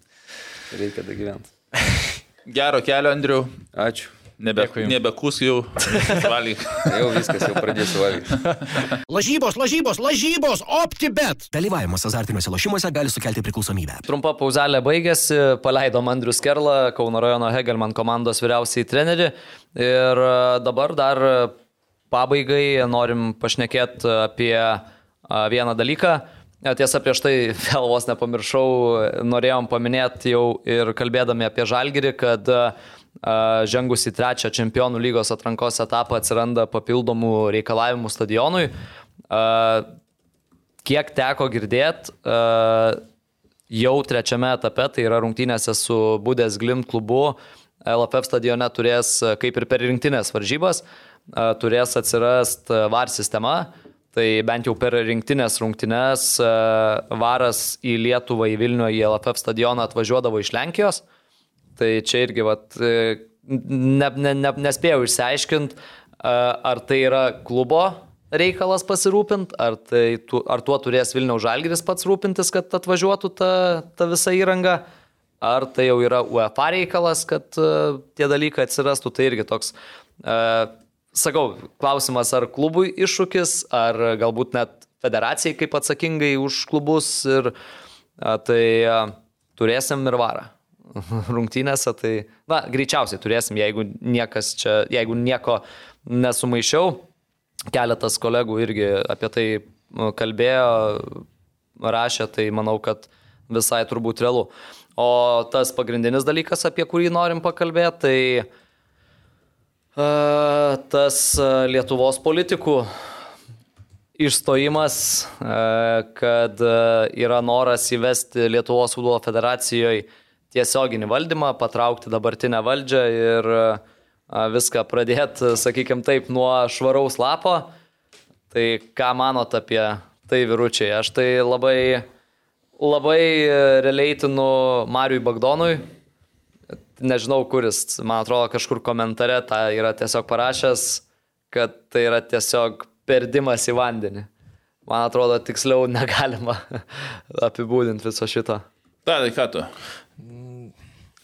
Reikia dagyventi. Gero kelio, Andriu. Ačiū. Nebe, nebekus jau. Valyk. Jau viskas, jau pradėsiu valgyti. Lažybos, lažybos, lažybos, OptiBet. Dalyvavimas azartiniuose lošimuose gali sukelti priklausomybę. Trumpa pauzelė baigėsi, paleidom Andrius Kerlą, Kauno rajono Hegelman komandos vyriausiai treneri. Ir e, dabar dar e, pabaigai norim pašnekėti apie a, vieną dalyką. E, Tiesa, prieš tai vėl vos nepamiršau, norėjom paminėti jau ir kalbėdami apie Žalgirį, kad a, žengus į trečią čempionų lygos atrankos etapą atsiranda papildomų reikalavimų stadionui. Kiek teko girdėti, jau trečiame etape, tai yra rungtynėse su Budės Glimt klubu, LFF stadione turės, kaip ir per rinktinės varžybas, turės atsirasti VAR sistema. Tai bent jau per rinktinės rungtynes e, varas į Lietuvą, į Vilnių, į LFF stadioną atvažiuodavo iš Lenkijos. Tai čia irgi, vat, e, ne, ne, ne, nespėjau išsiaiškinti, ar tai yra klubo reikalas pasirūpinti, ar, tai, tu- ar tuo turės Vilniaus Žalgiris pats rūpintis, kad atvažiuotų ta, ta visa įranga, ar tai jau yra UEFA reikalas, kad uh, tie dalykai atsirastų, tai irgi toks, uh, sakau, klausimas, ar klubui iššūkis, ar galbūt net federacijai kaip atsakingai už klubus ir uh, tai uh, turėsim ir varą rungtynėse, tai, na, greičiausiai turėsim, jeigu niekas čia, jeigu nieko nesumaišiau, keletas kolegų irgi apie tai nu, kalbėjo, rašė, tai manau, kad visai turbūt realu. O tas pagrindinis dalykas, apie kurį norim pakalbėti, tai e, tas e, Lietuvos politikų išstojimas, e, kad yra noras įvesti Lietuvos futbolo federacijoje tiesioginį valdymą, patraukti dabartinę valdžią ir viską pradėti, sakykime taip, nuo švaraus lapo. Tai ką manot apie tai, vyručiai? Aš tai labai, labai realiaitinu Mariui Bagdonui. Nežinau, kuris, man atrodo, kažkur komentare tą yra tiesiog parašęs, kad tai yra tiesiog perdimas į vandenį. Man atrodo, tiksliau negalima apibūdinti viso šito. Ta, tai ką tu?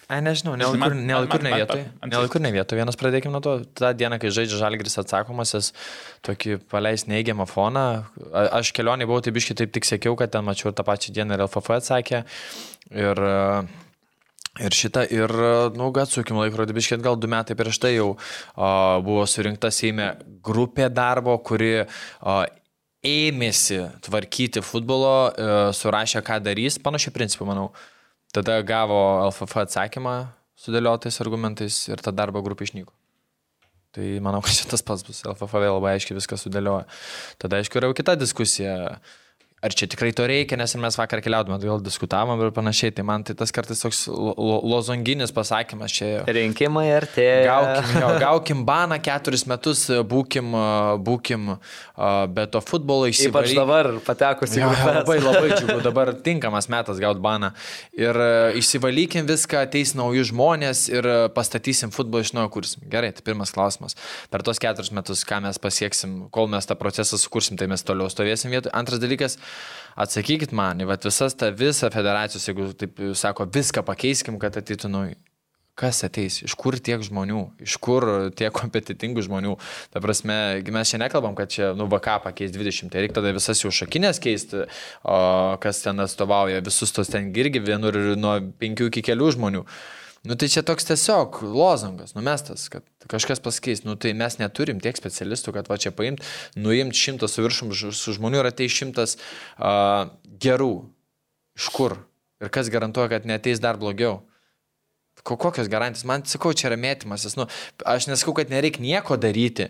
Ai, nežinau, nelaikur ne vietoj. Nelaikur ne vietoj. Vienas pradėkime nuo to. Ta diena, kai žaidžia Žalgris atsakomasis, tokį paleis neigiamą foną. A- Aš kelionį buvau, tai biškai taip tik sėkiau, kad ten mačiau ir tą pačią dieną ir LFF atsakė. Ir, ir šitą, ir, nu, atsukim laikrodį, biškai gal du metai prieš tai jau o, buvo surinkta Seime grupė darbo, kuri o, ėmėsi tvarkyti futbolo, e, surašė, ką darys, panašiai principų, manau. Tada gavo LFF atsakymą sudėliotais argumentais ir ta darbo grupė išnyko. Tai manau, kad šitas pats bus. LFF vėl labai aiškiai viską sudėlioja. Tada aišku yra jau kita diskusija. Ar čia tikrai to reikia, nes ir mes vakar keliaudome, gal diskutavom ir panašiai, tai man tai tas kartais toks lo, lo, lozonginis pasakymas čia. Rinkimai artėja. Gaukim, jo, gaukim baną keturis metus, būkim, būkim be to futbolo įsivaizduoti. Ypač dabar patekus į grupę. Labai labai džiugu, dabar tinkamas metas gauti baną. Ir išsivalykim viską, ateis nauji žmonės ir pastatysim futbolą iš naujo kursim. Gerai, tai pirmas klausimas. Per tos keturis metus, ką mes pasieksim, kol mes tą procesą sukursim, tai mes toliau stovėsim vietoje. Antras dalykas, atsakykit man, vat visas tą visą federacijos, jeigu taip sako, viską pakeiskim, kad ateitų nauji. Kas ateis, iš kur tiek žmonių, iš kur tiek kompetitingų žmonių. Ta prasme, mes čia nekalbam, kad čia, nu, VK pakeis 20, tai reikia tada visas jų šakinės keisti, o kas ten atstovauja, visus tos ten irgi vienur nuo 5 iki kelių žmonių. Nu tai čia toks tiesiog lozangas, numestas, kad kažkas pasikeis. Nu tai mes neturim tiek specialistų, kad va čia paimt, nuimti šimtą su viršum su žmonių ir ateis šimtas uh, gerų. Iš kur? Ir kas garantuoja, kad neteis dar blogiau? Kokios garantijos? Man sakau, čia yra mėtymasis. Nu, aš nesakau, kad nereikia nieko daryti,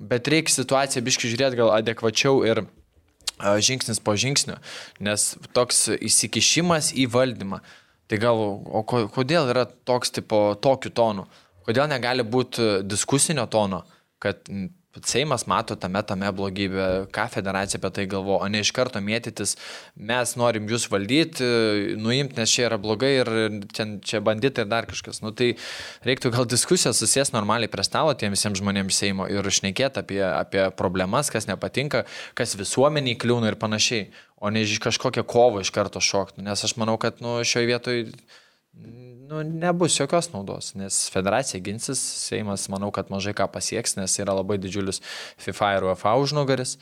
bet reikia situaciją biški žiūrėti gal adekvačiau ir žingsnis po žingsnio, nes toks įsikišimas į valdymą. Tai gal, o kodėl yra toks tipo, tokių tonų? Kodėl negali būti diskusinio tono, kad Seimas mato tame tame blogybę, ką federacija apie tai galvo, o ne iš karto mėtytis, mes norim jūs valdyti, nuimti, nes čia yra blogai ir čia, čia bandyti ir dar kažkas. Nu, tai reiktų gal diskusiją susės normaliai prie stalo tiem visiems žmonėms Seimo ir išnekėti apie, apie problemas, kas nepatinka, kas visuomeniai kliūna ir panašiai o ne iš kažkokią kovą iš karto šokti. Nes aš manau, kad nu, šioje vietoje nu, nebus jokios naudos, nes federacija ginsis, Seimas manau, kad mažai ką pasieks, nes yra labai didžiulis FIFA ir UEFA užnugaris.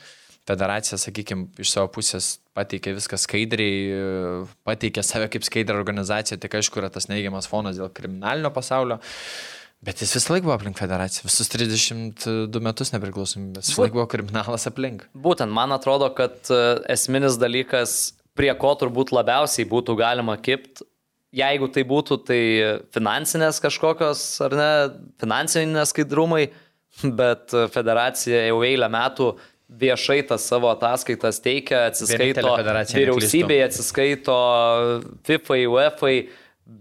Federacija, sakykime, iš savo pusės pateikė viską skaidriai, pateikė save kaip skaidrę organizaciją, tik aišku yra tas neigiamas fonas dėl kriminalinio pasaulio. Bet jis visą laiką buvo aplink federaciją, visus 32 metus nepriklausomybės, visą laiką buvo kriminalas aplink. Būtent, man atrodo, kad e, esminis dalykas, prie ko turbūt labiausiai būtų galima kipti, jeigu tai būtų, tai finansinės kažkokios, ar ne, finansinės skaidrumai, bet federacija jau eilę metų viešai tas savo ataskaitas teikia, atsiskaito vyriausybėje, atsiskaito FIFA, UEFA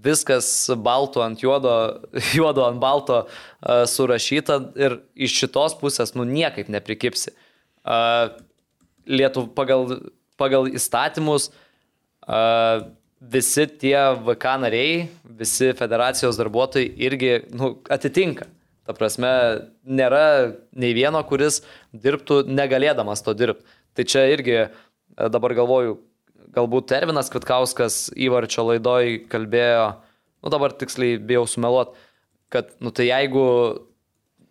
viskas balto ant juodo, juodo ant balto uh, surašyta ir iš šitos pusės, nu, niekaip neprikipsi. Uh, Lietuv pagal, pagal įstatymus uh, visi tie VK nariai, visi federacijos darbuotojai irgi nu, atitinka. Ta prasme, nėra nei vieno, kuris dirbtų negalėdamas to dirbti. Tai čia irgi dabar galvoju, galbūt Ervinas Kvitkauskas įvarčio laidoj kalbėjo, nu dabar tiksliai bijau sumeluot, kad, nu tai jeigu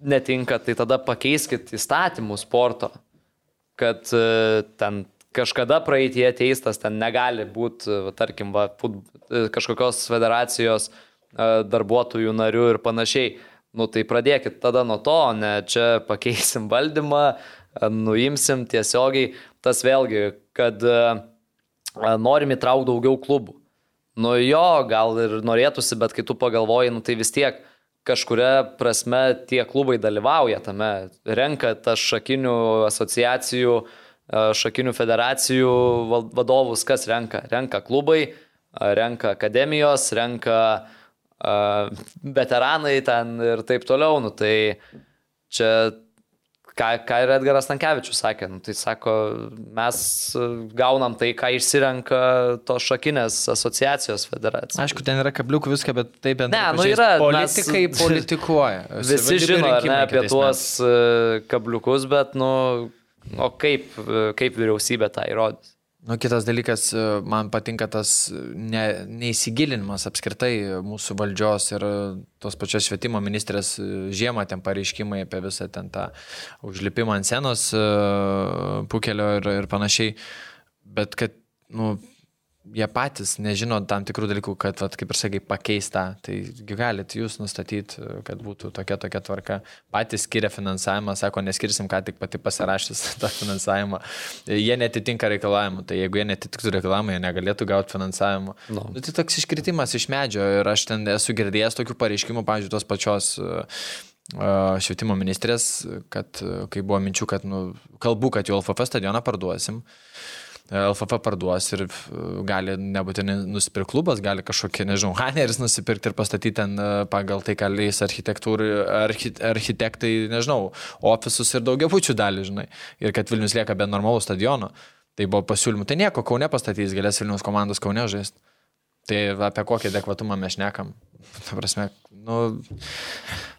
netinka, tai tada pakeiskit įstatymų sporto, kad e, ten kažkada praeitie teistas ten negali būti, tarkim, va, fut, e, kažkokios federacijos e, darbuotojų narių ir panašiai. Nu tai pradėkit tada nuo to, ne čia pakeisim valdymą, nuimsim tiesiogiai. Tas vėlgi, kad uh, norim įtraukti daugiau klubų. Nu jo, gal ir norėtųsi, bet kai tu pagalvoji, nu tai vis tiek kažkuria prasme tie klubai dalyvauja tame, renka tas šakinių asociacijų, šakinių federacijų vadovus, kas renka? Renka klubai, renka akademijos, renka uh, veteranai ten ir taip toliau. Nu, tai čia ką, ką ir Edgaras Tankievičius sakė, nu, tai sako, mes gaunam tai, ką išsirenka tos šakinės asociacijos federacija. Aišku, ten yra kabliukų viską, bet taip bent ne, nu, yra. Politikai mes, politikuoja. Visi žino ne, apie tuos. E, kabliukus, bet, nu, o kaip, kaip vyriausybė tą įrodys? Nu, kitas dalykas, man patinka tas ne, neįsigilinimas apskritai mūsų valdžios ir tos pačios švietimo ministrės žiemą ten pareiškimai apie visą ten tą užlipimą ant senos e, pukelio ir, ir panašiai. Bet kad, nu, jie patys nežino tam tikrų dalykų, kad, vat, kaip ir sakai, pakeista. Tai galit jūs nustatyti, kad būtų tokia tokia tvarka. Patys skiria finansavimą, sako, neskirsim, ką tik pati pasirašys tą finansavimą. Jie netitinka reikalavimų, tai jeigu jie netitiktų reikalavimų, jie negalėtų gauti finansavimo. No. Nu, tai toks iškritimas iš medžio ir aš ten esu girdėjęs tokių pareiškimų, pavyzdžiui, tos pačios švietimo ministrės, kad kai buvo minčių, kad, nu, kalbu, kad jau LFF stadioną parduosim. LFF parduos ir gali nebūtinai nusipirkti klubas, gali kažkokie, nežinau, Haneris nusipirkti ir pastatyti ten pagal tai, ką leis archi, architektai, nežinau, ofisus ir daugiabučių dalį, žinai. Ir kad Vilnius lieka be normalų stadiono. Tai buvo pasiūlymų. Tai nieko, Kaune pastatys, galės Vilnius komandos Kaune žaisti. Tai apie kokį adekvatumą mes šnekam. Ta prasme, nu,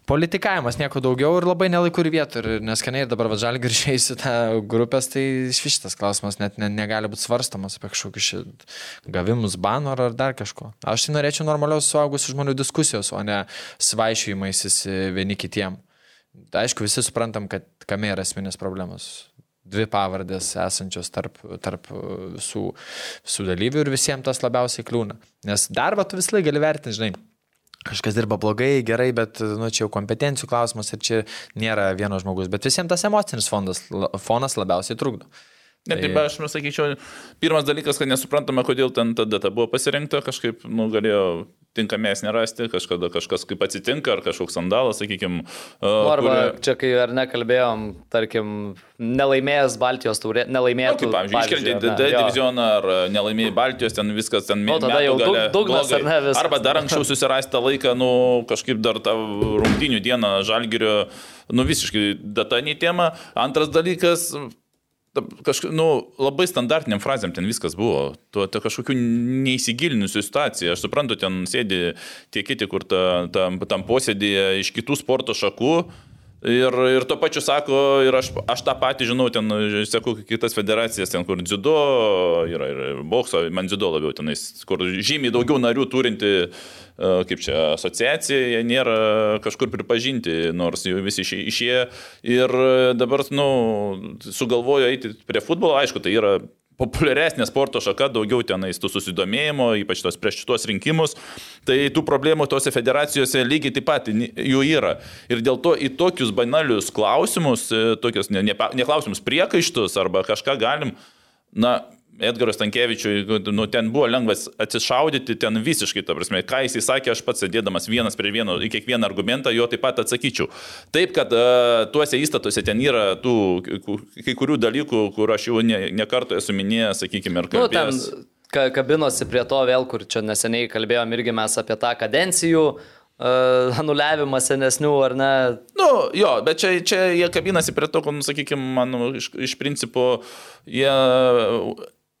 politikavimas nieko daugiau ir labai nelaiku ir vietų. Ir neskaniai ir dabar vadžalį grįžėjai į tą grupės, tai šitas klausimas net ne, negali būti svarstamas apie kažkokius gavimus, bano ar dar kažko. Aš tai norėčiau normalios suaugusių žmonių diskusijos, o ne svaišyjimaisis vieni kitiem. Aišku, visi suprantam, kad kame yra esminės problemos dvi pavardės esančios tarp, tarp visų, visų dalyvių ir visiems tas labiausiai kliūna. Nes darbą tu vis laik gali vertinti, žinai, kažkas dirba blogai, gerai, bet nu, čia jau kompetencijų klausimas ir čia nėra vieno žmogus, bet visiems tas emocinis fondas, fonas labiausiai trukdo. Ne, tai aš sakyčiau, pirmas dalykas, kad nesuprantama, kodėl ten ta data buvo pasirinkta, kažkaip, nu, galėjo tinkamesnį rasti, kažkada kažkas kaip atsitinka, ar kažkoks sandalas, sakykime. Uh, Arba kuri... čia, kai ar nekalbėjom, tarkim, nelaimėjęs Baltijos turė, nelaimėjęs. Nu, kaip, pavyzdžiui, iškelti D divizioną ar nelaimėjai Baltijos, ten viskas ten. Nu, tada jau gale, Douglas ar ne viskas. Arba dar anksčiau susirasti tą laiką, nu, kažkaip dar tą rungtinių dieną Žalgirio, nu, visiškai data nei tema. Antras dalykas, kažkaip, nu, labai standartiniam frazėm ten viskas buvo. Tuo ta kažkokių neįsigilinusių situacijų. Aš suprantu, ten sėdi tie kiti, kur ta, ta, tam posėdėje iš kitų sporto šakų. Ir, ir to pačiu sako, ir aš, aš tą patį žinau, ten, sakau, kitas federacijas, ten, kur dziudo yra ir bokso, man dziudo labiau tenais, kur žymiai daugiau narių turinti uh, kaip čia, asociacija, jie nėra kažkur pripažinti, nors jau visi išėję. Ir dabar, nu, sugalvojo eiti prie futbolo, aišku, tai yra populiaresnė sporto šaka, daugiau tenais tų susidomėjimo, ypač tos prieš šitos rinkimus, tai tų problemų tose federacijose lygiai taip pat jų yra. Ir dėl to į tokius banalius klausimus, e, tokius ne, ne, ne klausimus priekaištus arba kažką galim, na, Edgaras Tankievičiui, nu, ten buvo lengvas atsišaudyti, ten visiškai, ta prasme, ką jisai sakė, aš pats sėdėdamas vienas prie vieno į kiekvieną argumentą, jo taip pat atsakyčiau. Taip, kad uh, tuose įstatuose ten yra tų kai kurių dalykų, kur aš jau ne, ne kartą esu minėjęs, sakykime, ir kalbėjęs. Nu, ten kabinosi prie to vėl, kur čia neseniai kalbėjom irgi mes apie tą kadencijų uh, anuliavimą senesnių, ar ne? Nu, jo, bet čia, čia jie kabinasi prie to, kad, nu, sakykime, man iš, iš principo jie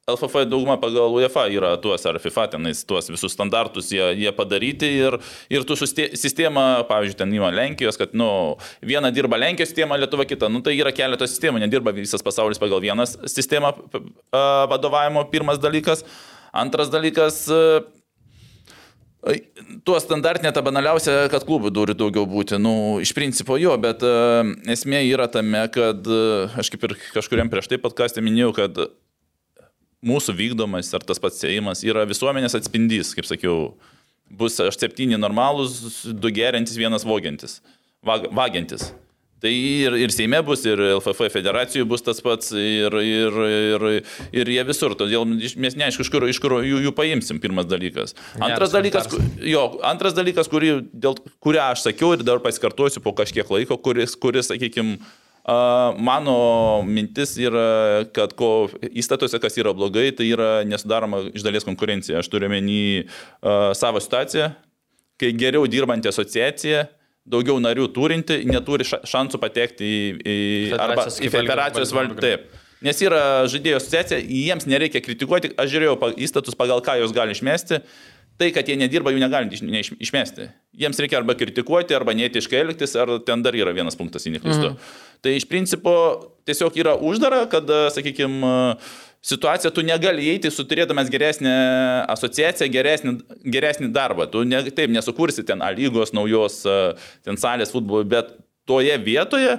LFF dauguma pagal UEFA yra tuos, ar FIFA tenais tuos visus standartus jie, jie padaryti ir, ir tu sistema, pavyzdžiui, ten įma Lenkijos, kad, nu, viena dirba Lenkijos sistema, Lietuva kita, nu, tai yra keletos sistemų, nedirba visas pasaulis pagal vieną sistemą vadovavimo, pirmas dalykas. Antras dalykas, Tuo standartinė ta banaliausia, kad klubų turi daugiau būti. Nu, iš principo jo, bet uh, esmė yra tame, kad uh, aš kaip ir kažkuriam prieš tai podkastė minėjau, kad mūsų vykdomas ar tas pats sėjimas yra visuomenės atspindys, kaip sakiau, bus septyni normalūs, du gerintis, vienas vogiantis, vag, vagiantis. Tai ir, ir Seime bus, ir LFF federacijų bus tas pats, ir, ir, ir, ir jie visur. Todėl mes neaišku, iš kur, iš kur jų, jų paimsim, pirmas dalykas. Antras dalykas, jo, antras dalykas kurį, dėl, kurią aš sakiau ir dar pasikartosiu po kažkiek laiko, kuris, kuris sakykime, Mano mintis yra, kad ko įstatuose, kas yra blogai, tai yra nesudaroma iš dalies konkurencija. Aš turiu menį uh, savo situaciją, kai geriau dirbanti asociacija, daugiau narių turinti, neturi šansų patekti į, į, arba, į federacijos valdymą. Taip. Nes yra žaidėjų asociacija, jiems nereikia kritikuoti, aš žiūrėjau įstatus, pagal ką jos gali išmesti. Tai, kad jie nedirba, jų negali išmesti. Jiems reikia arba kritikuoti, arba neetiškai elgtis, ar ten dar yra vienas punktas, jei neklystu. Mhm. Tai iš principo tiesiog yra uždara, kad, sakykime, situacija tu negali įeiti su turėdamas geresnę asociaciją, geresnį, geresnį darbą. Tu ne, taip nesukursi ten A lygos naujos, ten salės futbolo, bet toje vietoje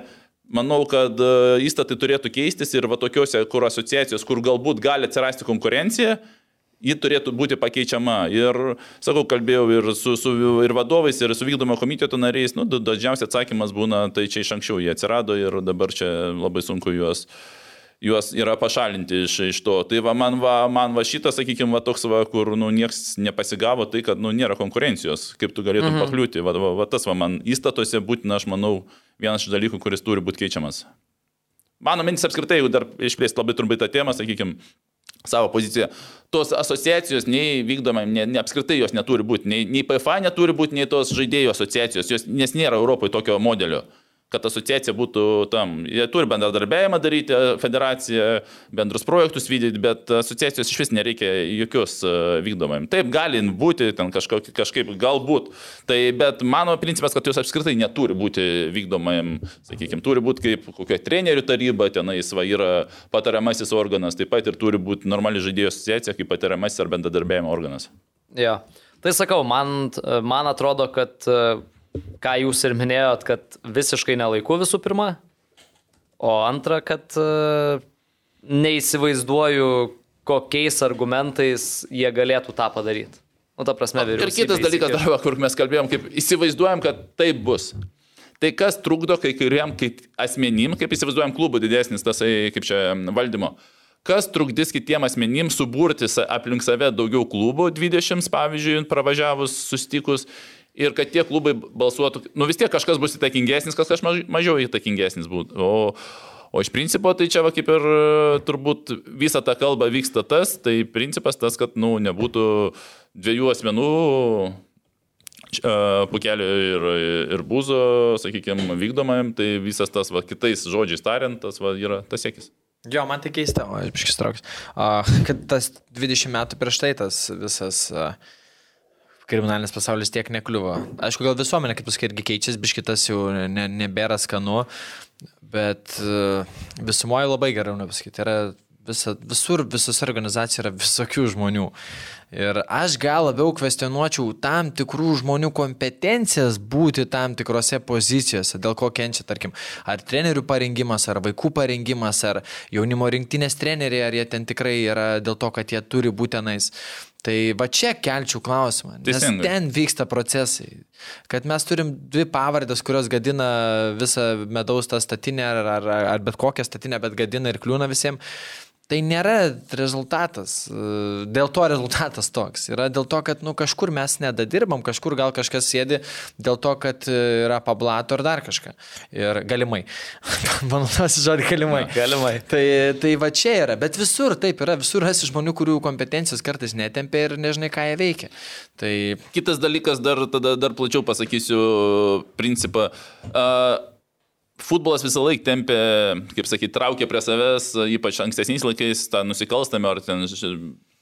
Manau, kad įstatai turėtų keistis ir va tokiuose, kur asociacijos, kur galbūt gali atsirasti konkurencija, ji turėtų būti pakeičiama. Ir, sakau, kalbėjau ir su, su ir vadovais, ir su vykdomo komiteto nariais, nu, dažniausiai atsakymas būna, tai čia iš anksčiau jie atsirado ir dabar čia labai sunku juos juos yra pašalinti iš, iš to. Tai va, man va, man va šitas, sakykime, va toks, va, kur nu, niekas nepasigavo, tai kad nu, nėra konkurencijos, kaip tu galėtum mhm. pakliūti. Va, va, va, tas va, man įstatuose būtina, aš manau, vienas iš dalykų, kuris turi būti keičiamas. Mano mintis apskritai, jeigu dar išplėsti labai trumpai tą temą, sakykime, savo poziciją. Tos asociacijos nei vykdomai, ne, ne apskritai jos neturi būti, nei, nei PFA neturi būti, nei tos žaidėjų asociacijos, jos, nes nėra Europoje tokio modelio kad asociacija būtų tam. Jie turi bendradarbiavimą daryti, federacija, bendrus projektus vykdyti, bet asociacijos iš vis nereikia jokios e, vykdomai. Taip, gali būti ten kažkaip, kažkaip galbūt. Tai, bet mano principas, kad jos apskritai neturi būti vykdomai, sakykime, turi būti kaip kokia trenerių taryba, tenais va yra patariamasis organas, taip pat ir turi būti normali žaidėjų asociacija kaip patariamasis ar bendradarbiavimo organas. Jo. Tai sakau, man, man atrodo, kad ką jūs ir minėjot, kad visiškai nelaiku visų pirma, o antra, kad uh, neįsivaizduoju, kokiais argumentais jie galėtų tą padaryti. Nu, ta prasme, ir kitas dalykas, dar, kur mes kalbėjom, kaip įsivaizduojam, kad taip bus. Tai kas trukdo kai kuriam asmenim, kaip įsivaizduojam, klubų didesnis tas, kaip čia valdymo, kas trukdys kitiem asmenim suburti aplink save daugiau klubų, 20 pavyzdžiui, pravažiavus, sustikus ir kad tie klubai balsuotų, nu vis tiek kažkas bus įtakingesnis, kažkas mažiau įtakingesnis būtų. O, o iš principo tai čia va kaip ir turbūt visą tą kalbą vyksta tas, tai principas tas, kad nu, nebūtų dviejų asmenų Pukelio ir, ir būzo, sakykime, vykdomajam, tai visas tas, va, kitais žodžiais tariant, tas va, yra tas siekis. Jo, man tai keista, o aš biškis trauks, kad tas 20 metų prieš tai tas visas uh, kriminalinis pasaulis tiek nekliuvo. Aišku, gal visuomenė, kaip pasakai, irgi keičiasi, biškitas jau ne, nebėra skanu, bet e, visumoje labai gerai, nepasakyti, yra visa, visur, visose organizacijose yra visokių žmonių. Ir aš gal labiau kvestionuočiau tam tikrų žmonių kompetencijas būti tam tikrose pozicijose, dėl ko kenčia, tarkim, ar trenerių parengimas, ar vaikų parengimas, ar jaunimo rinktinės treneriai, ar jie ten tikrai yra dėl to, kad jie turi būtenais. Tai va čia kelčiau klausimą, nes Teisingai. ten vyksta procesai. Kad mes turim dvi pavardės, kurios gadina visą medaus tą statinę ar, ar, ar bet kokią statinę, bet gadina ir kliūna visiems. Tai nėra rezultatas, dėl to rezultatas toks. Yra dėl to, kad nu, kažkur mes nedadirbam, kažkur gal kažkas sėdi dėl to, kad yra pablato ar dar kažką. Ir galimai. Panaudosiu žodį galimai. Na, galimai. Tai, tai va čia yra, bet visur taip yra, visur esi žmonių, kurių kompetencijos kartais netempia ir nežinai, ką jie veikia. Tai... Kitas dalykas, dar, tada, dar plačiau pasakysiu principą. Uh, futbolas visą laiką tempė, kaip sakyti, traukė prie savęs, ypač ankstesniais laikais, tą nusikalstamą ar ten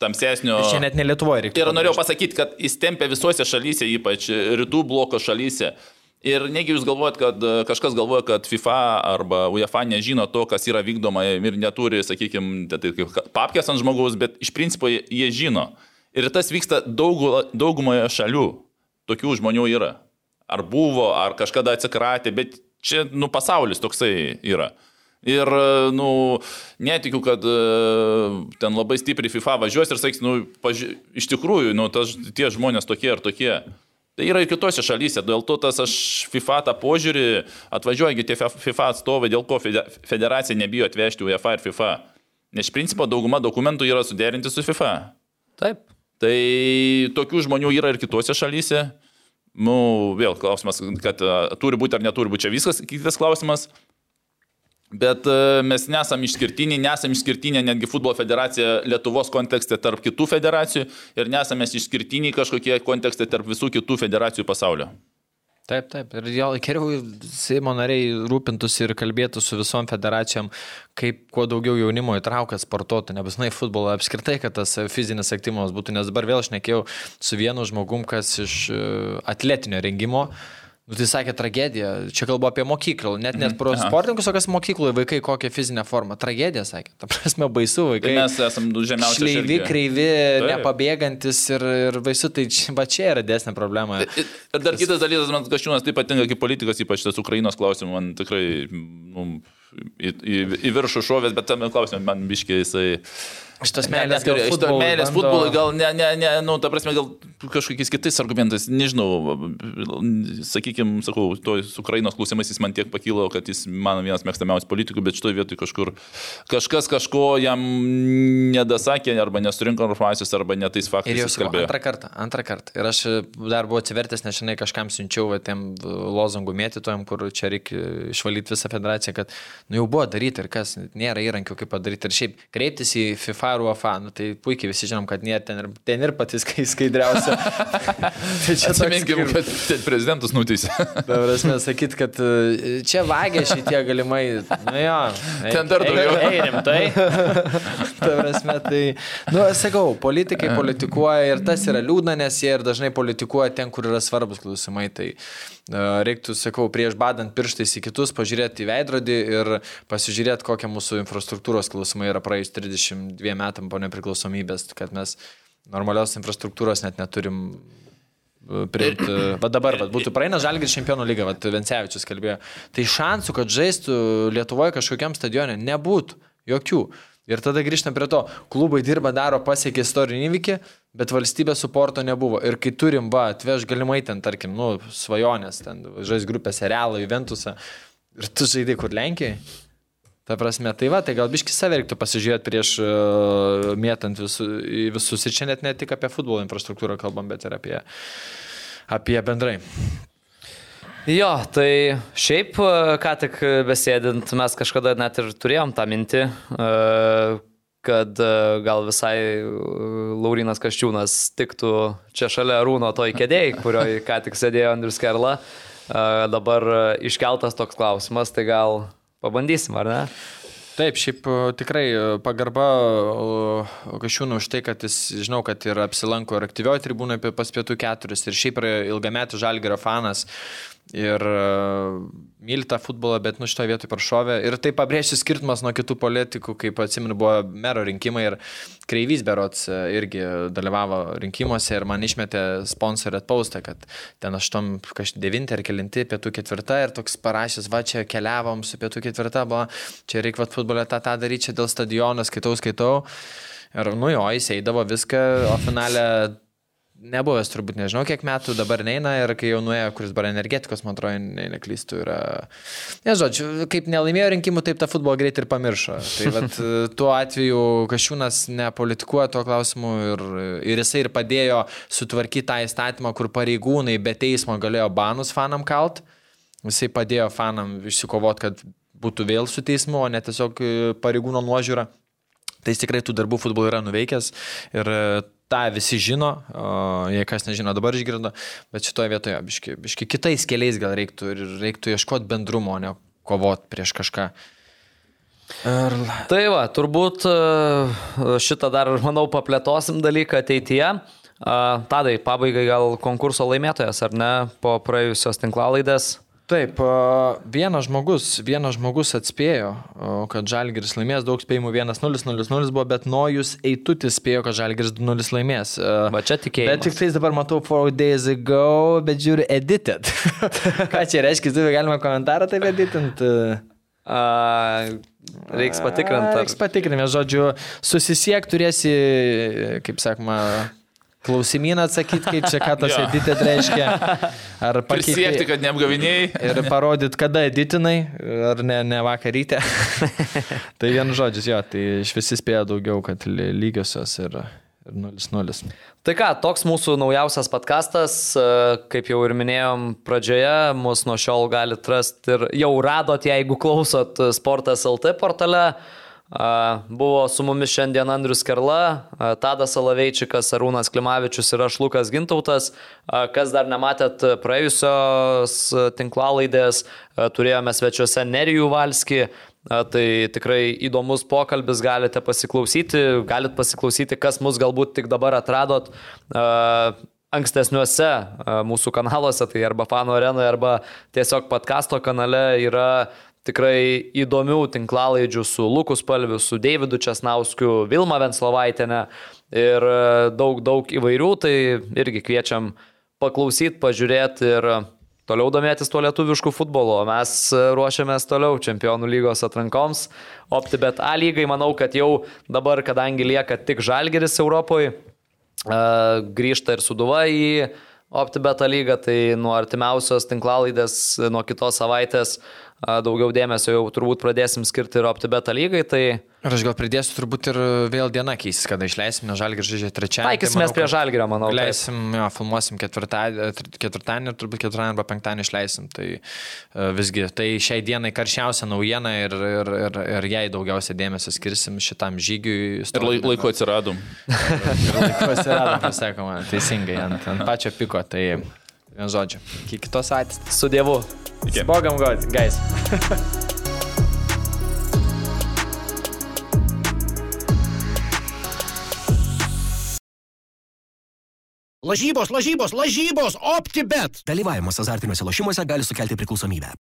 tamsesnio. Čia net ne Lietuvoje reikia. Ir norėjau pasakyti, kad jis tempė visose šalyse, ypač rytų bloko šalyse. Ir negi jūs galvojat, kad kažkas galvoja, kad FIFA arba UEFA nežino to, kas yra vykdoma ir neturi, sakykime, tai kaip papkės ant žmogaus, bet iš principo jie žino. Ir tas vyksta daug, daugumoje šalių. Tokių žmonių yra. Ar buvo, ar kažkada atsikratė, bet Čia, nu, pasaulis toksai yra. Ir, nu, netikiu, kad e, ten labai stipriai FIFA važiuos ir sakys, nu, paži... iš tikrųjų, nu, tas, tie žmonės tokie ir tokie. Tai yra ir kitose šalyse, dėl to tas aš FIFA tą požiūrį, atvažiuoja tie FIFA atstovai, dėl ko federacija nebijo atvežti UEFA ir FIFA. Nes iš principo dauguma dokumentų yra suderinti su FIFA. Taip. Tai tokių žmonių yra ir kitose šalyse. Nu, vėl klausimas, kad uh, turi būti ar neturi būti čia viskas, kitas klausimas. Bet uh, mes nesam išskirtiniai, nesam išskirtinė netgi futbolo federacija Lietuvos kontekste tarp kitų federacijų ir nesame išskirtiniai kažkokie kontekstai tarp visų kitų federacijų pasaulio. Taip, taip. Ir jo, geriau Seimo nariai rūpintųsi ir kalbėtų su visom federacijom, kaip kuo daugiau jaunimo įtraukia sportuotų, nebūtinai futbolo, apskritai, kad tas fizinis aktyvumas būtų, nes dabar vėl aš nekėjau su vienu žmogum, kas iš e, atletinio rengimo. Uh, Nu, tai sakė tragedija, čia kalbu apie mokyklą, net net mhm. pro sportininkus, o kas mokykloje vaikai kokią fizinę formą. Tragedija, sakė, ta prasme baisu vaikai. Tai mes esame žemiausi. Šleivi, kreivi, Taip. nepabėgantis ir, ir baisu, tai čia, va čia yra desnė problema. Ir, ir dar kitas dalykas, man kažkūnas taip patinka kaip politikas, ypač tas Ukrainos klausimas, man tikrai nu, į, į, į viršų šovės, bet tame klausime man biškiai jisai... Šitas meilės, gal futbolui, meilės bando... futbolui, gal ne, ne, ne, nu, ta prasme, gal kažkokiais kitais argumentais, nežinau, sakykime, sakau, to su Ukrainos klausimais jis man tiek pakilo, kad jis mano vienas mėgstamiausias politikų, bet šitoje vietoje kažkur kažkas kažko jam nedasakė, arba nesurinko informacijos, arba netais faktais. Ir jau sakau, antrą kartą, antrą kartą. Ir aš dar buvau atsivertęs, nes šiandien kažkam siunčiau tiem lozangų mėtytojam, kur čia reikia išvalyti visą federaciją, kad nu jau buvo daryti ir kas, nėra įrankių kaip padaryti. Ir šiaip kreiptis į FIFA ar UEFA, nu, tai puikiai visi žinom, kad nėra ten ir, ten ir patys skaidriausia. tai čia Atsiminkim, kad prezidentas nuteisė. Prasme, sakyt, kad e, čia vagia šitie galimai. Nu jo. Ten dar daugiau. Ei, rimtai. Ta prasme, tai, nu, sakau, politikai politikuoja ir tas yra liūdna, nes jie ir dažnai politikuoja ten, kur yra svarbus klausimai. Tai uh, reiktų, sakau, prieš badant pirštais į kitus, pažiūrėti į veidrodį ir pasižiūrėti, kokie mūsų infrastruktūros klausimai yra praėjus 32 metam po nepriklausomybės, kad mes normalios infrastruktūros net neturim priimti. Va dabar, va, būtų praeina Žalgir čempionų lyga, va, Vencevičius kalbėjo. Tai šansų, kad žaistų Lietuvoje kažkokiam stadione, nebūtų. Jokių. Ir tada grįžtam prie to, klubai dirba, daro, pasiekia istorinį įvykį, bet valstybės suporto nebuvo. Ir kai turim, va, atveš galimai ten, tarkim, nu, svajonės, ten žais grupėse Realą, Juventusą, ir tu žaidai kur Lenkijai. Ta prasme, tai va, tai gal biški save reiktų pasižiūrėti prieš uh, mėtant visu, visus. Ir čia net ne tik apie futbolo infrastruktūrą kalbam, bet ir apie, apie bendrai. Jo, tai šiaip, e, ką tik besėdint, mes kažkada net ir turėjom tą mintį, e, kad e, gal visai Laurinas Kaščiūnas tiktų čia šalia Rūno toj kėdėjai, kurioje ką tik sėdėjo Andrius Kerla. Dabar iškeltas toks klausimas, tai gal pabandysim, ar ne? Taip, šiaip tikrai pagarba Kašiūnų už tai, kad jis, žinau, kad ir apsilanko ir aktyvioje tribūnoje pas pietų keturis ir šiaip yra ilgametis žalgerio fanas ir uh, myli tą futbolą, bet nu šitoje vietoje prašovė. Ir tai pabrėžti skirtumas nuo kitų politikų, kaip atsimenu, buvo mero rinkimai ir Kreivys Berots e, irgi dalyvavo rinkimuose ir man išmetė sponsorę paustą, kad ten 8, kažkaip 9 ar 9, pietų 4 ir toks parašęs, va čia keliavom su pietų 4, buvo, čia reikia futbolę tą, tą daryti, čia dėl stadiono, skaitau, skaitau. Ir nu jo, jis eidavo viską, o finale nebuvęs turbūt nežinau kiek metų, dabar neina ir kai jau nuėjo, kuris dabar energetikos, man atrodo, ne, neklystų, yra... Nežodžiu, kaip nelaimėjo rinkimų, taip tą futbolą greit ir pamiršo. Tai vat, tuo atveju Kašiūnas nepolitikuoja tuo klausimu ir, ir jisai ir padėjo sutvarkyti tą įstatymą, kur pareigūnai be teismo galėjo banus fanam kalt. Jisai padėjo fanam išsikovot, kad būtų vėl su teismu, o ne tiesiog pareigūno nuožiūra. Tai jis tikrai tų darbų futbolo yra nuveikęs ir tą visi žino, jei kas nežino, dabar išgirdo, bet šitoje vietoje biški, biški kitais keliais gal reiktų ir reiktų ieškoti bendrumo, o ne kovoti prieš kažką. Ir... Tai va, turbūt e, šitą dar, manau, paplėtosim dalyką ateityje. Tadai, pabaigai gal konkurso laimėtojas, ar ne, po praėjusios tinklalaidės? Taip, vienas žmogus, vienas žmogus atspėjo, kad Žalgiris laimės, daug spėjimų 1-0, 0-0 buvo, bet Nojus Eitutis spėjo, kad Žalgiris 2-0 laimės. Va čia tikėjau. Bet tik tais dabar matau 4 days ago, bet žiūriu edited. Ką čia reiškia, tu galima komentarą taip editint? Uh, reiks patikrinti. Reiks patikrinti, žodžiu, susisiek turėsi, kaip sakoma, klausimyną atsakyti, kaip čia ką tas edited reiškia. Ar pakeiti, Prisiekti, kad neapgavinėjai. Ir parodyt, kada editinai, ar ne, ne vakarytę. tai vienu žodžiu, jo, tai iš visi spėjo daugiau, kad lygiosios ir... Ir 0-0. Tai ką, toks mūsų naujausias podkastas, kaip jau ir minėjom pradžioje, mus nuo šiol galite rasti ir jau radot, jeigu klausot Sportas LT portale. Buvo su mumis šiandien Andrius Kerla, Tadas Alaveičikas, Arūnas Klimavičius ir aš Lukas Gintautas. Kas dar nematėt praėjusios tinklalaidės, turėjome svečiuose Nerijų Valskį. Tai tikrai įdomus pokalbis, galite pasiklausyti, galite pasiklausyti, kas mus galbūt tik dabar atradot ankstesniuose mūsų kanaluose, tai arba Fano arenoje, arba tiesiog podkasto kanale yra tikrai įdomių tinklalaidžių su Lukus Palviu, su Davidu Česnauskiu, Vilma Venslovaitinė ir e, daug, daug įvairių, tai irgi kviečiam paklausyti, pažiūrėti ir toliau domėtis tuo lietuvišku futbolu. Mes ruošiamės toliau Čempionų lygos atrankoms. OptiBet A lygai, manau, kad jau dabar, kadangi lieka tik Žalgeris Europoje, grįžta ir Suduva į OptiBet lygą, tai nuo artimiausios tinklalaidės, nuo kitos savaitės daugiau dėmesio jau turbūt pradėsim skirti ir OptiBeta lygai, tai... Ir aš gal pridėsiu turbūt ir vėl diena keisis, kada išleisim, nes žalgir žaidžia trečiąjį. Taikysimės tai prie žalgirio, manau. Leisim, jo, filmuosim ketvirtadienį, ketvirtadienį ir turbūt ketvirtadienį arba penktadienį išleisim. Tai uh, visgi, tai šiai dienai karščiausia naujiena ir, ir, ir, ir jai daugiausia dėmesio skirsim šitam žygiui. Ir lai, laiko atsiradom. ir laiko atsiradom, pasakoma, teisingai, ant, ant pačio piko. Tai, vien žodžiu, iki kitos atės. Su Dievu. Bogam, guys. Lažybos, lažybos, lažybos, OptiBet. Dalyvavimas azartiniuose lošimuose gali sukelti priklausomybę.